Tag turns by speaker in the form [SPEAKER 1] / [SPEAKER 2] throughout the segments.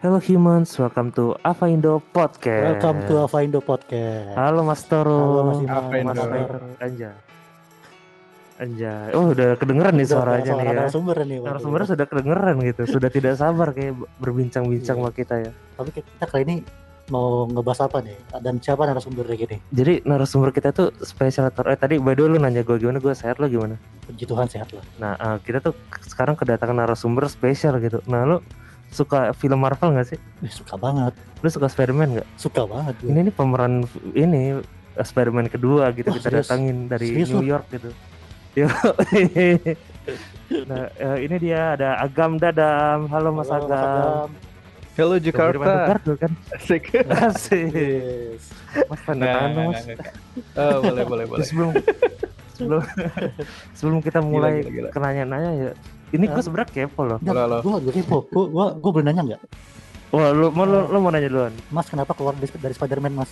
[SPEAKER 1] Hello humans, welcome to Ava Indo Podcast.
[SPEAKER 2] Welcome to Ava Indo Podcast.
[SPEAKER 1] Halo Mas Toro.
[SPEAKER 2] Halo Mas
[SPEAKER 1] Fer. Anjay. Anjay. Oh, udah kedengeran nih
[SPEAKER 2] Udah,
[SPEAKER 1] suaranya
[SPEAKER 2] suara
[SPEAKER 1] nih ya.
[SPEAKER 2] narasumber nih.
[SPEAKER 1] Narasumbernya sudah kedengeran gitu. Sudah tidak sabar kayak berbincang-bincang
[SPEAKER 2] Iya.
[SPEAKER 1] sama kita ya.
[SPEAKER 2] Tapi kita kali ini mau ngebahas apa nih? Dan siapa narasumbernya gini?
[SPEAKER 1] Jadi narasumber kita tuh spesial. Eh tadi by the way lu nanya gue gimana, gue sehat lo gimana?
[SPEAKER 2] Puji Tuhan sehat lah.
[SPEAKER 1] Nah, eh, kita tuh sekarang kedatangan narasumber spesial gitu. Nah, lu suka film Marvel gak sih?
[SPEAKER 2] Ih, suka banget.
[SPEAKER 1] Lu suka Spider-Man gak?
[SPEAKER 2] Suka banget gue.
[SPEAKER 1] Ini nih pemeran ini Spider-Man kedua gitu
[SPEAKER 2] Wah,
[SPEAKER 1] kita
[SPEAKER 2] serius?
[SPEAKER 1] datangin dari
[SPEAKER 2] Serius
[SPEAKER 1] New? York gitu. Nah, eh, ini dia ada Agam Dadam. Halo Mas
[SPEAKER 2] Halo,
[SPEAKER 1] Agam. Andrew
[SPEAKER 3] Jakarta.
[SPEAKER 1] Garfield kan?
[SPEAKER 3] Asik.
[SPEAKER 1] Asik.
[SPEAKER 2] Yes.
[SPEAKER 1] Mas tanda
[SPEAKER 3] Nah,
[SPEAKER 1] tangan dong, Mas.
[SPEAKER 3] Oh, boleh boleh boleh.
[SPEAKER 1] Sebelum sebelum sebelum kita mulai
[SPEAKER 3] gila, gila.
[SPEAKER 1] ke nanya-nanya ya. Ini gue sebenernya kepo loh.
[SPEAKER 2] Nggak,
[SPEAKER 3] Halo, halo.
[SPEAKER 2] Gua, gua kepo. Gua, gua, gua boleh nanya nggak?
[SPEAKER 1] Wah, lu mau lu, lu mau nanya duluan?
[SPEAKER 2] Mas kenapa keluar dari, dari Spider-Man mas?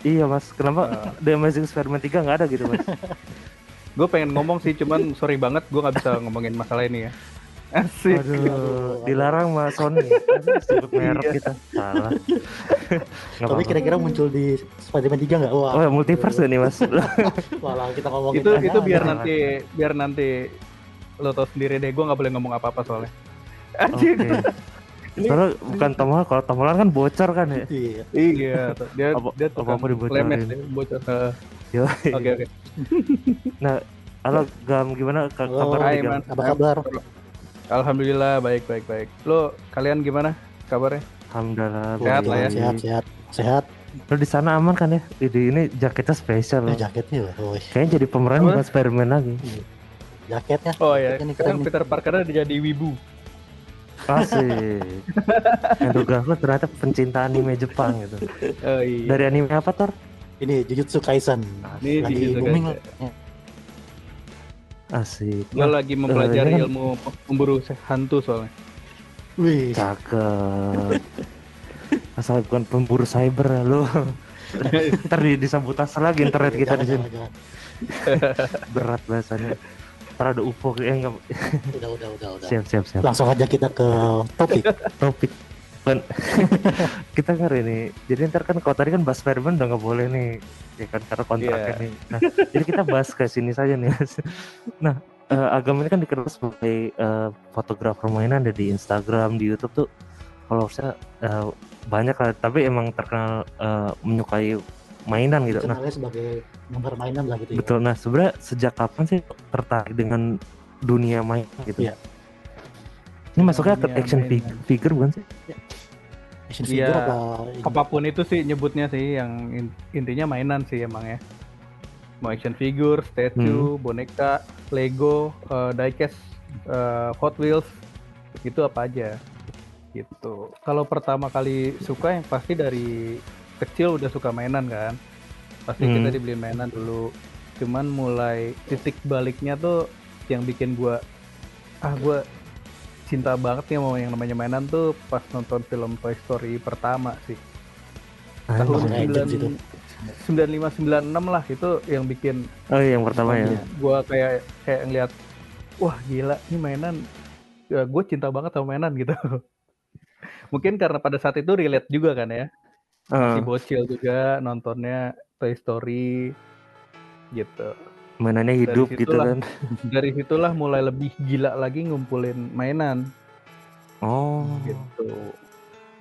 [SPEAKER 1] Iya, Mas. Kenapa
[SPEAKER 3] Ah.
[SPEAKER 1] The Amazing Spider-Man 3 nggak ada gitu, Mas?
[SPEAKER 3] Gue pengen ngomong sih, cuman sorry banget gue nggak bisa ngomongin masalah ini ya. Asik.
[SPEAKER 1] Aduh,
[SPEAKER 2] Aduh.
[SPEAKER 1] dilarang sama Sony. Sebut merek
[SPEAKER 3] Iya.
[SPEAKER 1] kita. Salah.
[SPEAKER 2] Tapi kira-kira muncul di Spider-Man 3 nggak? Wah.
[SPEAKER 1] Oh, ya, multiverse gak nih, Mas?
[SPEAKER 2] Walah kita ngomongin
[SPEAKER 3] itu itu biar nanti biar nanti lo tau sendiri deh. Gue nggak boleh ngomong apa-apa soalnya.
[SPEAKER 1] Oke.
[SPEAKER 3] Anjir.
[SPEAKER 1] Soalnya bukan Tom Holland, kalau Tom Holland kan bocor kan ya.
[SPEAKER 2] Iya.
[SPEAKER 3] Iya, dia
[SPEAKER 1] Apa-
[SPEAKER 3] dia
[SPEAKER 1] dibocorin.
[SPEAKER 3] lemes deh, bocor. Eh. Oke oke.
[SPEAKER 1] Halo Gam, gimana Ka-
[SPEAKER 2] Halo.
[SPEAKER 1] kabar
[SPEAKER 3] Hai,
[SPEAKER 1] Gam?
[SPEAKER 3] Man.
[SPEAKER 2] Apa kabar?
[SPEAKER 3] Alhamdulillah baik baik baik. Lo kalian gimana kabarnya?
[SPEAKER 1] Alhamdulillah.
[SPEAKER 3] Sehat lah ya.
[SPEAKER 2] Sehat, sehat, sehat.
[SPEAKER 1] Lo di sana aman kan ya? Ini, ini jaketnya spesial loh.
[SPEAKER 2] Eh, jaketnya, woi.
[SPEAKER 1] Kayaknya jadi pemeran
[SPEAKER 3] Apa?
[SPEAKER 1] bukan Spider-Man lagi.
[SPEAKER 2] Jaketnya.
[SPEAKER 3] Oh ya,
[SPEAKER 2] jaketnya nih
[SPEAKER 3] sekarang
[SPEAKER 2] keren nih.
[SPEAKER 3] Peter Parker udah jadi wibu.
[SPEAKER 1] Asik. Andrew Garfield ternyata pencinta anime Jepang gitu.
[SPEAKER 3] Oh iya.
[SPEAKER 1] Dari anime apa, Tor?
[SPEAKER 2] Ini Jujutsu Kaisen.
[SPEAKER 3] Ini
[SPEAKER 2] Lagi
[SPEAKER 3] Jujutsu
[SPEAKER 2] booming
[SPEAKER 3] Kaisen.
[SPEAKER 1] Asik.
[SPEAKER 3] Gue lagi mempelajari
[SPEAKER 1] ini kan-
[SPEAKER 3] ilmu pemburu hantu soalnya.
[SPEAKER 2] Wih.
[SPEAKER 1] Cakep. Asal bukan pemburu cyber ya lu. Ntar di, disabotase lagi internet kita
[SPEAKER 2] Jangan,
[SPEAKER 1] di sini.
[SPEAKER 2] jangan, jangan.
[SPEAKER 1] Berat bahasanya. Ntar ada UFO eh enggak.
[SPEAKER 2] Udah, udah, udah, udah.
[SPEAKER 1] Siap, siap, siap.
[SPEAKER 2] Langsung aja kita ke topik.
[SPEAKER 1] Topik. Kan kita ngeri nih. Jadi ntar kan kalau tadi kan bahas Spiderman udah nggak boleh nih. Ya kan karena kontraknya
[SPEAKER 3] Iya.
[SPEAKER 1] nih. Nah, jadi kita bahas ke sini saja nih. nah, eh, Agam ini kan dikenal sebagai eh, fotografer mainan ada di Instagram, di YouTube tuh followersnya eh, banyak lah. Tapi emang terkenal eh, menyukai mainan gitu. Nah,
[SPEAKER 2] sebagai nomor mainan lah gitu ya.
[SPEAKER 1] betul. Nah, sebenarnya sejak kapan sih tertarik dengan dunia mainan gitu?
[SPEAKER 2] Iya.
[SPEAKER 1] Ini masuknya ke action
[SPEAKER 3] mainan.
[SPEAKER 1] fig- figure bukan sih?
[SPEAKER 2] Action
[SPEAKER 3] Iya.
[SPEAKER 2] figure apa?
[SPEAKER 3] Apa pun itu sih nyebutnya sih yang in- intinya mainan sih emang ya. Mau action figure, statue, boneka, Lego, eh, diecast, eh, Hot Wheels, itu apa aja gitu. Kalau pertama kali suka yang pasti dari kecil udah suka mainan kan. Pasti
[SPEAKER 1] Hmm.
[SPEAKER 3] kita dibeli mainan dulu. Cuman mulai titik baliknya tuh yang bikin gua ah gua cinta banget nih sama yang namanya mainan tuh pas nonton film Toy Story pertama sih tahun
[SPEAKER 1] Anjay.
[SPEAKER 2] Legends itu.
[SPEAKER 3] 95 96 lah itu yang bikin
[SPEAKER 1] Oh iya, yang pertama ya.
[SPEAKER 3] gua kayak kayak ngeliat wah gila ini mainan ya, gue cinta banget sama mainan gitu mungkin karena pada saat itu relate juga kan ya
[SPEAKER 1] Eh,
[SPEAKER 3] si bocil juga nontonnya Toy Story gitu.
[SPEAKER 1] Mainannya hidup gitu
[SPEAKER 3] situlah.
[SPEAKER 1] kan.
[SPEAKER 3] dari situlah mulai lebih gila lagi ngumpulin mainan.
[SPEAKER 1] Oh.
[SPEAKER 3] gitu.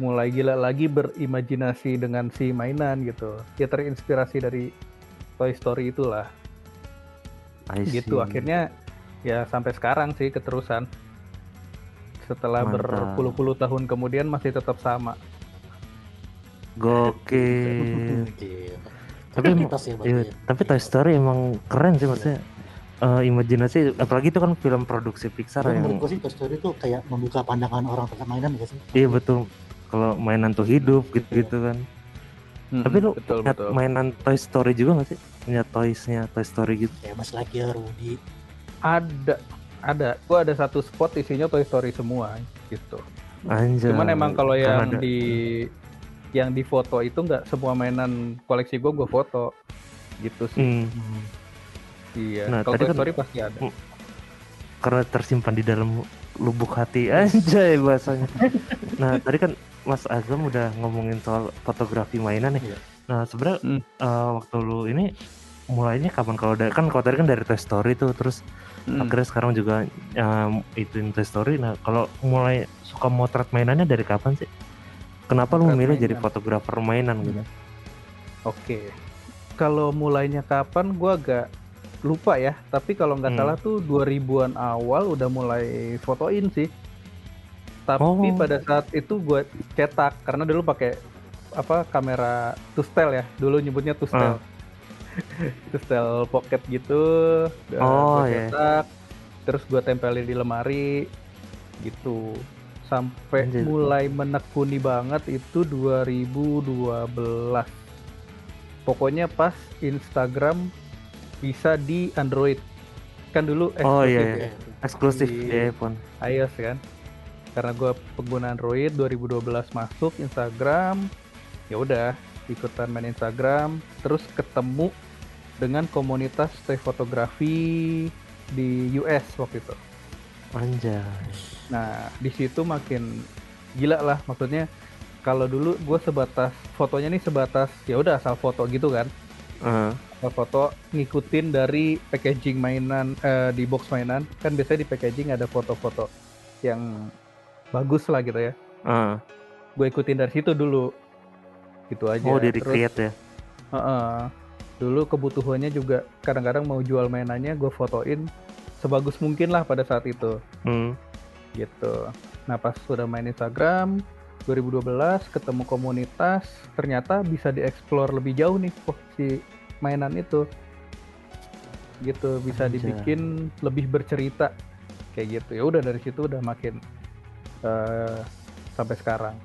[SPEAKER 3] Mulai gila lagi berimajinasi dengan si mainan gitu. Ya terinspirasi dari Toy Story itulah. Gitu. akhirnya ya sampai sekarang sih keterusan. Setelah berpuluh-puluh tahun kemudian masih tetap sama
[SPEAKER 1] Gokil. Tapi
[SPEAKER 2] ya
[SPEAKER 1] Iya,
[SPEAKER 2] ya.
[SPEAKER 1] tapi Toy Story emang keren sih maksudnya. Eh, imajinasi apalagi itu kan film produksi Pixar
[SPEAKER 2] Tapi
[SPEAKER 1] yang
[SPEAKER 2] menurut gue sih Toy Story itu kayak membuka pandangan orang terhadap mainan gak sih?
[SPEAKER 1] iya betul kalau mainan tuh hidup gitu-gitu kan. Tapi lu
[SPEAKER 3] betul
[SPEAKER 1] Lihat
[SPEAKER 3] betul
[SPEAKER 1] mainan Toy Story juga gak sih? Punya toysnya Toy Story gitu.
[SPEAKER 2] Kayak Mas Lightyear, Woody.
[SPEAKER 3] ada ada gua ada satu spot isinya Toy Story semua gitu
[SPEAKER 1] Anjay.
[SPEAKER 3] cuman emang kalau yang
[SPEAKER 1] ada-
[SPEAKER 3] di yang di foto itu nggak semua mainan koleksi gua gua foto gitu sih
[SPEAKER 1] Hmm,
[SPEAKER 2] Hmm.
[SPEAKER 3] iya
[SPEAKER 1] Nah,
[SPEAKER 3] kalau
[SPEAKER 1] tadi kan-
[SPEAKER 3] Story pasti ada
[SPEAKER 1] karena tersimpan di dalam lubuk hati aja bahasanya. Nah tadi kan Mas Agam udah ngomongin soal fotografi mainan nih.
[SPEAKER 2] Iya.
[SPEAKER 1] Nah sebenarnya
[SPEAKER 3] Hmm.
[SPEAKER 1] eh, waktu lu ini mulainya kapan kalau dari kan kalau tadi kan dari Toy Story tuh terus
[SPEAKER 3] Hmm.
[SPEAKER 1] akhirnya sekarang juga um, itu Toy Story. Nah kalau mulai suka motret mainannya dari kapan sih? Kenapa lu memilih jadi
[SPEAKER 3] mainan.
[SPEAKER 1] fotografer mainan gitu?
[SPEAKER 3] Oke. Kalau mulainya kapan gua agak lupa ya, tapi kalau nggak
[SPEAKER 1] Hmm.
[SPEAKER 3] salah tuh 2000-an awal udah mulai fotoin sih. Tapi
[SPEAKER 1] Oh.
[SPEAKER 3] pada saat itu gua cetak karena dulu pakai apa kamera Tustel ya. Dulu nyebutnya Tustel. Tustel pocket gitu.
[SPEAKER 1] Oh,
[SPEAKER 3] gua
[SPEAKER 1] iya.
[SPEAKER 3] Terus gua tempelin di lemari gitu. Sampai
[SPEAKER 1] Anjir.
[SPEAKER 3] mulai menekuni banget itu 2012 pokoknya pas Instagram bisa di Android kan dulu
[SPEAKER 1] Oh,
[SPEAKER 3] eksklusif
[SPEAKER 1] iya,
[SPEAKER 3] ya,
[SPEAKER 1] iya. Eksklusif
[SPEAKER 3] Di-
[SPEAKER 1] di iPhone.
[SPEAKER 3] iOS kan karena gue pengguna Android 2012 masuk Instagram ya udah ikutan main Instagram terus ketemu dengan komunitas stay fotografi di US waktu itu
[SPEAKER 1] Anjay.
[SPEAKER 3] Nah, di situ makin gila lah maksudnya kalau dulu gue sebatas fotonya nih sebatas ya udah asal foto gitu kan.
[SPEAKER 1] Eh,
[SPEAKER 3] Asal foto ngikutin dari packaging mainan eh, di box mainan kan biasanya di packaging ada foto-foto yang bagus lah gitu ya.
[SPEAKER 1] eh.
[SPEAKER 3] Gue ikutin dari situ dulu. Gitu aja.
[SPEAKER 1] Oh, di
[SPEAKER 3] Terus,
[SPEAKER 1] recreate ya.
[SPEAKER 3] heeh. dulu kebutuhannya juga kadang-kadang mau jual mainannya gue fotoin sebagus mungkin lah pada saat itu.
[SPEAKER 1] Hmm.
[SPEAKER 3] Gitu. Nah pas sudah main Instagram 2012 ketemu komunitas ternyata bisa dieksplor lebih jauh nih oh, si mainan itu gitu bisa
[SPEAKER 1] Anjay.
[SPEAKER 3] dibikin lebih bercerita kayak gitu ya udah dari situ udah makin eh, sampai sekarang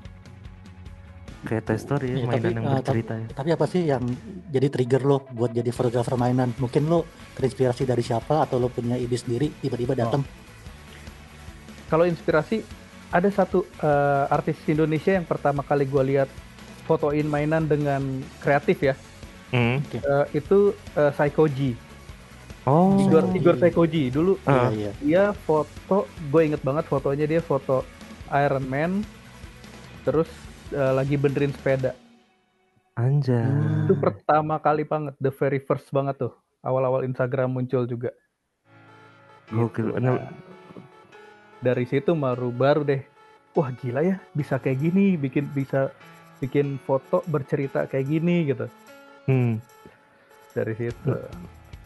[SPEAKER 1] Kayak Toy Story ya, mainan
[SPEAKER 2] tapi,
[SPEAKER 1] yang
[SPEAKER 2] eh,
[SPEAKER 1] bercerita ya.
[SPEAKER 2] Tapi apa sih yang jadi trigger lo buat jadi fotografer mainan? Mungkin lo terinspirasi dari siapa atau lo punya ide sendiri tiba-tiba datang?
[SPEAKER 3] Kalau inspirasi ada satu eh, artis Indonesia yang pertama kali gue lihat fotoin mainan dengan kreatif ya
[SPEAKER 1] Hmm.
[SPEAKER 3] Eh, itu eh, Saikoji
[SPEAKER 1] Oh.
[SPEAKER 3] Igor. Igor Saikoji dulu
[SPEAKER 2] Iya,
[SPEAKER 1] Ah.
[SPEAKER 2] iya.
[SPEAKER 3] dia foto gue inget banget fotonya dia foto Iron Man terus eh, lagi benerin sepeda
[SPEAKER 1] Anjay.
[SPEAKER 3] Itu pertama kali banget the very first banget tuh awal-awal Instagram muncul juga
[SPEAKER 1] Gokil.
[SPEAKER 3] Gitu.
[SPEAKER 1] Nah,
[SPEAKER 3] dari situ baru baru deh wah gila ya bisa kayak gini bikin bisa bikin foto bercerita kayak gini gitu
[SPEAKER 1] Hmm.
[SPEAKER 3] dari situ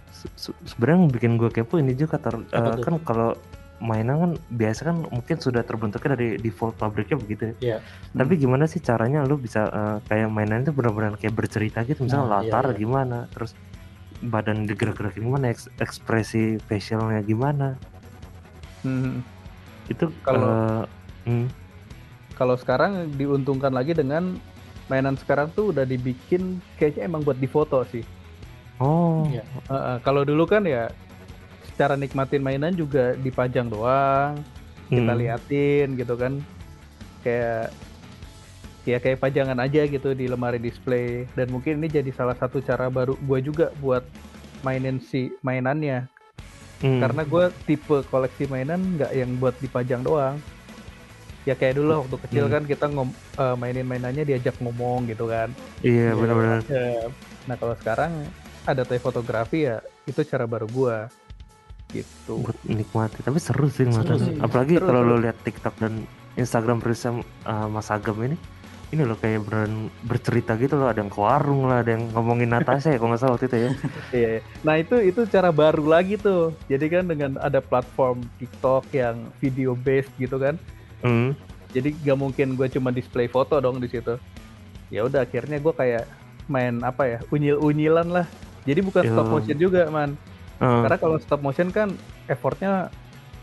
[SPEAKER 1] Se- se- Sebenarnya yang bikin gue kepo ini juga ter, eh,
[SPEAKER 2] tuh?
[SPEAKER 1] kan kalau mainan kan biasa kan mungkin sudah terbentuknya dari default pabriknya begitu ya.
[SPEAKER 2] Iya.
[SPEAKER 1] Tapi gimana sih caranya lu bisa eh, kayak mainan itu benar-benar kayak bercerita gitu misalnya
[SPEAKER 2] Nah, iya,
[SPEAKER 1] latar
[SPEAKER 2] iya.
[SPEAKER 1] gimana, terus badan digerak-gerakin gimana, eks- ekspresi facialnya gimana.
[SPEAKER 3] Hmm.
[SPEAKER 1] Itu
[SPEAKER 3] Kalau-
[SPEAKER 1] eh, hmm,
[SPEAKER 3] kalau sekarang diuntungkan lagi dengan mainan sekarang tuh udah dibikin kayaknya emang buat difoto sih.
[SPEAKER 1] Oh,
[SPEAKER 2] Iya.
[SPEAKER 3] Heeh, kalau dulu kan ya secara nikmatin mainan juga dipajang doang, kita
[SPEAKER 1] hmm,
[SPEAKER 3] liatin gitu kan. Kayak ya kayak pajangan aja gitu di lemari display. Dan mungkin ini jadi salah satu cara baru gue juga buat mainin si mainannya
[SPEAKER 1] hmm.
[SPEAKER 3] karena gue tipe koleksi mainan nggak yang buat dipajang doang ya kayak dulu waktu kecil
[SPEAKER 1] Hmm.
[SPEAKER 3] kan kita ngom eh, mainin mainannya diajak ngomong gitu kan
[SPEAKER 1] iya
[SPEAKER 2] Iya.
[SPEAKER 1] benar-benar.
[SPEAKER 3] Nah kalau sekarang ada toy fotografi ya itu cara baru gua gitu.
[SPEAKER 1] buat menikmati tapi seru sih
[SPEAKER 2] Seru sih.
[SPEAKER 1] apalagi
[SPEAKER 3] Seru,
[SPEAKER 1] kalau
[SPEAKER 3] seru.
[SPEAKER 1] lo lihat TikTok dan Instagram Prism uh, Mas Agam ini ini loh kayak beneran bercerita gitu loh ada yang ke warung lah ada yang ngomongin Natasha ya kalau nggak salah waktu itu ya
[SPEAKER 3] Iya. iya. Nah itu itu cara baru lagi tuh. Jadi kan dengan ada platform TikTok yang video based gitu kan.
[SPEAKER 1] hmm.
[SPEAKER 3] Jadi gak mungkin gue cuma display foto dong di situ. Ya udah akhirnya gue kayak main apa ya unyil-unyilan lah. Jadi bukan
[SPEAKER 1] Yo.
[SPEAKER 3] stop motion juga man.
[SPEAKER 1] Uh,
[SPEAKER 3] Karena kalau stop motion kan effortnya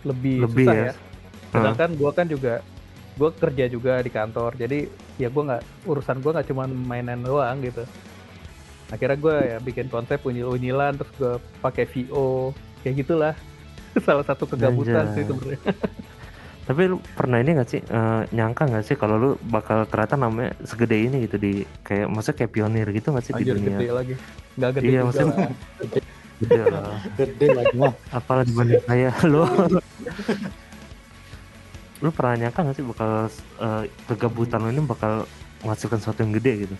[SPEAKER 3] lebih,
[SPEAKER 1] Lebih
[SPEAKER 3] susah
[SPEAKER 1] ya.
[SPEAKER 3] ya. Sedangkan gue kan juga gue kerja juga di kantor. Jadi ya gue nggak urusan gue nggak cuma mainan doang gitu. Akhirnya gue ya bikin konsep unyil-unyilan terus gue pakai VO kayak gitulah. Salah satu kegabutan
[SPEAKER 1] Anjay.
[SPEAKER 3] sih sebenarnya.
[SPEAKER 1] tapi lu pernah ini nggak sih eh, nyangka nggak sih kalau lu bakal ternyata namanya segede ini gitu di kayak maksudnya kayak pionir gitu nggak sih di
[SPEAKER 3] Anjir
[SPEAKER 1] dunia
[SPEAKER 3] gede lagi. Nggak gede
[SPEAKER 1] Iya,
[SPEAKER 3] juga
[SPEAKER 1] maksudnya-
[SPEAKER 3] lah.
[SPEAKER 1] Gede lah.
[SPEAKER 2] Gede lagi mah.
[SPEAKER 1] apalah dibanding saya lo lu pernah nyangka gak sih bakal uh, kegabutan lu ini bakal menghasilkan sesuatu yang gede gitu?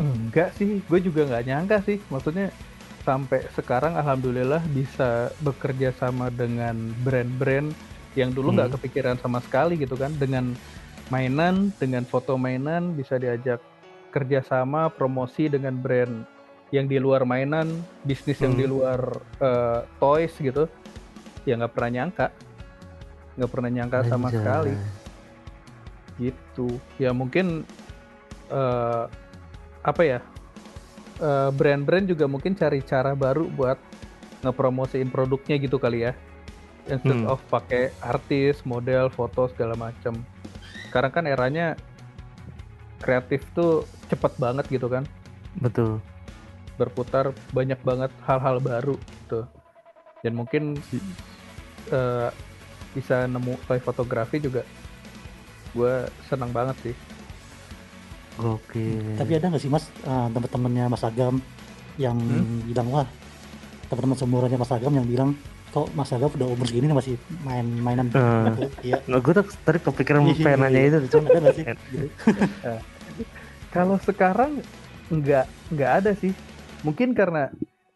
[SPEAKER 3] Enggak sih gue juga nggak nyangka sih. Maksudnya sampai sekarang alhamdulillah bisa bekerja sama dengan brand-brand yang dulu nggak
[SPEAKER 1] Hmm.
[SPEAKER 3] kepikiran sama sekali gitu kan. Dengan mainan dengan foto mainan bisa diajak kerjasama promosi dengan brand yang di luar mainan bisnis yang di
[SPEAKER 1] Hmm.
[SPEAKER 3] luar eh, toys gitu. Ya nggak pernah nyangka nggak pernah nyangka sama
[SPEAKER 1] Anjay.
[SPEAKER 3] sekali. Gitu. Ya mungkin eh, apa ya eh, brand-brand juga mungkin cari cara baru buat ngepromosiin produknya gitu kali ya. Instead
[SPEAKER 1] Hmm.
[SPEAKER 3] of pakai artis model foto segala macam sekarang kan eranya kreatif tuh cepet banget gitu kan.
[SPEAKER 1] Betul.
[SPEAKER 3] Berputar banyak banget hal-hal baru gitu. Dan mungkin eh, bisa nemu toy fotografi juga gue senang banget sih
[SPEAKER 1] oke
[SPEAKER 2] Tapi ada nggak sih mas eh, teman-temannya Mas Agam yang
[SPEAKER 3] Hmm?
[SPEAKER 2] bilang wah teman-teman seumurannya Mas Agam yang bilang kok Mas Agam udah umur segini masih main mainan
[SPEAKER 1] Eh,
[SPEAKER 2] Iya.
[SPEAKER 1] nah, gue tuh tadi kepikiran
[SPEAKER 2] Iya,
[SPEAKER 1] pengen
[SPEAKER 2] iya,
[SPEAKER 1] nanya
[SPEAKER 2] iya.
[SPEAKER 1] itu cuma
[SPEAKER 2] Ada sih? Gitu.
[SPEAKER 3] Kalau sekarang nggak nggak ada sih. Mungkin karena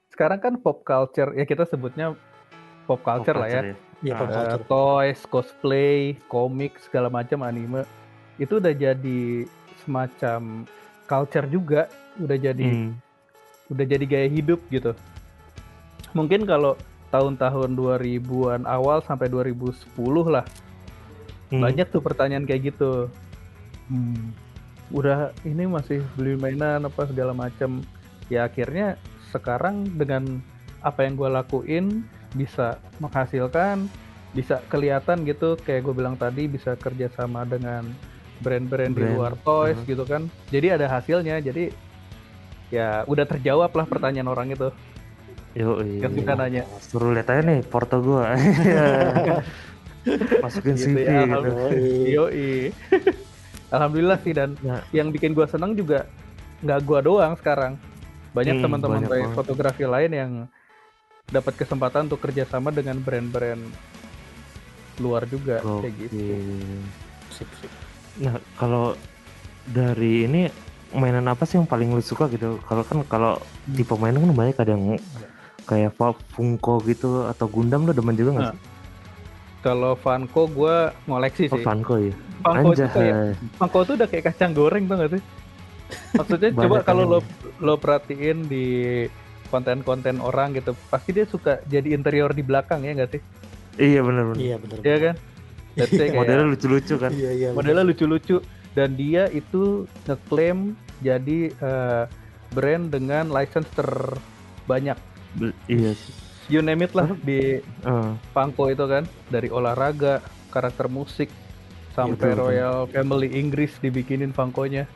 [SPEAKER 3] sekarang kan pop culture ya kita sebutnya pop culture lah ya.
[SPEAKER 2] Iya,
[SPEAKER 3] Eh,
[SPEAKER 2] culture.
[SPEAKER 3] toys, cosplay, komik segala macam anime itu udah jadi semacam culture juga, udah jadi
[SPEAKER 1] Hmm.
[SPEAKER 3] udah jadi gaya hidup gitu. Mungkin kalau tahun-tahun 2000-an awal sampai 2010 lah
[SPEAKER 1] Hmm.
[SPEAKER 3] banyak tuh pertanyaan kayak gitu.
[SPEAKER 2] Hmm.
[SPEAKER 3] udah ini masih beli mainan apa segala macam ya akhirnya sekarang dengan apa yang gue lakuin bisa menghasilkan bisa kelihatan gitu kayak gue bilang tadi bisa kerjasama dengan brand-brand di luar toys
[SPEAKER 1] uh-huh.
[SPEAKER 3] gitu kan jadi ada hasilnya jadi ya udah terjawab lah pertanyaan orang itu
[SPEAKER 1] Yo, iya.
[SPEAKER 3] ketika nanya
[SPEAKER 1] Suruh lihat aja nih porto gua. Masukin
[SPEAKER 3] Gitu
[SPEAKER 1] CV
[SPEAKER 3] ya,
[SPEAKER 1] gitu.
[SPEAKER 3] Yoi alhamdulillah sih dan
[SPEAKER 1] Nah.
[SPEAKER 3] yang bikin gue senang juga nggak gue doang sekarang banyak
[SPEAKER 1] Hmm,
[SPEAKER 3] teman-teman fotografi lain yang dapat kesempatan untuk kerjasama dengan brand-brand luar juga kayak gitu.
[SPEAKER 2] Sip, sip.
[SPEAKER 1] Nah, kalau dari ini mainan apa sih yang paling lu suka gitu? Kalau kan kalau tipe mainan kan banyak ada yang kayak Fa- Funko gitu atau Gundam lu demen juga nggak
[SPEAKER 3] Nah,
[SPEAKER 1] sih?
[SPEAKER 3] kalau Funko gue ngoleksi
[SPEAKER 1] Oh,
[SPEAKER 3] sih
[SPEAKER 1] Funko ya.
[SPEAKER 3] Funko itu kayak. Funko tuh udah kayak kacang goreng tuh gak sih maksudnya coba
[SPEAKER 1] kan
[SPEAKER 3] kalau
[SPEAKER 1] yang-
[SPEAKER 3] lo lo perhatiin di konten-konten orang gitu pasti dia suka jadi interior di belakang ya nggak sih
[SPEAKER 1] Iya bener bener.
[SPEAKER 2] Iya benar.
[SPEAKER 3] Iya kan kayak-
[SPEAKER 1] Modelnya lucu-lucu kan.
[SPEAKER 2] Iya iya. benar.
[SPEAKER 3] modelnya lucu-lucu dan dia itu ngeklaim jadi eh, brand dengan license terbanyak
[SPEAKER 1] Be- Iya sih.
[SPEAKER 3] you name it lah di
[SPEAKER 1] Eh,
[SPEAKER 3] Funko itu kan dari olahraga karakter musik sampai
[SPEAKER 1] betul.
[SPEAKER 3] Royal Family Inggris dibikinin Funko-nya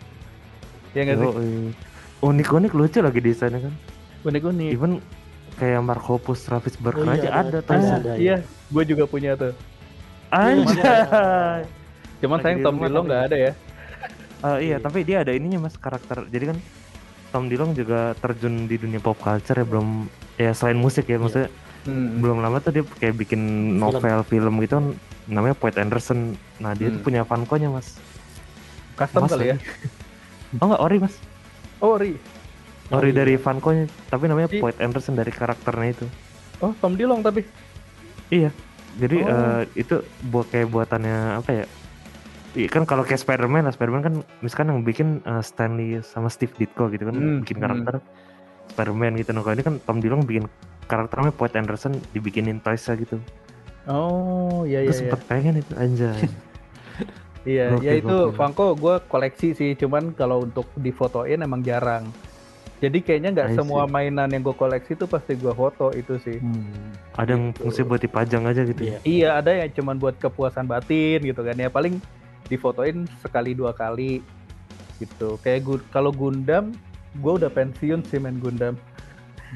[SPEAKER 3] ya nggak sih.
[SPEAKER 1] Unik-unik lucu lagi desainnya kan.
[SPEAKER 3] Unik-unik
[SPEAKER 1] Even kayak Markopus Travis Barker
[SPEAKER 2] Oh, iya,
[SPEAKER 1] aja
[SPEAKER 2] ada.
[SPEAKER 1] ada tuh.
[SPEAKER 3] Ah,
[SPEAKER 2] ada,
[SPEAKER 3] iya gue juga punya tuh
[SPEAKER 1] Anjay.
[SPEAKER 3] cuman
[SPEAKER 1] Lagi
[SPEAKER 3] sayang Tom
[SPEAKER 1] tapi-
[SPEAKER 3] nggak ada ya
[SPEAKER 1] Eh, iya, tapi dia ada ininya mas karakter. Jadi kan Tom Dillon juga terjun di dunia pop culture ya belum ya selain musik ya maksudnya
[SPEAKER 3] Hmm.
[SPEAKER 1] belum lama tuh dia kayak bikin novel film, gitu kan namanya Poet Anderson. Nah dia tuh
[SPEAKER 3] Hmm.
[SPEAKER 1] punya Funko-nya mas.
[SPEAKER 3] custom
[SPEAKER 1] Mas
[SPEAKER 3] kali ya
[SPEAKER 1] Oh enggak ori mas.
[SPEAKER 3] oh Ri
[SPEAKER 1] Ori
[SPEAKER 2] iya.
[SPEAKER 1] dari Funko-nya, tapi namanya
[SPEAKER 3] Iya.
[SPEAKER 1] Poet Anderson dari karakternya itu.
[SPEAKER 3] oh Tom Dillon tapi
[SPEAKER 1] Iya. Jadi
[SPEAKER 3] Oh.
[SPEAKER 1] eh, itu buat kayak buatannya apa ya? Iya kan kalau kayak Spider-Man lah, Spider-Man kan misalkan yang bikin eh, Stanley sama Steve Ditko gitu kan
[SPEAKER 3] Hmm,
[SPEAKER 1] bikin
[SPEAKER 3] hmm.
[SPEAKER 1] karakter Spider-Man gitu. Nah, kalau ini kan Tom Dillon bikin karakternya Poet Anderson dibikinin toys gitu.
[SPEAKER 3] oh iya
[SPEAKER 1] Gue
[SPEAKER 3] iya iya
[SPEAKER 1] sempet pengen itu anjay.
[SPEAKER 3] Iya, ya itu. Funko gue koleksi sih, cuman kalau untuk difotoin emang jarang. Jadi kayaknya nggak semua
[SPEAKER 1] see.
[SPEAKER 3] mainan yang gue koleksi tuh pasti gue foto itu sih.
[SPEAKER 2] Hmm.
[SPEAKER 1] Ada yang
[SPEAKER 3] Gitu.
[SPEAKER 1] fungsi buat dipajang aja gitu.
[SPEAKER 2] Iya.
[SPEAKER 3] Iya, ada yang cuman buat kepuasan batin gitu kan ya. Paling difotoin sekali dua kali gitu. Kayak gu- kalau Gundam, gue udah pensiun sih main Gundam.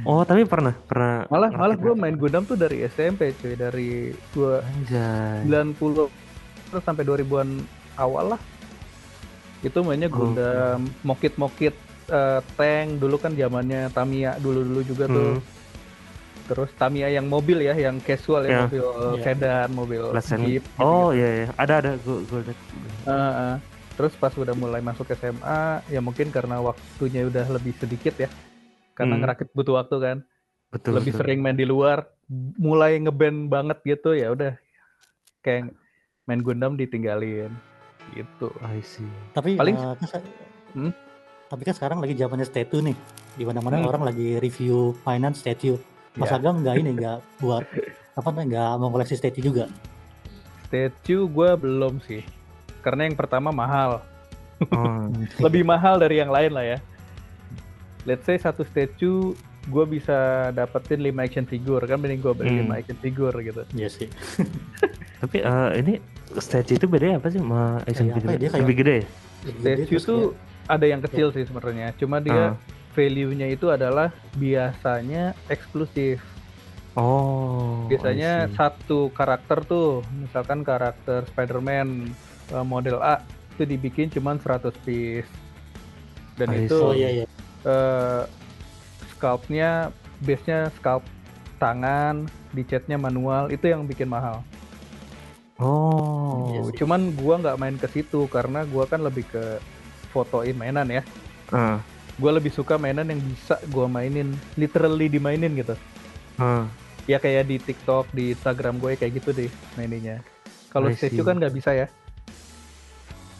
[SPEAKER 1] Oh, tapi pernah pernah
[SPEAKER 3] Malah malah gue main Gundam tuh dari SMP cuy, dari gua
[SPEAKER 1] anjay.
[SPEAKER 3] 90 terus sampai 2000-an awal lah. Itu mainnya
[SPEAKER 1] Oh.
[SPEAKER 3] Gundam, mokit-mokit eh, tank dulu kan zamannya Tamiya dulu-dulu juga tuh.
[SPEAKER 1] Hmm.
[SPEAKER 3] terus Tamiya yang mobil ya yang casual
[SPEAKER 1] Ya.
[SPEAKER 3] ya mobil
[SPEAKER 2] Iya.
[SPEAKER 3] sedan mobil
[SPEAKER 1] Lesen.
[SPEAKER 3] jeep.
[SPEAKER 1] Oh iya iya, ada ada gue gue.
[SPEAKER 3] Uh, uh. Terus pas udah mulai masuk SMA, ya mungkin karena waktunya udah lebih sedikit ya. Karena
[SPEAKER 1] Hmm.
[SPEAKER 3] ngerakit butuh waktu kan.
[SPEAKER 1] Betul.
[SPEAKER 3] lebih
[SPEAKER 1] betul.
[SPEAKER 3] sering main di luar, mulai ngeband banget gitu ya udah kayak main Gundam ditinggalin gitu.
[SPEAKER 1] I see.
[SPEAKER 2] Tapi
[SPEAKER 3] Paling- Hmm?
[SPEAKER 2] Tapi kan sekarang lagi zamannya statue nih. Di mana-mana
[SPEAKER 3] Hmm.
[SPEAKER 2] orang lagi review mainan statue. Mas
[SPEAKER 3] Ya.
[SPEAKER 2] Agam nggak ini nggak buat apa namanya nggak mau koleksi statue juga.
[SPEAKER 3] Statue gue belum sih. Karena yang pertama mahal.
[SPEAKER 1] Oh,
[SPEAKER 3] Lebih mahal dari yang lain lah ya. Let's say satu statue gue bisa dapetin 5 action figure kan mending gue beli
[SPEAKER 1] Hmm.
[SPEAKER 3] 5 action figure gitu.
[SPEAKER 2] Iya sih.
[SPEAKER 1] tapi eh, ini stage itu bedanya apa sih sama action
[SPEAKER 2] apa
[SPEAKER 1] figure?
[SPEAKER 2] ya, dia kayak-
[SPEAKER 1] Lebih gede ya?
[SPEAKER 3] Statue
[SPEAKER 2] Terus
[SPEAKER 3] tuh ada yang kecil sih sebenarnya. Cuma dia
[SPEAKER 1] Ah.
[SPEAKER 3] value-nya itu adalah biasanya eksklusif.
[SPEAKER 1] Oh.
[SPEAKER 3] Biasanya satu karakter tuh, misalkan karakter Spider-Man eh, model A itu dibikin cuman 100 piece. Dan
[SPEAKER 1] I
[SPEAKER 3] itu
[SPEAKER 2] Oh iya iya.
[SPEAKER 3] eh, sculpt-nya base-nya sculpt tangan, dicatnya manual, itu yang bikin mahal.
[SPEAKER 1] Oh.
[SPEAKER 2] Iya sih.
[SPEAKER 3] Cuman gua nggak main ke situ karena gua kan lebih ke fotoin mainan ya.
[SPEAKER 1] Ah,
[SPEAKER 3] Gua lebih suka mainan yang bisa gua mainin, literally dimainin gitu.
[SPEAKER 1] ah.
[SPEAKER 3] Ya kayak di TikTok, di Instagram gue kayak gitu deh maininnya. Kalau statue kan nggak bisa ya.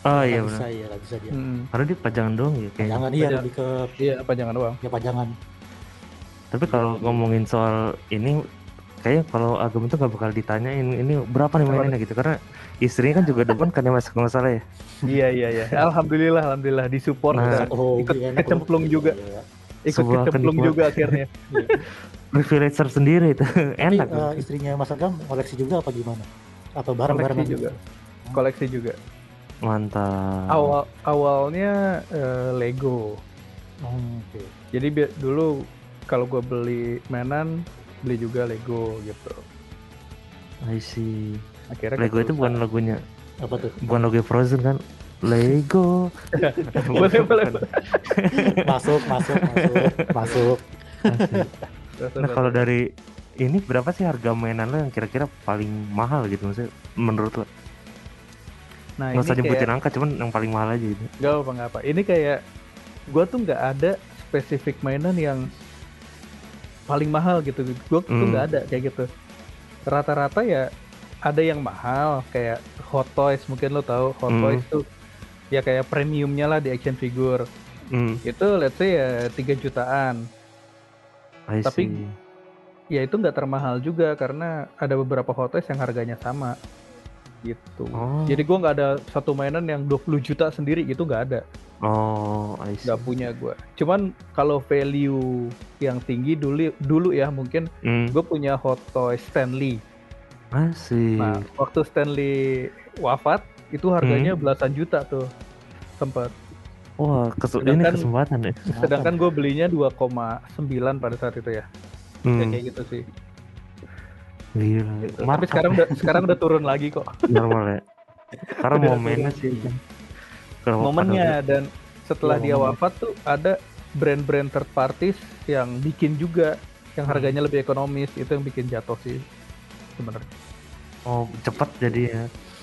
[SPEAKER 1] Oh
[SPEAKER 2] Nggak
[SPEAKER 1] iya
[SPEAKER 2] bisa
[SPEAKER 1] benar.
[SPEAKER 2] ya nggak bisa dia.
[SPEAKER 3] Mm-mm.
[SPEAKER 1] Karena dia pajangan doang ya kayaknya.
[SPEAKER 2] Jangan iya lebih ke
[SPEAKER 3] Iya, apa jangan doang.
[SPEAKER 2] ya pajangan.
[SPEAKER 1] Tapi kalau ngomongin soal ini kayaknya kalau agam itu nggak bakal ditanyain ini berapa nih mainannya gitu karena istrinya kan juga depan kan ya mas kalau nggak salah ya.
[SPEAKER 3] iya iya iya. Alhamdulillah alhamdulillah disupport
[SPEAKER 1] Nah,
[SPEAKER 2] Oh,
[SPEAKER 3] ikut
[SPEAKER 2] iya, enak
[SPEAKER 3] kecemplung juga.
[SPEAKER 2] Iya.
[SPEAKER 3] ikut
[SPEAKER 1] sebuah
[SPEAKER 3] kecemplung juga akhirnya.
[SPEAKER 1] Privilege tersendiri itu
[SPEAKER 2] Tapi
[SPEAKER 1] enak.
[SPEAKER 2] eh, istrinya Mas Agam koleksi juga apa gimana? Atau bareng-bareng
[SPEAKER 3] Koleksi juga. Koleksi juga.
[SPEAKER 1] Mantap.
[SPEAKER 3] Awal awalnya eh, Lego.
[SPEAKER 2] Oh, Oke.
[SPEAKER 3] Jadi dulu kalau gue beli mainan beli juga Lego gitu.
[SPEAKER 1] I see.
[SPEAKER 3] Akhirnya
[SPEAKER 1] Lego itu bukan lagunya,
[SPEAKER 2] Apa tuh?
[SPEAKER 1] bukan logo Frozen kan? Lego.
[SPEAKER 3] boleh boleh.
[SPEAKER 2] Masuk, masuk, masuk, masuk.
[SPEAKER 1] Nah kalau dari ini berapa sih harga mainan lo yang kira-kira paling mahal gitu maksudnya menurut lo?
[SPEAKER 3] nah
[SPEAKER 1] Nggak usah nyebutin
[SPEAKER 3] kayak
[SPEAKER 1] angka, cuman yang paling mahal aja gitu.
[SPEAKER 3] gak apa apa. Ini kayak gue tuh nggak ada spesifik mainan yang paling mahal gitu. Gue tuh
[SPEAKER 1] Hmm.
[SPEAKER 3] nggak ada kayak gitu. Rata-rata ya ada yang mahal kayak Hot Toys mungkin lo tahu Hot
[SPEAKER 1] Hmm.
[SPEAKER 3] Toys tuh ya kayak premiumnya lah di action figure
[SPEAKER 1] Hmm,
[SPEAKER 3] itu let's say ya 3 jutaan
[SPEAKER 1] I
[SPEAKER 3] Tapi-
[SPEAKER 1] see.
[SPEAKER 3] ya itu nggak termahal juga karena ada beberapa Hot Toys yang harganya sama gitu
[SPEAKER 1] Oh.
[SPEAKER 3] jadi gua nggak ada satu mainan yang 20 juta sendiri gitu nggak ada
[SPEAKER 1] Oh, I see.
[SPEAKER 3] nggak punya gua cuman kalau value yang tinggi dulu dulu ya mungkin
[SPEAKER 1] Hmm,
[SPEAKER 3] gue punya Hot Toys Stanley
[SPEAKER 1] asik.
[SPEAKER 3] nah waktu Stanley wafat itu harganya
[SPEAKER 1] Hmm.
[SPEAKER 3] belasan juta tuh sempat
[SPEAKER 1] Wah, kesu- ini
[SPEAKER 3] Sedangkan-
[SPEAKER 1] kesempatan ya.
[SPEAKER 3] sedangkan gue belinya 2,9 pada saat itu ya Ya,
[SPEAKER 1] Hmm,
[SPEAKER 3] kayak gitu sih
[SPEAKER 1] gila.
[SPEAKER 3] Tapi
[SPEAKER 1] Markup
[SPEAKER 3] sekarang udah sekarang udah turun lagi kok
[SPEAKER 1] normal ya. Karena momennya sih.
[SPEAKER 3] Momennya dan setelah
[SPEAKER 2] Iya,
[SPEAKER 3] dia wafat tuh ada brand-brand third parties yang bikin juga yang harganya lebih ekonomis itu yang bikin jatuh sih sebenarnya.
[SPEAKER 1] Oh, cepat jadi ya.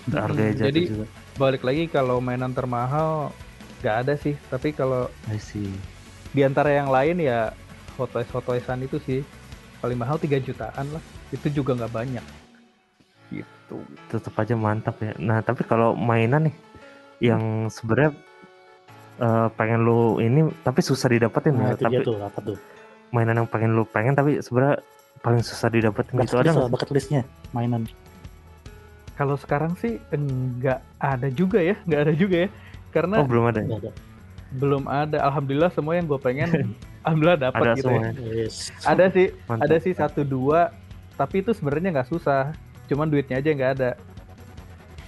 [SPEAKER 1] Harganya jatuh
[SPEAKER 3] jadi-
[SPEAKER 1] juga.
[SPEAKER 3] Balik lagi kalau mainan termahal nggak ada sih, tapi kalau di antara yang lain ya Hot Toys Hot Toysan itu sih paling mahal 3 jutaan lah. Itu juga nggak banyak. Gitu.
[SPEAKER 1] Tetap aja mantap ya. Nah, tapi kalau mainan nih yang sebenarnya eh, pengen lu ini tapi susah didapetin
[SPEAKER 2] Nah,
[SPEAKER 1] ya.
[SPEAKER 2] itu
[SPEAKER 1] Tapi
[SPEAKER 2] dia tuh apa tuh?
[SPEAKER 1] mainan yang pengen lu pengen tapi sebenarnya paling susah didapetin
[SPEAKER 2] Bucket
[SPEAKER 1] gitu ada
[SPEAKER 2] list
[SPEAKER 1] nggak?
[SPEAKER 2] lah, bucket listnya mainan.
[SPEAKER 3] Kalau sekarang sih nggak ada juga ya, nggak ada juga ya. Karena
[SPEAKER 1] Oh, belum ada. ya?
[SPEAKER 2] Nggak ada.
[SPEAKER 3] belum ada. Alhamdulillah semua yang gue pengen, alhamdulillah dapat
[SPEAKER 1] Ada
[SPEAKER 3] gitu
[SPEAKER 1] semua.
[SPEAKER 3] ya.
[SPEAKER 1] ya?
[SPEAKER 2] Yes.
[SPEAKER 3] Ada sih,
[SPEAKER 1] Mantap.
[SPEAKER 3] ada sih satu dua, tapi itu sebenarnya nggak susah. Cuman duitnya aja nggak ada.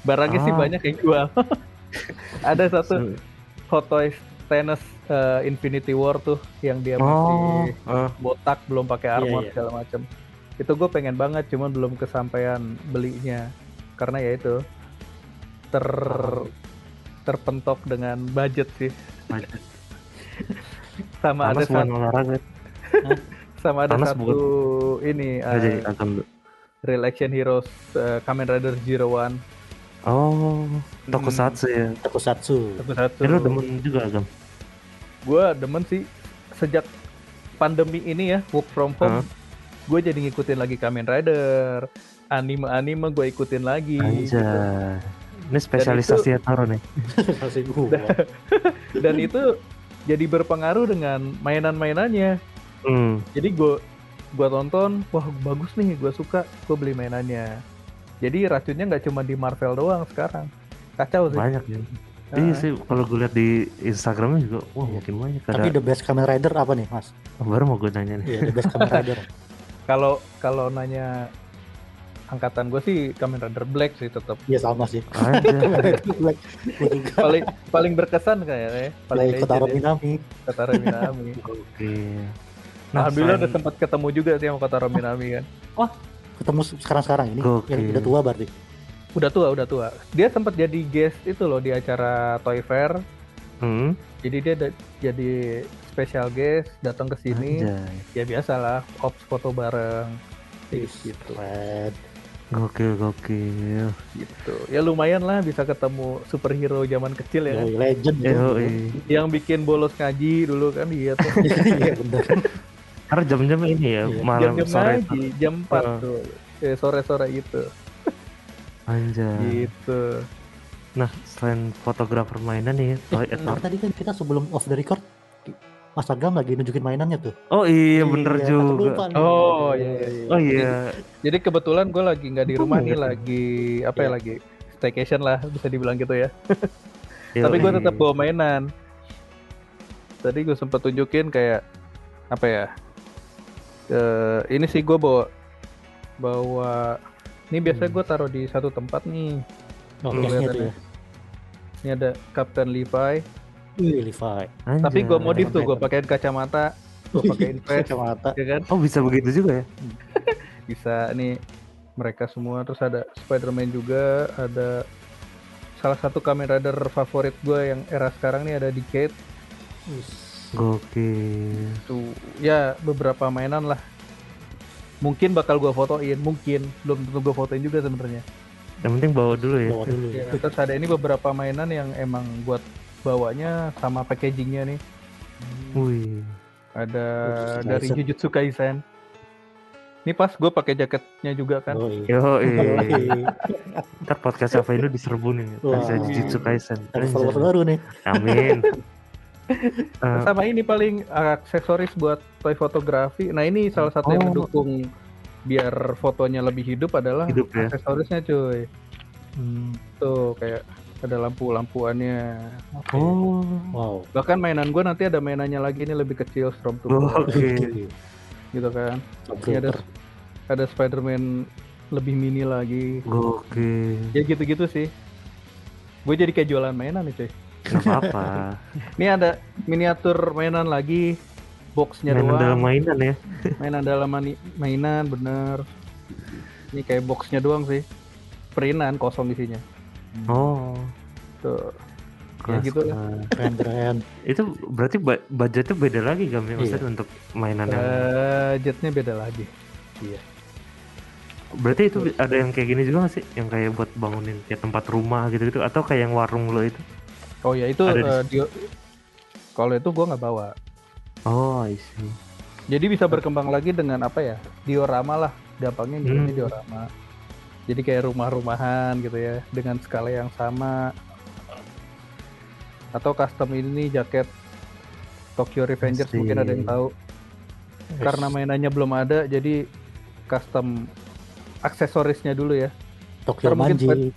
[SPEAKER 3] Barangnya sih
[SPEAKER 1] Ah.
[SPEAKER 3] banyak yang jual. ada satu Hot Toys Tennis eh, Infinity War tuh yang dia
[SPEAKER 1] Oh,
[SPEAKER 3] masih
[SPEAKER 1] eh,
[SPEAKER 3] botak, belum pakai
[SPEAKER 2] Iya,
[SPEAKER 3] armor
[SPEAKER 2] iya.
[SPEAKER 3] segala macam. Itu gue pengen banget, cuman belum kesampaian belinya karena ya itu ter terpentok dengan budget sih.
[SPEAKER 1] budget.
[SPEAKER 3] Sama
[SPEAKER 1] Sama
[SPEAKER 3] ada satu, sama ada satu ini uh. Real Action Heroes uh, Kamen Rider Zero One
[SPEAKER 1] Oh, tokusatsu ya.
[SPEAKER 2] Tokusatsu.
[SPEAKER 3] satu-satu.
[SPEAKER 1] Ya lu demen juga agam.
[SPEAKER 3] gue demen sih sejak pandemi ini ya work from home
[SPEAKER 1] Hah?
[SPEAKER 3] gue jadi ngikutin lagi Kamen Rider anime anime gue ikutin lagi gitu.
[SPEAKER 1] Anjay. Ini spesialisasi ya Taro nih.
[SPEAKER 3] Dan itu jadi berpengaruh dengan mainan-mainannya
[SPEAKER 1] Hmm.
[SPEAKER 3] jadi gue gua tonton wah bagus nih gue suka gue beli mainannya jadi racunnya nggak cuma di Marvel doang sekarang kacau sih
[SPEAKER 1] Banyak ya.
[SPEAKER 3] Ah.
[SPEAKER 1] Iya sih, kalau gue lihat di Instagramnya juga, wah makin banyak.
[SPEAKER 2] Tapi
[SPEAKER 1] Ada,
[SPEAKER 2] the best Kamen Rider apa nih, Mas?
[SPEAKER 1] baru mau gue nanya nih.
[SPEAKER 2] Iya, the best Kamen Rider.
[SPEAKER 3] kalau kalau nanya angkatan gue sih Kamen Rider Black sih tetap
[SPEAKER 2] Iya sama sih. Black.
[SPEAKER 3] Paling paling berkesan kayaknya paling
[SPEAKER 2] Black Kotaro
[SPEAKER 3] legend ya,
[SPEAKER 2] Minami.
[SPEAKER 3] Kotaro Minami
[SPEAKER 1] Oke.
[SPEAKER 3] Alhamdulillah udah sempat ketemu juga sih sama Kotaro Minami kan
[SPEAKER 2] Ketemu sekarang-sekarang ini.
[SPEAKER 1] Gokil.
[SPEAKER 2] Yang udah tua berarti.
[SPEAKER 3] udah tua udah tua dia sempat jadi guest itu loh di acara Toy Fair
[SPEAKER 1] Hmm,
[SPEAKER 3] jadi dia da- jadi special guest datang ke sini
[SPEAKER 1] anjay.
[SPEAKER 3] ya biasalah ops foto bareng gitu
[SPEAKER 2] Keren.
[SPEAKER 1] Gokil, gokil.
[SPEAKER 3] gitu ya lumayan lah bisa ketemu superhero zaman kecil ya?
[SPEAKER 2] Yoi, legend. ya.
[SPEAKER 1] Yoi.
[SPEAKER 3] yang bikin bolos ngaji dulu kan dia tuh
[SPEAKER 2] Iya bener.
[SPEAKER 1] Karena jam-jam ini ya,
[SPEAKER 2] Iya.
[SPEAKER 1] malam
[SPEAKER 3] jam-jam
[SPEAKER 1] sore.
[SPEAKER 3] ngaji jam 4
[SPEAKER 1] Heeh.
[SPEAKER 3] tuh eh, sore-sore gitu
[SPEAKER 1] Anjay.
[SPEAKER 3] gitu
[SPEAKER 1] Nah, selain fotografer mainan nih, Toy
[SPEAKER 2] Tapi
[SPEAKER 1] Edward.
[SPEAKER 2] tadi kan kita sebelum off the record Mas Agam lagi nunjukin mainannya tuh.
[SPEAKER 1] Oh iya, bener
[SPEAKER 2] Iya,
[SPEAKER 1] juga.
[SPEAKER 2] lupa nih.
[SPEAKER 3] Oh, iya, iya, iya.
[SPEAKER 1] Oh iya,
[SPEAKER 3] Jadi kebetulan gue lagi nggak di rumah nih, lagi apa ya
[SPEAKER 2] Iya.
[SPEAKER 3] lagi staycation lah bisa dibilang gitu ya. Tapi gue tetap bawa mainan. Tadi gue sempat tunjukin kayak apa ya? Eh, ini sih gue bawa bawa. Ini biasanya
[SPEAKER 2] Hmm.
[SPEAKER 3] gue taruh di satu tempat nih.
[SPEAKER 2] Oh, tuh ya.
[SPEAKER 3] Ini ada Captain Levi.
[SPEAKER 2] Wih, Levi.
[SPEAKER 1] Anjay.
[SPEAKER 3] Tapi gue modif tuh, gue pakein kacamata, gue pakein vest,
[SPEAKER 2] Kacamata.
[SPEAKER 3] ya kan?
[SPEAKER 1] Oh bisa begitu juga ya?
[SPEAKER 3] Bisa nih mereka semua. Terus ada Spider-Man juga, ada salah satu Kamen Rider favorit gue yang era sekarang nih ada Decade.
[SPEAKER 2] Wih,
[SPEAKER 1] Gokil.
[SPEAKER 3] tuh ya beberapa mainan lah mungkin bakal gua fotoin mungkin belum tentu gua fotoin juga sebenarnya
[SPEAKER 1] Yang penting bawa dulu ya.
[SPEAKER 2] Bawa dulu.
[SPEAKER 3] Ya, terus ada ini beberapa mainan yang emang buat bawanya sama packagingnya nih
[SPEAKER 1] Wih.
[SPEAKER 3] ada
[SPEAKER 2] Jujutsu
[SPEAKER 3] dari
[SPEAKER 2] Kaisen.
[SPEAKER 3] Jujutsu Kaisen ini pas gue pakai jaketnya juga kan
[SPEAKER 2] Oh, iya.
[SPEAKER 1] Yo,
[SPEAKER 2] Yoi.
[SPEAKER 1] ntar podcast apa ini diserbu nih. Bisa Jujutsu Kaisen.
[SPEAKER 2] Ada baru nih.
[SPEAKER 1] Amin. Eh,
[SPEAKER 3] sama ini paling aksesoris buat toy fotografi nah ini salah satu yang
[SPEAKER 1] Oh.
[SPEAKER 3] mendukung biar fotonya lebih hidup adalah
[SPEAKER 1] Hidup ya.
[SPEAKER 3] aksesorisnya cuy
[SPEAKER 2] Hmm.
[SPEAKER 3] tuh kayak ada lampu-lampuannya Oke.
[SPEAKER 1] oh.
[SPEAKER 2] Wow.
[SPEAKER 3] bahkan mainan gue nanti ada mainannya lagi ini lebih kecil
[SPEAKER 1] Oh,
[SPEAKER 3] Stormtrooper
[SPEAKER 1] Oke.
[SPEAKER 3] gitu kan ini ada ada Spider-Man lebih mini lagi
[SPEAKER 1] Gokil.
[SPEAKER 3] ya gitu-gitu sih gue jadi kayak jualan mainan nih cuy
[SPEAKER 1] Gak apa-apa.
[SPEAKER 3] ini ada miniatur mainan lagi boxnya
[SPEAKER 1] Mainan dalam
[SPEAKER 3] doang
[SPEAKER 1] mainan ya.
[SPEAKER 3] mainan dalam mani- mainan bener ini kayak boxnya doang sih perintan kosong isinya
[SPEAKER 1] Oh.
[SPEAKER 3] tuh
[SPEAKER 1] kelas-
[SPEAKER 3] gitu lah.
[SPEAKER 1] kelas.
[SPEAKER 2] Keren keren.
[SPEAKER 1] Itu berarti budgetnya beda lagi gak ya? Maksudnya
[SPEAKER 2] Iya.
[SPEAKER 1] untuk mainan yang
[SPEAKER 3] budgetnya beda lagi
[SPEAKER 1] Berarti itu ada yang kayak gini juga gak sih? Yang kayak buat bangunin kayak tempat rumah gitu-gitu atau kayak yang warung lo itu?
[SPEAKER 3] Oh ya itu
[SPEAKER 1] Ada di-
[SPEAKER 3] eh, kalau itu gue nggak bawa
[SPEAKER 1] Oh, I see.
[SPEAKER 3] Jadi bisa berkembang lagi dengan apa ya? Diorama lah, gampangnya
[SPEAKER 1] Hmm.
[SPEAKER 3] diorama. Jadi kayak rumah-rumahan gitu ya, dengan skala yang sama. Atau custom ini jaket Tokyo Revengers
[SPEAKER 1] Asik.
[SPEAKER 3] mungkin ada yang tahu. Karena mainannya belum ada, jadi custom aksesorisnya dulu ya.
[SPEAKER 2] Tokyo
[SPEAKER 3] Ntar mungkin
[SPEAKER 2] Manji.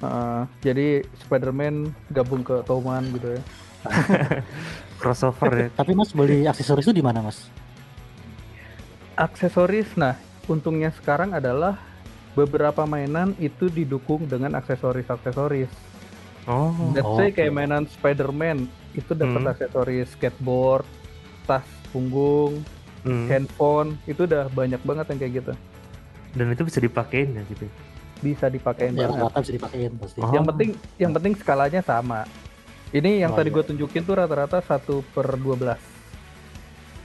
[SPEAKER 3] Uh, jadi Spider-Man gabung ke Toman gitu ya.
[SPEAKER 1] Crossover ya.
[SPEAKER 2] Tapi Mas beli aksesoris itu di mana Mas?
[SPEAKER 3] aksesoris nah untungnya sekarang adalah beberapa mainan itu didukung dengan aksesoris-aksesoris
[SPEAKER 1] Oh.
[SPEAKER 3] let's
[SPEAKER 2] Oh,
[SPEAKER 3] say
[SPEAKER 2] oke.
[SPEAKER 3] kayak mainan Spider-Man itu dapat
[SPEAKER 1] Hmm.
[SPEAKER 3] aksesoris skateboard tas punggung
[SPEAKER 1] Hmm.
[SPEAKER 3] handphone itu udah banyak banget yang kayak gitu
[SPEAKER 1] Dan itu bisa dipakein ya gitu.
[SPEAKER 3] Bisa dipakein
[SPEAKER 2] Ya
[SPEAKER 3] banget
[SPEAKER 2] bisa dipakein pasti.
[SPEAKER 1] Oh.
[SPEAKER 3] yang penting yang penting skalanya sama ini yang
[SPEAKER 2] Oh,
[SPEAKER 3] tadi
[SPEAKER 2] iya.
[SPEAKER 3] gue tunjukin tuh rata-rata 1 per 12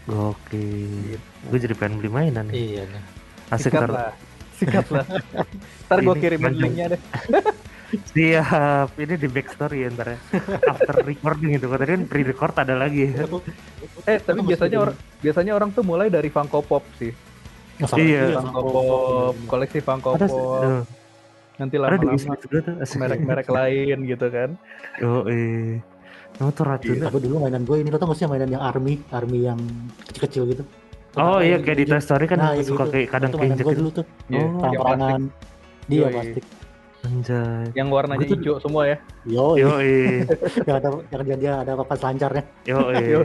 [SPEAKER 1] Oke.
[SPEAKER 3] Gitu.
[SPEAKER 1] Gue jadi pengen beli mainan nih.
[SPEAKER 2] Iya nih.
[SPEAKER 1] Asik
[SPEAKER 3] Sikat
[SPEAKER 1] ntar.
[SPEAKER 3] lah. Sikat lah. Ntar gue kirimin
[SPEAKER 1] maju.
[SPEAKER 3] linknya deh.
[SPEAKER 1] Siap. Ini di backstory ya ntar ya. After recording itu. Tadi kan pre-record ada lagi.
[SPEAKER 3] Eh tapi biasanya orang biasanya orang tuh mulai dari Funko Pop sih.
[SPEAKER 1] Iya.
[SPEAKER 3] Funko Pop, koleksi Funko Pop.
[SPEAKER 1] eh,
[SPEAKER 3] Nanti lama-lama merek-merek lain gitu kan.
[SPEAKER 1] Oh, eh. Kamu tuh racunnya.
[SPEAKER 2] Tapi dulu mainan gue ini lo tau gak sih mainan yang army, army yang kecil-kecil gitu.
[SPEAKER 1] Oh iya kayak di Toy Story kan
[SPEAKER 2] Nah,
[SPEAKER 1] suka kayak kadang
[SPEAKER 2] gue
[SPEAKER 1] gitu.
[SPEAKER 2] dulu tuh,
[SPEAKER 3] Iya,
[SPEAKER 1] Oh,
[SPEAKER 2] perang-perangan. Dia
[SPEAKER 3] Yoi.
[SPEAKER 2] plastik.
[SPEAKER 1] Anjay.
[SPEAKER 3] Yang warnanya
[SPEAKER 1] tuh-
[SPEAKER 3] hijau semua ya.
[SPEAKER 2] Yo,
[SPEAKER 1] Yo, eh.
[SPEAKER 2] yang ada yang dia, dia ada papan selancarnya.
[SPEAKER 1] Yo,
[SPEAKER 3] Yo.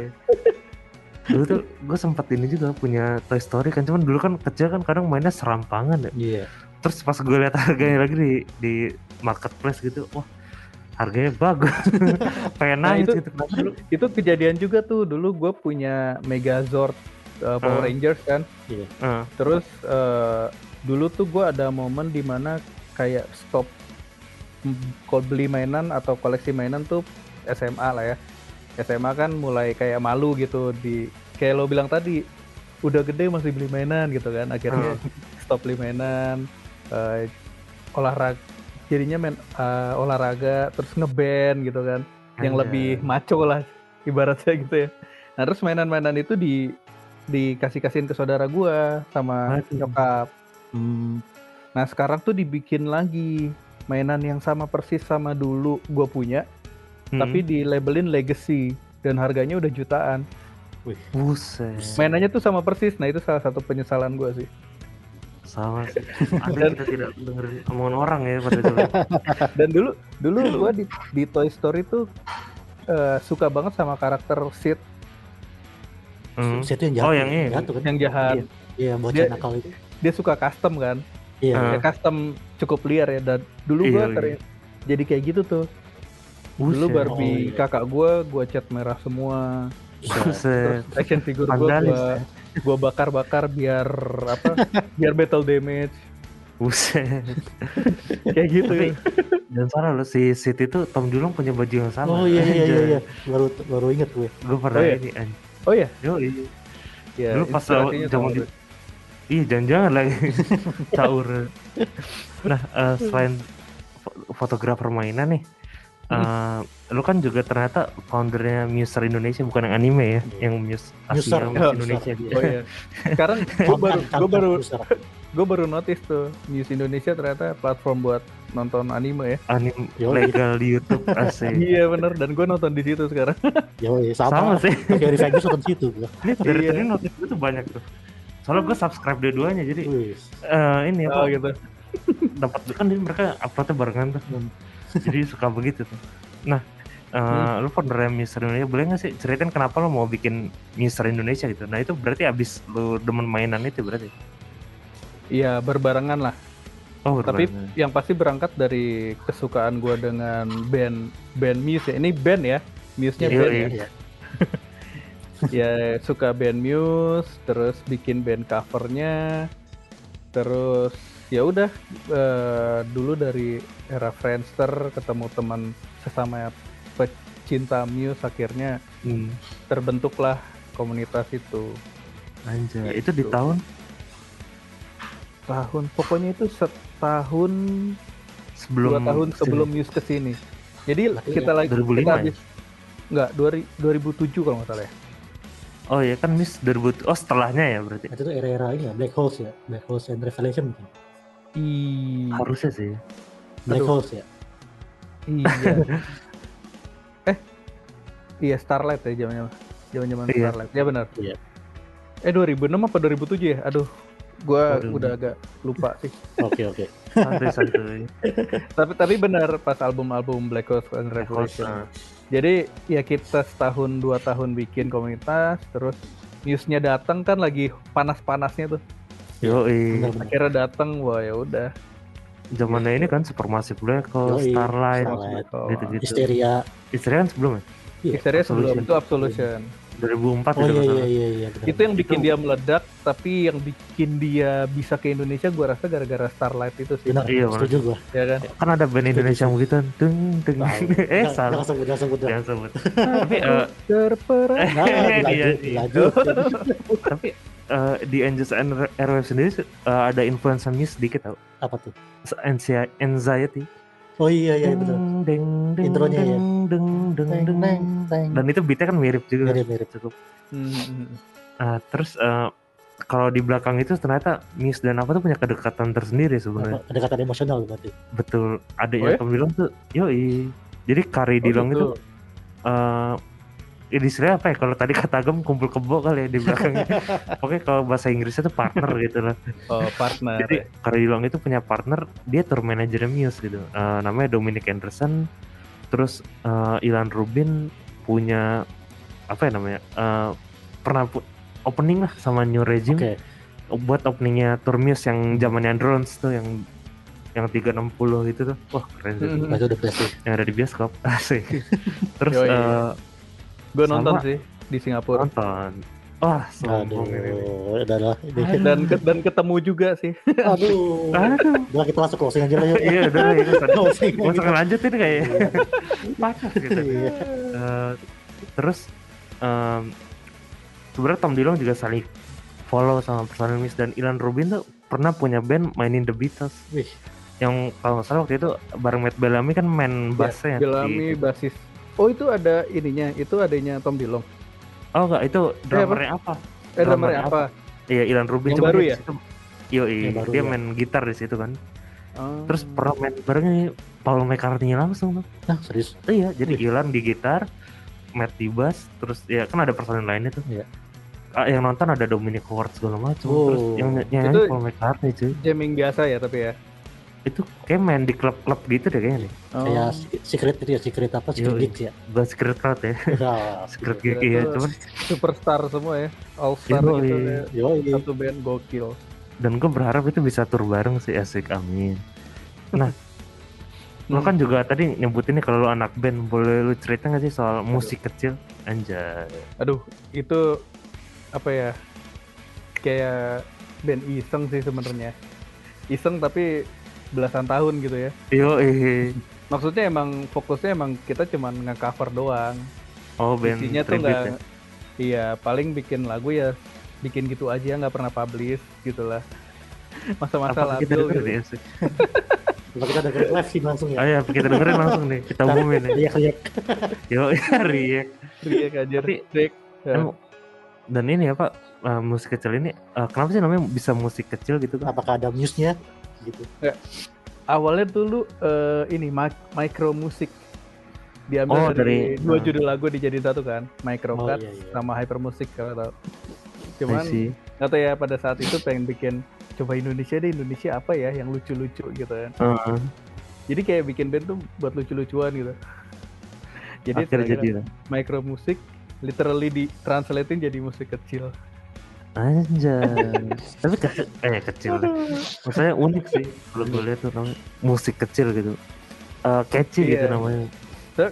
[SPEAKER 1] Dulu tuh gue sempat ini juga punya Toy Story kan cuman dulu kan kecil kan kadang mainnya serampangan ya.
[SPEAKER 2] Iya.
[SPEAKER 1] Terus pas gue lihat harganya lagi di di marketplace gitu, wah harganya bagus. Pengen
[SPEAKER 3] Nah,
[SPEAKER 1] nangis
[SPEAKER 3] itu-
[SPEAKER 1] gitu. Kenapa lu?
[SPEAKER 3] Itu kejadian juga tuh dulu gue punya Megazord uh, Power
[SPEAKER 1] Ah.
[SPEAKER 3] Rangers kan.
[SPEAKER 1] Ah,
[SPEAKER 3] Terus eh, dulu tuh gue ada momen di mana kayak stop kalau beli mainan atau koleksi mainan tuh SMA lah ya. SMA kan mulai kayak malu gitu di kayak lo bilang tadi udah gede masih beli mainan gitu kan. Akhirnya stop beli mainan eh, olahraga jadinya main eh, olahraga terus ngeband gitu kan yang
[SPEAKER 1] anjay.
[SPEAKER 3] lebih maco lah ibaratnya gitu ya. Nah terus mainan-mainan itu di dikasih kasihin ke saudara gua sama
[SPEAKER 1] Waduh.
[SPEAKER 3] nyokap.
[SPEAKER 2] Hmm,
[SPEAKER 3] Nah sekarang tuh dibikin lagi mainan yang sama persis sama dulu gua punya,
[SPEAKER 1] Hmm.
[SPEAKER 3] tapi di labelin legacy dan harganya udah jutaan.
[SPEAKER 1] buset.
[SPEAKER 3] Mainannya tuh sama persis. Nah itu salah satu penyesalan gua sih.
[SPEAKER 1] Sama sih. Ada kita tidak dengerin omongan orang ya pada dulu.
[SPEAKER 3] Dan dulu dulu gua di, di Toy Story tuh eh, suka banget sama karakter Sid
[SPEAKER 1] Hmm.
[SPEAKER 2] Situ yang jahat.
[SPEAKER 1] Oh, yang ini.
[SPEAKER 2] Jahat kan.
[SPEAKER 3] yang jahat.
[SPEAKER 2] Iya, bocah
[SPEAKER 3] Dia-
[SPEAKER 2] nakal itu.
[SPEAKER 3] Dia suka custom kan.
[SPEAKER 2] Iya.
[SPEAKER 3] Ya custom cukup liar ya. Dan dulu gua
[SPEAKER 1] Iya,
[SPEAKER 3] ter- jadi kayak gitu tuh. Dulu
[SPEAKER 1] Buset.
[SPEAKER 3] Barbie
[SPEAKER 2] Oh, iya.
[SPEAKER 3] kakak gua gua cat merah semua.
[SPEAKER 1] Buset.
[SPEAKER 3] Terus action figure gua
[SPEAKER 1] Vandalis
[SPEAKER 3] gua, gua bakar-bakar biar apa? biar battle damage.
[SPEAKER 1] Buset.
[SPEAKER 3] Kayak gitu ya.
[SPEAKER 1] dan salah lo si Siti itu Tom Dulung punya baju yang sama.
[SPEAKER 2] Oh iya iya iya iya. Baru baru inget gue.
[SPEAKER 1] Gue pernah
[SPEAKER 3] Oh, iya?
[SPEAKER 1] ini anj-
[SPEAKER 3] Oh iya,
[SPEAKER 1] Yo, iya.
[SPEAKER 3] ya.
[SPEAKER 1] Dulu pas zaman di-
[SPEAKER 3] gue.
[SPEAKER 1] Iya, jangan-jangan lagi caur. Nah, eh, selain fo- fotografer mainan nih, eh, lu kan juga ternyata foundernya Muser Indonesia bukan yang anime ya, yang Muse
[SPEAKER 2] Muser,
[SPEAKER 1] Asia Muse
[SPEAKER 2] oh,
[SPEAKER 1] Indonesia.
[SPEAKER 3] Oh iya. Sekarang gue baru gue baru gue baru notice tuh News Indonesia ternyata platform buat nonton anime ya.
[SPEAKER 1] Anime
[SPEAKER 2] Yo.
[SPEAKER 1] legal di YouTube asik.
[SPEAKER 3] Iya bener dan gue nonton di situ sekarang.
[SPEAKER 2] Yo, iya,
[SPEAKER 1] Sama
[SPEAKER 2] sama.
[SPEAKER 1] sih.
[SPEAKER 2] Kayak Revenge nonton situ gue.
[SPEAKER 1] Ini dari
[SPEAKER 3] Iya.
[SPEAKER 1] tadi notif gue tuh banyak tuh. Soalnya gue subscribe dua-duanya jadi eh, ini
[SPEAKER 3] Oh
[SPEAKER 1] apa
[SPEAKER 3] gitu.
[SPEAKER 1] dapat kan dia mereka uploadnya barengan tuh. Jadi suka begitu tuh. Nah, eh,
[SPEAKER 3] Hmm.
[SPEAKER 1] lu foundernya Mister Indonesia boleh nggak sih ceritain kenapa lu mau bikin Mister Indonesia gitu? Nah itu berarti abis lu demen mainan itu berarti?
[SPEAKER 3] Iya berbarengan lah.
[SPEAKER 1] Oh
[SPEAKER 3] Tapi
[SPEAKER 1] berbarengan.
[SPEAKER 3] yang pasti berangkat dari kesukaan gue dengan band band Muse ya. Ini band ya. Muse-nya
[SPEAKER 1] Iya,
[SPEAKER 3] band
[SPEAKER 1] iya.
[SPEAKER 3] ya. ya suka band Muse, terus bikin band covernya, terus ya udah eh, dulu dari era Friendster ketemu teman sesama pecinta Muse akhirnya
[SPEAKER 1] Hmm,
[SPEAKER 3] terbentuklah komunitas itu
[SPEAKER 1] anjay. Itu di
[SPEAKER 3] Gitu.
[SPEAKER 1] tahun
[SPEAKER 3] tahun pokoknya itu setahun
[SPEAKER 1] sebelum
[SPEAKER 3] dua tahun sebelum Muse ke sini jadi
[SPEAKER 2] Berarti
[SPEAKER 3] kita lagi
[SPEAKER 1] 2005
[SPEAKER 3] kita
[SPEAKER 1] ya?
[SPEAKER 3] habis enggak 2007 kalau nggak salah ya
[SPEAKER 1] Oh ya kan Miss 2000 oh setelahnya ya berarti.
[SPEAKER 2] Itu tuh era-era ini ya, Black Holes ya. Black Holes and Revelation mungkin.
[SPEAKER 3] Iya.
[SPEAKER 1] Harusnya sih.
[SPEAKER 2] Black
[SPEAKER 3] Aduh.
[SPEAKER 2] Holes ya.
[SPEAKER 3] Iya. eh, iya Starlight ya zamannya. Zaman-zaman
[SPEAKER 1] Iya.
[SPEAKER 3] Starlight. Ya benar.
[SPEAKER 2] Iya.
[SPEAKER 3] Eh 2006 apa 2007 ya? Aduh, gua udah agak lupa sih.
[SPEAKER 2] Oke oke.
[SPEAKER 1] Santai
[SPEAKER 3] tapi tapi benar pas album-album Black Hole and Revelation.
[SPEAKER 1] Nah,
[SPEAKER 3] Jadi ya kita setahun dua tahun bikin komunitas, terus Muse-nya datang kan lagi panas-panasnya tuh.
[SPEAKER 1] Yo.
[SPEAKER 3] Akhirnya datang, wah ya udah.
[SPEAKER 1] zamannya ini kan Supermassive Black Hole,
[SPEAKER 2] Yoi,
[SPEAKER 1] Starlight,
[SPEAKER 2] Starlight.
[SPEAKER 1] gitu-gitu.
[SPEAKER 2] Histeria.
[SPEAKER 1] Istri kan sebelum ya?
[SPEAKER 2] Iya.
[SPEAKER 3] Histeria sebelum
[SPEAKER 1] Absolution.
[SPEAKER 3] itu Absolution.
[SPEAKER 1] 2004
[SPEAKER 2] Oh
[SPEAKER 1] gitu
[SPEAKER 2] iya iya iya iya. benar.
[SPEAKER 3] Itu yang bikin dia meledak, tapi yang bikin dia bisa ke Indonesia gua rasa gara-gara Starlight itu sih.
[SPEAKER 2] benar.
[SPEAKER 1] Iya,
[SPEAKER 2] setuju gua.
[SPEAKER 3] Ya kan?
[SPEAKER 1] Kan ada band Indonesia yang begitu, deng deng.
[SPEAKER 2] Nah,
[SPEAKER 1] eh salah.
[SPEAKER 2] Jangan sebut jangan sebut.
[SPEAKER 1] Jangan sebut. Tapi eh,
[SPEAKER 3] Terperang.
[SPEAKER 2] Nah,
[SPEAKER 1] Iya, iya.
[SPEAKER 2] lanjut.
[SPEAKER 1] tapi eh, di Angels and Airwaves sendiri eh, ada influence Muse sedikit tau.
[SPEAKER 2] Apa tuh?
[SPEAKER 1] Anxi- Anxiety.
[SPEAKER 2] Oh iya iya betul.
[SPEAKER 1] Deng deng deng
[SPEAKER 2] Intronya ya.
[SPEAKER 1] deng deng deng deng.
[SPEAKER 2] teng, teng.
[SPEAKER 1] Dan itu beatnya kan mirip juga.
[SPEAKER 2] Mirip-mirip.
[SPEAKER 1] Cukup.
[SPEAKER 3] Hmm.
[SPEAKER 1] Ah, terus eh, kalau di belakang itu ternyata Muse dan apa tuh punya kedekatan tersendiri sebenarnya.
[SPEAKER 2] Kedekatan emosional berarti.
[SPEAKER 1] Betul.
[SPEAKER 3] Oh
[SPEAKER 1] Adiknya
[SPEAKER 3] ya?
[SPEAKER 1] Dillon tuh, yoi. Jadi Kari
[SPEAKER 3] Oh,
[SPEAKER 1] Dillon
[SPEAKER 3] gitu.
[SPEAKER 1] itu eh ini istilahnya apa ya? Kalau tadi kata Agam kumpul kebo kali ya di belakangnya. Oke, kalau bahasa Inggrisnya tuh partner gitu lah.
[SPEAKER 3] Oh, partner.
[SPEAKER 1] Jadi Kari Dillon itu punya partner, dia tour manager Muse gitu. Eh, namanya Dominic Anderson. Terus eh, Ilan Rubin punya apa ya namanya? Eh, pernah pu- opening lah sama New Regime
[SPEAKER 2] Oke.
[SPEAKER 1] buat openingnya tour Muse yang zamannya Drones tuh yang yang 360 itu tuh. Wah, keren sih.
[SPEAKER 3] Hmm.
[SPEAKER 2] Itu udah pasti.
[SPEAKER 1] yang ada di bioskop asik terus
[SPEAKER 3] Yoi.
[SPEAKER 1] eh,
[SPEAKER 3] Gue nonton
[SPEAKER 1] Sama-
[SPEAKER 3] sih di Singapura.
[SPEAKER 1] nonton wah sombong ini
[SPEAKER 2] Aduh, udah lah. Ini.
[SPEAKER 3] Dan ke- dan ketemu juga sih.
[SPEAKER 2] Aduh.
[SPEAKER 1] aduh
[SPEAKER 2] Udah kita langsung closing aja lah yuk.
[SPEAKER 1] iya udah itu
[SPEAKER 2] Closing.
[SPEAKER 1] gue suka lanjutin kayak pacar gitu
[SPEAKER 2] Iya.
[SPEAKER 1] Eh, terus em, sebenarnya Tom Dillon juga saling follow sama personil Miss dan Ilan Rubin tuh pernah punya band mainin The Beatles
[SPEAKER 2] Wih.
[SPEAKER 1] yang kalau nggak salah waktu itu bareng Matt Bellamy kan main bassnya di-
[SPEAKER 3] Bellamy basis. Oh itu ada ininya, itu adanya Tom Dillon.
[SPEAKER 1] oh enggak itu drummernya apa
[SPEAKER 3] Eh drummer
[SPEAKER 1] Drummer
[SPEAKER 3] apa?
[SPEAKER 1] Iya Ilan Rubin
[SPEAKER 3] Yang
[SPEAKER 1] cuma
[SPEAKER 3] baru
[SPEAKER 1] dia
[SPEAKER 3] ya?
[SPEAKER 2] Yang baru
[SPEAKER 1] dia
[SPEAKER 2] ya.
[SPEAKER 1] main gitar di situ kan.
[SPEAKER 3] Oh.
[SPEAKER 1] Terus pernah main bareng nih Paul McCartney langsung tuh.
[SPEAKER 2] Nah, serius.
[SPEAKER 1] Iya, jadi Ilan di gitar, Matt di bass, terus ya kan ada personil lainnya tuh.
[SPEAKER 2] Iya.
[SPEAKER 1] Ah, yang nonton ada Dominic Howard segala macam.
[SPEAKER 2] Oh.
[SPEAKER 1] Terus yang ny- nyanyi Paul McCartney cuy.
[SPEAKER 3] jamming biasa ya tapi ya.
[SPEAKER 1] Itu kayak main di klub-klub gitu deh kayaknya nih.
[SPEAKER 3] Oh.
[SPEAKER 2] Kayak se- secret itu ya, secret apa? Secret gigs ya.
[SPEAKER 1] Bukan secret crowd ya.
[SPEAKER 2] Nah,
[SPEAKER 1] secret gig
[SPEAKER 3] tuh
[SPEAKER 1] cuman
[SPEAKER 3] superstar semua ya. All star
[SPEAKER 1] Yoi.
[SPEAKER 3] gitu ya.
[SPEAKER 2] Yoi.
[SPEAKER 3] Satu band gokil.
[SPEAKER 1] dan gue berharap itu bisa tur bareng sih asik amin. Nah, lo kan juga tadi nyebutin nih kalau lo anak band boleh lu cerita nggak sih soal musik kecil anjay
[SPEAKER 3] Aduh, itu apa ya? Kayak band iseng sih sebenarnya. Iseng tapi belasan tahun gitu ya.
[SPEAKER 1] yo eh
[SPEAKER 3] Maksudnya emang fokusnya emang kita cuman nge-cover doang.
[SPEAKER 1] oh band
[SPEAKER 3] Isinya tuh nggak
[SPEAKER 1] ya?
[SPEAKER 3] Iya, paling bikin lagu ya bikin gitu aja nggak pernah publish gitu lah. Masa-masa
[SPEAKER 1] apa kita
[SPEAKER 3] labil
[SPEAKER 1] dengerin
[SPEAKER 3] gitu.
[SPEAKER 1] ya
[SPEAKER 2] kita dengerin live sih langsung ya.
[SPEAKER 1] ayo kita dengerin langsung nih kita umumin ya
[SPEAKER 2] Iya, iya.
[SPEAKER 1] yo riek
[SPEAKER 3] Riek aja,
[SPEAKER 1] Tapi-
[SPEAKER 3] Riek. Ya.
[SPEAKER 1] Emang- dan ini apa eh, musik kecil ini eh, kenapa sih namanya bisa musik kecil gitu kan
[SPEAKER 2] Apakah ada muse-nya? Gitu.
[SPEAKER 3] Awalnya dulu eh, ini mic- micro musik diambil
[SPEAKER 1] Oh,
[SPEAKER 3] dari,
[SPEAKER 1] dari-
[SPEAKER 3] dua
[SPEAKER 1] nah.
[SPEAKER 3] judul lagu dijadiin satu kan, micro
[SPEAKER 2] Oh
[SPEAKER 3] cut
[SPEAKER 2] iya iya.
[SPEAKER 3] sama hyper musik kalau tahu.
[SPEAKER 1] I
[SPEAKER 3] Cuman tahu ya pada saat itu pengen bikin coba Indonesia deh Indonesia apa ya yang lucu-lucu gitu kan.
[SPEAKER 1] Heeh,
[SPEAKER 3] Jadi kayak bikin band tuh buat lucu-lucuan gitu. Jadi
[SPEAKER 1] akhirnya jadi lah.
[SPEAKER 3] micro musik literally di translatein jadi musik kecil.
[SPEAKER 1] Anjay tapi kecil eh kecil deh. maksudnya unik sih kalau gue lihat tuh namanya musik kecil gitu Eh catchy gitu
[SPEAKER 3] Iya.
[SPEAKER 1] namanya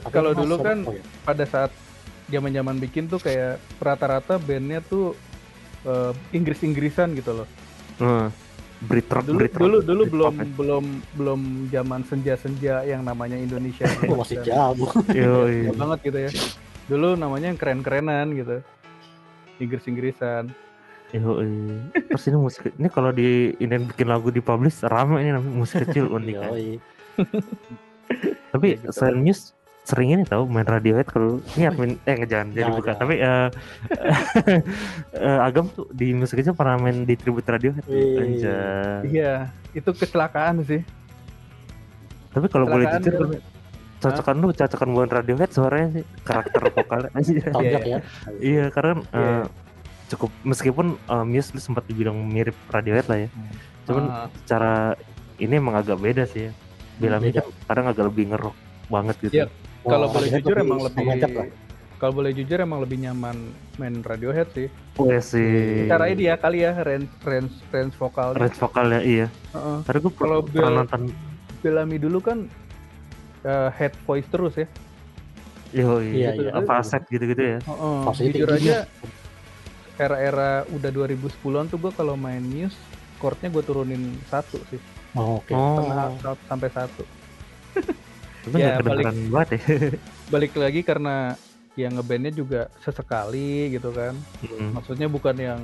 [SPEAKER 3] kalau dulu kan
[SPEAKER 2] ya.
[SPEAKER 3] pada saat zaman-zaman bikin tuh kayak rata-rata bandnya tuh eh, Inggris-Inggrisan gitu loh.
[SPEAKER 1] Heeh. Britrock,
[SPEAKER 3] Dulu
[SPEAKER 1] Britrock,
[SPEAKER 3] dulu dulu
[SPEAKER 1] Britpop
[SPEAKER 3] belum
[SPEAKER 1] ya.
[SPEAKER 3] belum belum zaman senja-senja yang namanya Indonesia.
[SPEAKER 2] Oh, masih jauh.
[SPEAKER 3] Jauh banget gitu ya. Dulu namanya yang keren-kerenan gitu. Inggris-Inggrisan.
[SPEAKER 1] Yoi. Terus ini musik ini kalau di ini bikin lagu di publish rame ini namanya musik kecil unik. kan.
[SPEAKER 2] Yoi.
[SPEAKER 1] Tapi
[SPEAKER 3] Kayak gitu.
[SPEAKER 1] selain Muse sering ini tahu main Radiohead kalau ini admin eh jangan jadi buka tapi eh eh, Agam tuh di musik kecil pernah main di tribute Radiohead.
[SPEAKER 3] Iya, itu kecelakaan sih.
[SPEAKER 1] Tapi kalau boleh jujur
[SPEAKER 3] dulu.
[SPEAKER 1] kan, cocokan lu cocokan bukan Radiohead suaranya sih karakter vokalnya.
[SPEAKER 2] Tonjok
[SPEAKER 3] Iya.
[SPEAKER 2] ya.
[SPEAKER 1] Iya karena
[SPEAKER 3] Iya.
[SPEAKER 1] eh, cukup meskipun eh, Muse lu sempat dibilang mirip Radiohead lah ya. Cuman
[SPEAKER 3] Ah,
[SPEAKER 1] secara ini emang agak beda sih ya. Bellamy
[SPEAKER 2] Beda.
[SPEAKER 1] kan kadang agak lebih ngerok banget gitu.
[SPEAKER 3] Iya. kalau
[SPEAKER 2] Wah,
[SPEAKER 3] boleh jujur emang lebih kalau boleh jujur emang lebih nyaman main Radiohead sih.
[SPEAKER 1] Wah sih.
[SPEAKER 3] Cara ini ya kali ya range range range vokal.
[SPEAKER 1] range vokalnya iya.
[SPEAKER 3] Heeh.
[SPEAKER 1] Tadi gue
[SPEAKER 3] Kalau
[SPEAKER 1] nonton
[SPEAKER 3] Bellamy dulu kan eh, head voice terus ya.
[SPEAKER 1] Yo,
[SPEAKER 2] Iya,
[SPEAKER 1] iya,
[SPEAKER 2] iya.
[SPEAKER 1] apa aset gitu-gitu ya.
[SPEAKER 3] Heeh,
[SPEAKER 2] Fasilitas
[SPEAKER 3] jujur aja era-era udah 2010-an tuh gue kalau main Muse chordnya gue turunin satu sih
[SPEAKER 2] Oh, oke.
[SPEAKER 1] Oh,
[SPEAKER 3] setengah sa- sampai satu
[SPEAKER 1] itu
[SPEAKER 3] ya,
[SPEAKER 1] banget ya.
[SPEAKER 3] balik lagi karena yang ngebandnya juga sesekali gitu kan
[SPEAKER 1] Hmm.
[SPEAKER 3] maksudnya bukan yang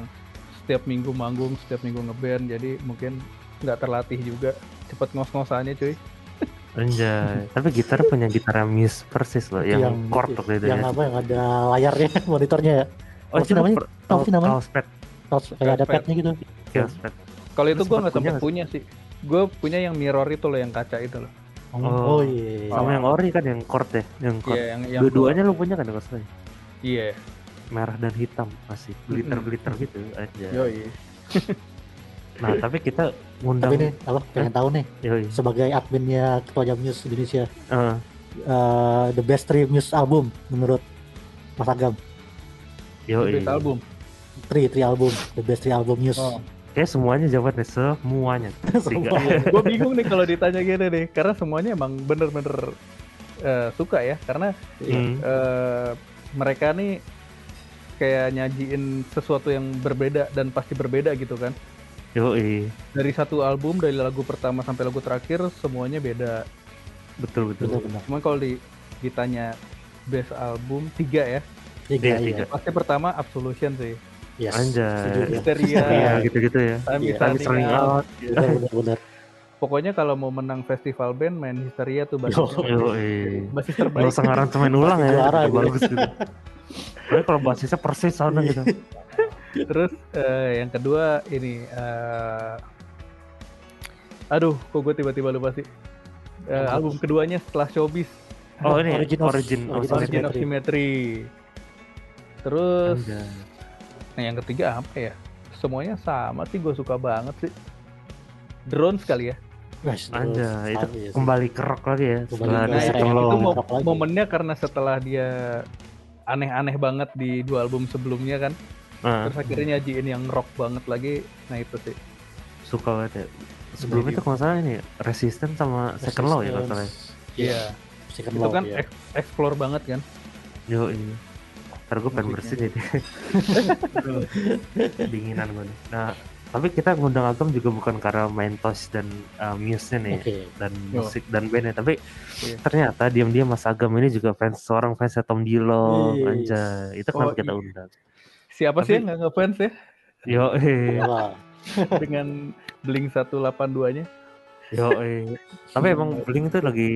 [SPEAKER 3] setiap minggu manggung setiap minggu ngeband jadi mungkin nggak terlatih juga cepet ngos-ngosannya cuy
[SPEAKER 1] Anjay, tapi gitar punya gitar Muse persis loh, yang,
[SPEAKER 2] Yang-
[SPEAKER 1] chord itu
[SPEAKER 2] yang
[SPEAKER 1] ya.
[SPEAKER 2] apa yang ada layarnya monitornya ya
[SPEAKER 1] Oh,
[SPEAKER 2] apa namanya?
[SPEAKER 1] per-
[SPEAKER 2] Apa sih namanya?
[SPEAKER 1] Mousepad,
[SPEAKER 2] Terus kayak ada padnya gitu.
[SPEAKER 1] Ya, mousepad.
[SPEAKER 3] kalau itu gue nggak sempet
[SPEAKER 1] nggak
[SPEAKER 3] punya sih. Gue punya yang mirror itu loh yang kaca itu loh.
[SPEAKER 2] Oh,
[SPEAKER 1] Oh.
[SPEAKER 2] oh iya
[SPEAKER 1] Sama yang ori kan yang chord ya, yang chord.
[SPEAKER 3] iya yang yang
[SPEAKER 1] Dua-duanya lu punya kan kalau salah?
[SPEAKER 3] iya.
[SPEAKER 1] Merah dan hitam masih. Glitter-glitter gitu aja.
[SPEAKER 3] yoi.
[SPEAKER 1] Nah, tapi kita ngundang
[SPEAKER 2] tapi nih apa? Pengen tahu nih.
[SPEAKER 1] Yoi.
[SPEAKER 2] sebagai adminnya ketua Jam News Indonesia
[SPEAKER 1] Eh,
[SPEAKER 2] eh, the best three Muse album menurut Mas Agam
[SPEAKER 1] yoi.
[SPEAKER 3] Best album
[SPEAKER 2] three three album the best three album Muse
[SPEAKER 3] Oh.
[SPEAKER 1] Kayak semuanya jawabannya semuanya. Tiga.
[SPEAKER 3] gue bingung nih kalau ditanya gini nih karena semuanya emang bener-bener eh, suka ya karena
[SPEAKER 1] Hmm.
[SPEAKER 3] eh, mereka nih kayak nyajiin sesuatu yang berbeda dan pasti berbeda gitu kan
[SPEAKER 1] Yoi.
[SPEAKER 3] dari satu album dari lagu pertama sampai lagu terakhir semuanya beda
[SPEAKER 1] Betul betul.
[SPEAKER 2] benar-benar
[SPEAKER 3] cuman kalau di, ditanya best album tiga ya
[SPEAKER 2] tiga
[SPEAKER 1] Iya,
[SPEAKER 2] iya
[SPEAKER 1] tiga.
[SPEAKER 3] pasti pertama Absolution sih
[SPEAKER 2] yes
[SPEAKER 1] Anjay.
[SPEAKER 2] gue.
[SPEAKER 3] Histeria
[SPEAKER 1] Iya gitu-gitu ya.
[SPEAKER 3] Time
[SPEAKER 2] Iya.
[SPEAKER 3] is
[SPEAKER 1] Kami
[SPEAKER 3] Running
[SPEAKER 1] sering
[SPEAKER 3] Out.
[SPEAKER 1] out.
[SPEAKER 2] benar benar benar
[SPEAKER 3] pokoknya kalau mau menang festival band main Histeria tuh
[SPEAKER 2] Yo.
[SPEAKER 3] basisnya
[SPEAKER 1] Yoi.
[SPEAKER 3] basis
[SPEAKER 1] Gak
[SPEAKER 3] terbaik
[SPEAKER 1] usah ngaransemen ulang ya.
[SPEAKER 2] Juara gitu.
[SPEAKER 1] bagus gitu. Tapi kalau basisnya persis soundnya gitu.
[SPEAKER 3] Terus eh, yang kedua ini eh, aduh kok gue tiba-tiba lupa sih. Eh,
[SPEAKER 2] Apa?
[SPEAKER 3] album keduanya setelah Showbiz,
[SPEAKER 1] Oh ini
[SPEAKER 2] Origin
[SPEAKER 1] origin
[SPEAKER 2] of-
[SPEAKER 1] origin,
[SPEAKER 2] of
[SPEAKER 3] Origin
[SPEAKER 1] Origin
[SPEAKER 3] of Symmetry. Terus
[SPEAKER 1] Anjay.
[SPEAKER 3] nah yang ketiga apa ya? Semuanya sama sih gue suka banget sih. Drone sekali ya.
[SPEAKER 2] Guys,
[SPEAKER 1] itu
[SPEAKER 2] ya
[SPEAKER 1] kembali ke rock lagi ya.
[SPEAKER 2] Kembali
[SPEAKER 1] Setelah
[SPEAKER 3] Nah,
[SPEAKER 2] Iya,
[SPEAKER 3] itu,
[SPEAKER 2] iya, iya.
[SPEAKER 3] mo- momennya karena setelah dia aneh-aneh banget di dua album sebelumnya kan.
[SPEAKER 1] Nah,
[SPEAKER 3] Terus akhirnya nyajiin yang rock banget lagi. Nah itu sih.
[SPEAKER 1] suka banget ya. Sebelum
[SPEAKER 2] Iya.
[SPEAKER 1] itu kalau salah ini Resistance sama Second Law ya kalau salah. ya.
[SPEAKER 2] Iya, second
[SPEAKER 3] Itu
[SPEAKER 2] law
[SPEAKER 3] kan
[SPEAKER 2] ya.
[SPEAKER 3] ek- explore banget kan.
[SPEAKER 1] Yo ini. Ntar gue pengen bersin ini. Dinginan gue nih. Nah, tapi kita ngundang Agam juga bukan karena main toys dan uh, muse-nya nih.
[SPEAKER 2] Oke.
[SPEAKER 1] dan
[SPEAKER 3] Yo.
[SPEAKER 1] musik dan bandnya tapi
[SPEAKER 3] Iya.
[SPEAKER 1] ternyata diam-diam Mas Agam ini juga fans seorang fansnya Tom Dillon
[SPEAKER 2] Wih.
[SPEAKER 1] anjay itu
[SPEAKER 3] Oh,
[SPEAKER 1] kenapa kita
[SPEAKER 3] iya.
[SPEAKER 1] undang
[SPEAKER 3] Siapa sih
[SPEAKER 1] Tapi-
[SPEAKER 3] yang nggak ngefans ya
[SPEAKER 1] yo eh
[SPEAKER 3] dengan Blink 182-nya?
[SPEAKER 1] yo eh tapi emang Blink itu lagi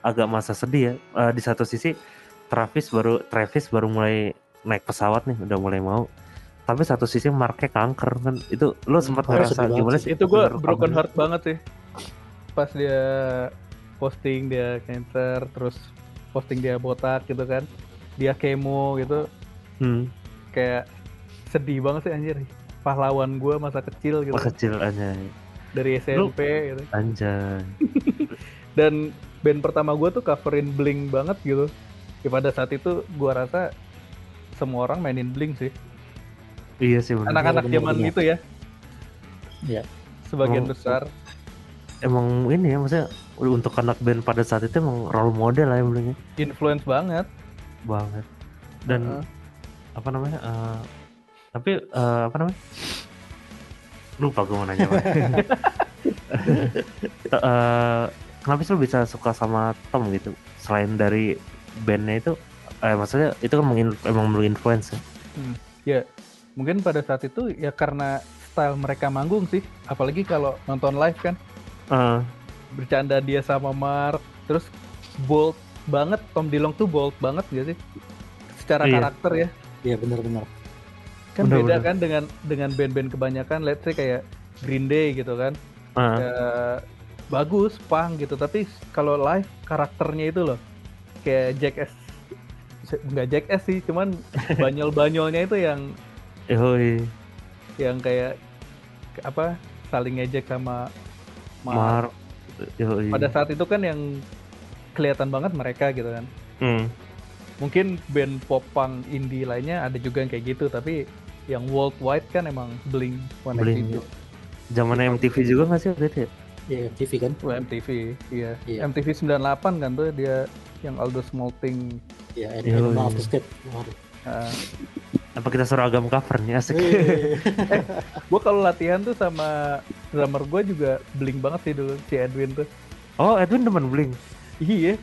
[SPEAKER 1] agak masa sedih ya Eh, di satu sisi Travis baru Travis baru mulai naik pesawat nih udah mulai mau tapi satu sisi Marknya kanker kan itu lo sempat
[SPEAKER 2] Oh,
[SPEAKER 1] ngerasa
[SPEAKER 2] sedih banget
[SPEAKER 1] gimana
[SPEAKER 2] sih.
[SPEAKER 3] Itu gue broken heart banget sih. Pas dia posting dia cancer, terus posting dia botak gitu kan. Dia kemo gitu,
[SPEAKER 1] hmm,
[SPEAKER 3] kayak sedih banget sih anjir. Pahlawan gue masa kecil gitu.
[SPEAKER 1] pas kecil anjay
[SPEAKER 3] Dari SMP gitu.
[SPEAKER 1] anjay
[SPEAKER 3] Dan band pertama gue tuh coverin Blink banget gitu. Ya pada saat itu gue rasa semua orang mainin Blink sih.
[SPEAKER 1] iya sih.
[SPEAKER 3] Anak-anak
[SPEAKER 2] bener,
[SPEAKER 3] zaman itu ya.
[SPEAKER 2] Iya.
[SPEAKER 3] Sebagian
[SPEAKER 1] Emang-
[SPEAKER 3] besar.
[SPEAKER 1] emang ini ya maksudnya untuk anak band pada saat itu emang role model lah ya Blink ya.
[SPEAKER 3] influence banget.
[SPEAKER 1] banget dan
[SPEAKER 3] Heeh.
[SPEAKER 1] apa namanya eh, tapi eh, apa namanya lupa gue mau nanya apa Eh, kenapa sih lu bisa suka sama Tom gitu selain dari bandnya itu eh maksudnya itu kan mengin- emang menginfluence ya?
[SPEAKER 3] mungkin pada saat itu ya karena style mereka manggung sih. Apalagi kalau nonton live kan.
[SPEAKER 1] Eh,
[SPEAKER 3] bercanda dia sama Mark terus bold banget. Tom Dillon tuh bold banget gak sih? Secara
[SPEAKER 1] Iya.
[SPEAKER 3] karakter ya.
[SPEAKER 2] Iya benar-benar.
[SPEAKER 3] kan
[SPEAKER 1] Bener,
[SPEAKER 3] beda
[SPEAKER 1] bener.
[SPEAKER 3] kan dengan dengan band-band kebanyakan let's say kayak Green Day gitu kan.
[SPEAKER 1] Eh,
[SPEAKER 3] Ya, bagus punk gitu. Tapi kalau live karakternya itu loh kayak Jackass nggak Jackass sih cuman banyol-banyolnya itu yang
[SPEAKER 1] yoi,
[SPEAKER 3] yang kayak apa saling ngejek sama Mark.
[SPEAKER 1] Mark yoi.
[SPEAKER 3] pada saat itu kan yang kelihatan banget mereka gitu kan
[SPEAKER 1] Hmm,
[SPEAKER 3] mungkin band pop punk indie lainnya ada juga yang kayak gitu tapi yang worldwide kan emang Blink
[SPEAKER 1] Blink,
[SPEAKER 3] 182
[SPEAKER 1] zaman MTV juga nggak sih waktu itu ya?
[SPEAKER 2] Iya, TV kan.
[SPEAKER 3] Oh, MTV iya.
[SPEAKER 2] Iya.
[SPEAKER 3] MTV 98 kan tuh dia yang Aldo Small Thing
[SPEAKER 2] Ya,
[SPEAKER 1] iya.
[SPEAKER 2] the State. Waduh.
[SPEAKER 3] Nah,
[SPEAKER 1] Apa kita suruh agam cover nih asik.
[SPEAKER 2] Wih.
[SPEAKER 3] gue kalau latihan tuh sama drummer gue juga bling banget sih dulu si Edwin tuh.
[SPEAKER 1] Oh Edwin teman bling.
[SPEAKER 3] Iya.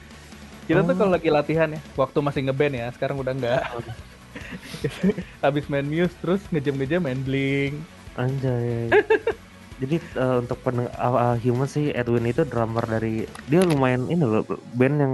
[SPEAKER 3] Kita tuh
[SPEAKER 1] Oh.
[SPEAKER 3] kalau lagi latihan ya, waktu masih ngeband ya, sekarang udah enggak. Habis main Muse terus ngejam-ngejam main Bling.
[SPEAKER 1] Anjay. Jadi eh, untuk peneng uh, uh, human sih Edwin itu drummer dari dia lumayan ini loh band yang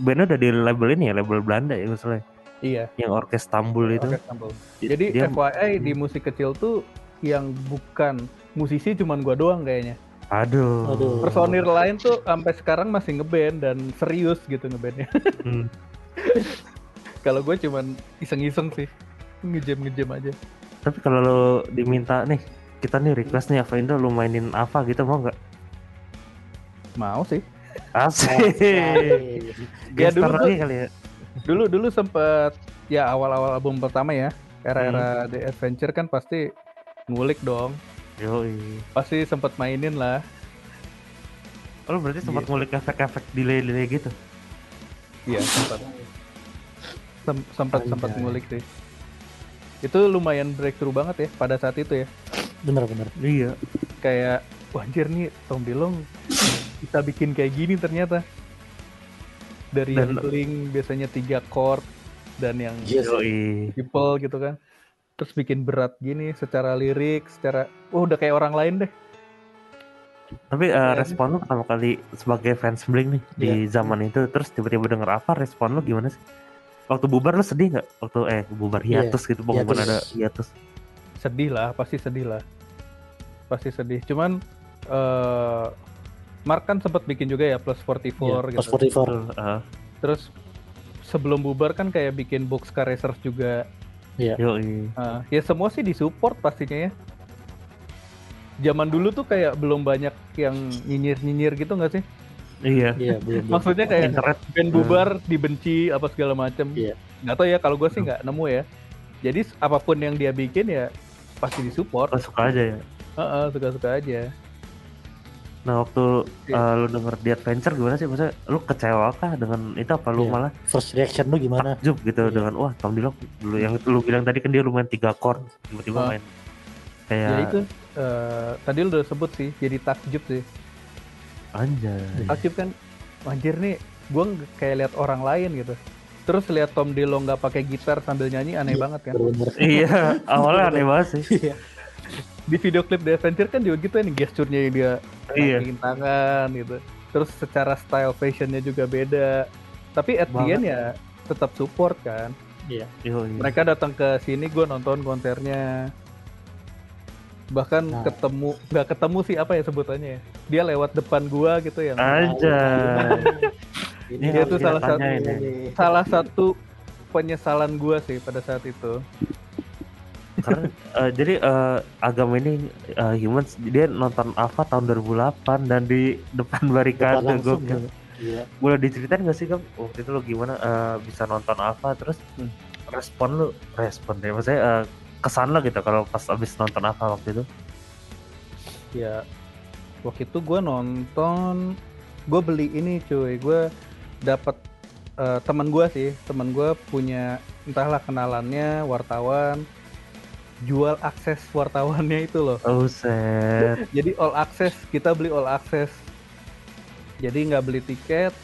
[SPEAKER 1] bandnya udah di label ini ya label Belanda ya misalnya
[SPEAKER 3] Iya.
[SPEAKER 1] yang orkes Tambul itu.
[SPEAKER 3] Oke, sambal. Jadi
[SPEAKER 1] dia
[SPEAKER 3] FYI di musik kecil tuh yang bukan musisi cuman gua doang kayaknya.
[SPEAKER 1] aduh.
[SPEAKER 2] Aduh.
[SPEAKER 3] Personil lain tuh sampai sekarang masih ngeband dan serius gitu ngebandnya.
[SPEAKER 1] Hmm.
[SPEAKER 3] Kalau gue cuman iseng-iseng sih, ngejam-ngejam aja.
[SPEAKER 1] Tapi kalau lo diminta nih kita nih request nih Ava Indo lu mainin apa gitu mau nggak?
[SPEAKER 3] Mau sih.
[SPEAKER 1] Asik.
[SPEAKER 3] Ya, dulu tuh-
[SPEAKER 1] kali ya.
[SPEAKER 3] Dulu dulu sempet ya awal-awal album pertama ya, era-era The Adventure kan pasti ngulik dong.
[SPEAKER 1] Yoi.
[SPEAKER 3] Pasti sempet mainin lah.
[SPEAKER 1] Oh, berarti sempat
[SPEAKER 3] Gitu.
[SPEAKER 1] ngulik efek-efek delay-delay gitu.
[SPEAKER 3] Iya, sempat. Sem- sempat sempat ngulik sih. Itu lumayan breakthrough banget ya pada saat itu ya.
[SPEAKER 2] Bener-bener.
[SPEAKER 1] Iya.
[SPEAKER 3] Kayak wah anjir nih Tom Dilong bisa bikin kayak gini ternyata. Dari
[SPEAKER 1] Dan-
[SPEAKER 3] yang bling biasanya tiga chord dan yang
[SPEAKER 2] Yes.
[SPEAKER 3] Simple gitu kan. Terus bikin berat gini secara lirik, secara wah udah kayak orang lain deh.
[SPEAKER 1] Tapi
[SPEAKER 3] Ya.
[SPEAKER 1] respon lu pertama kali sebagai fans Blink nih di zaman itu terus tiba-tiba denger apa respon lu gimana sih? Waktu bubar lu sedih nggak? Waktu eh bubar
[SPEAKER 2] Iya,
[SPEAKER 1] hiatus gitu pengumuman ada hiatus.
[SPEAKER 3] sedih lah pasti sedih lah pasti sedih cuman eh Mark kan sempat bikin juga ya plus 44
[SPEAKER 2] Iya,
[SPEAKER 3] gitu
[SPEAKER 2] Pas 44.
[SPEAKER 1] Betul, eh,
[SPEAKER 3] terus sebelum bubar kan kayak bikin Boxcar Racers juga
[SPEAKER 1] yoi.
[SPEAKER 3] Eh, ya semua sih disupport pastinya ya zaman dulu tuh kayak belum banyak yang nyinyir-nyinyir gitu nggak sih
[SPEAKER 1] Iya.
[SPEAKER 2] Iya, belum. belum.
[SPEAKER 3] maksudnya kayak
[SPEAKER 1] Internet
[SPEAKER 3] band bubar dibenci apa segala macem
[SPEAKER 2] Iya.
[SPEAKER 3] nggak tahu ya kalau gue sih nggak nemu ya jadi apa pun yang dia bikin ya pasti disupport
[SPEAKER 1] suka, suka aja ya.
[SPEAKER 3] Heeh, suka-suka aja
[SPEAKER 1] Nah waktu
[SPEAKER 3] Iya.
[SPEAKER 1] eh, lu denger The Adventure gimana sih? Maksudnya lu kecewa kah dengan itu apa lu
[SPEAKER 2] Iya.
[SPEAKER 1] malah
[SPEAKER 2] First reaction lu gimana?
[SPEAKER 1] takjub gitu
[SPEAKER 2] Iya.
[SPEAKER 1] dengan wah Tom Dilong dulu yang lu bilang tadi kan dia lumayan tiga chord tiba-tiba
[SPEAKER 3] Ah.
[SPEAKER 1] main kayak
[SPEAKER 3] ya itu eh, tadi lu udah sebut sih jadi takjub sih
[SPEAKER 1] anjay.
[SPEAKER 3] takjub kan anjir nih gue kayak lihat orang lain gitu terus lihat Tom Dillon nggak pakai gitar sambil nyanyi aneh
[SPEAKER 2] Iya.
[SPEAKER 3] banget kan
[SPEAKER 1] iya awalnya aneh banget sih.
[SPEAKER 2] Iya.
[SPEAKER 3] di video klip The Adventure kan juga gitu nih gesturnya yang dia
[SPEAKER 1] Iya.
[SPEAKER 3] tangan gitu terus secara style fashionnya juga beda tapi at the end ya tetap support kan
[SPEAKER 2] Iya.
[SPEAKER 1] Yoi.
[SPEAKER 3] mereka datang ke sini gue nonton konsernya bahkan
[SPEAKER 2] Nah.
[SPEAKER 3] ketemu nggak ketemu sih apa ya sebutannya ya dia lewat depan gua gitu yang
[SPEAKER 1] Anjay.
[SPEAKER 2] Ini
[SPEAKER 3] Dia tuh salah satu-
[SPEAKER 1] ini.
[SPEAKER 3] salah satu penyesalan gua sih pada saat itu
[SPEAKER 1] Karena eh, jadi eh, agama ini eh, humans dia nonton Ava tahun 2008 dan di depan barikade
[SPEAKER 2] langsung,
[SPEAKER 1] gokil.
[SPEAKER 2] Iya.
[SPEAKER 1] Boleh diceritain gak sih Gam waktu itu lo gimana eh, bisa nonton Ava terus
[SPEAKER 3] Hmm.
[SPEAKER 1] respon lu respon deh maksudnya eh, kesan lo gitu kalau pas abis nonton Ava waktu itu.
[SPEAKER 3] ya waktu itu gua nonton gua beli ini cuy gua dapat eh, teman gua sih teman gua punya entahlah kenalannya wartawan jual akses wartawannya itu loh.
[SPEAKER 1] Oh set.
[SPEAKER 3] jadi all access kita beli all access. Jadi nggak beli tiket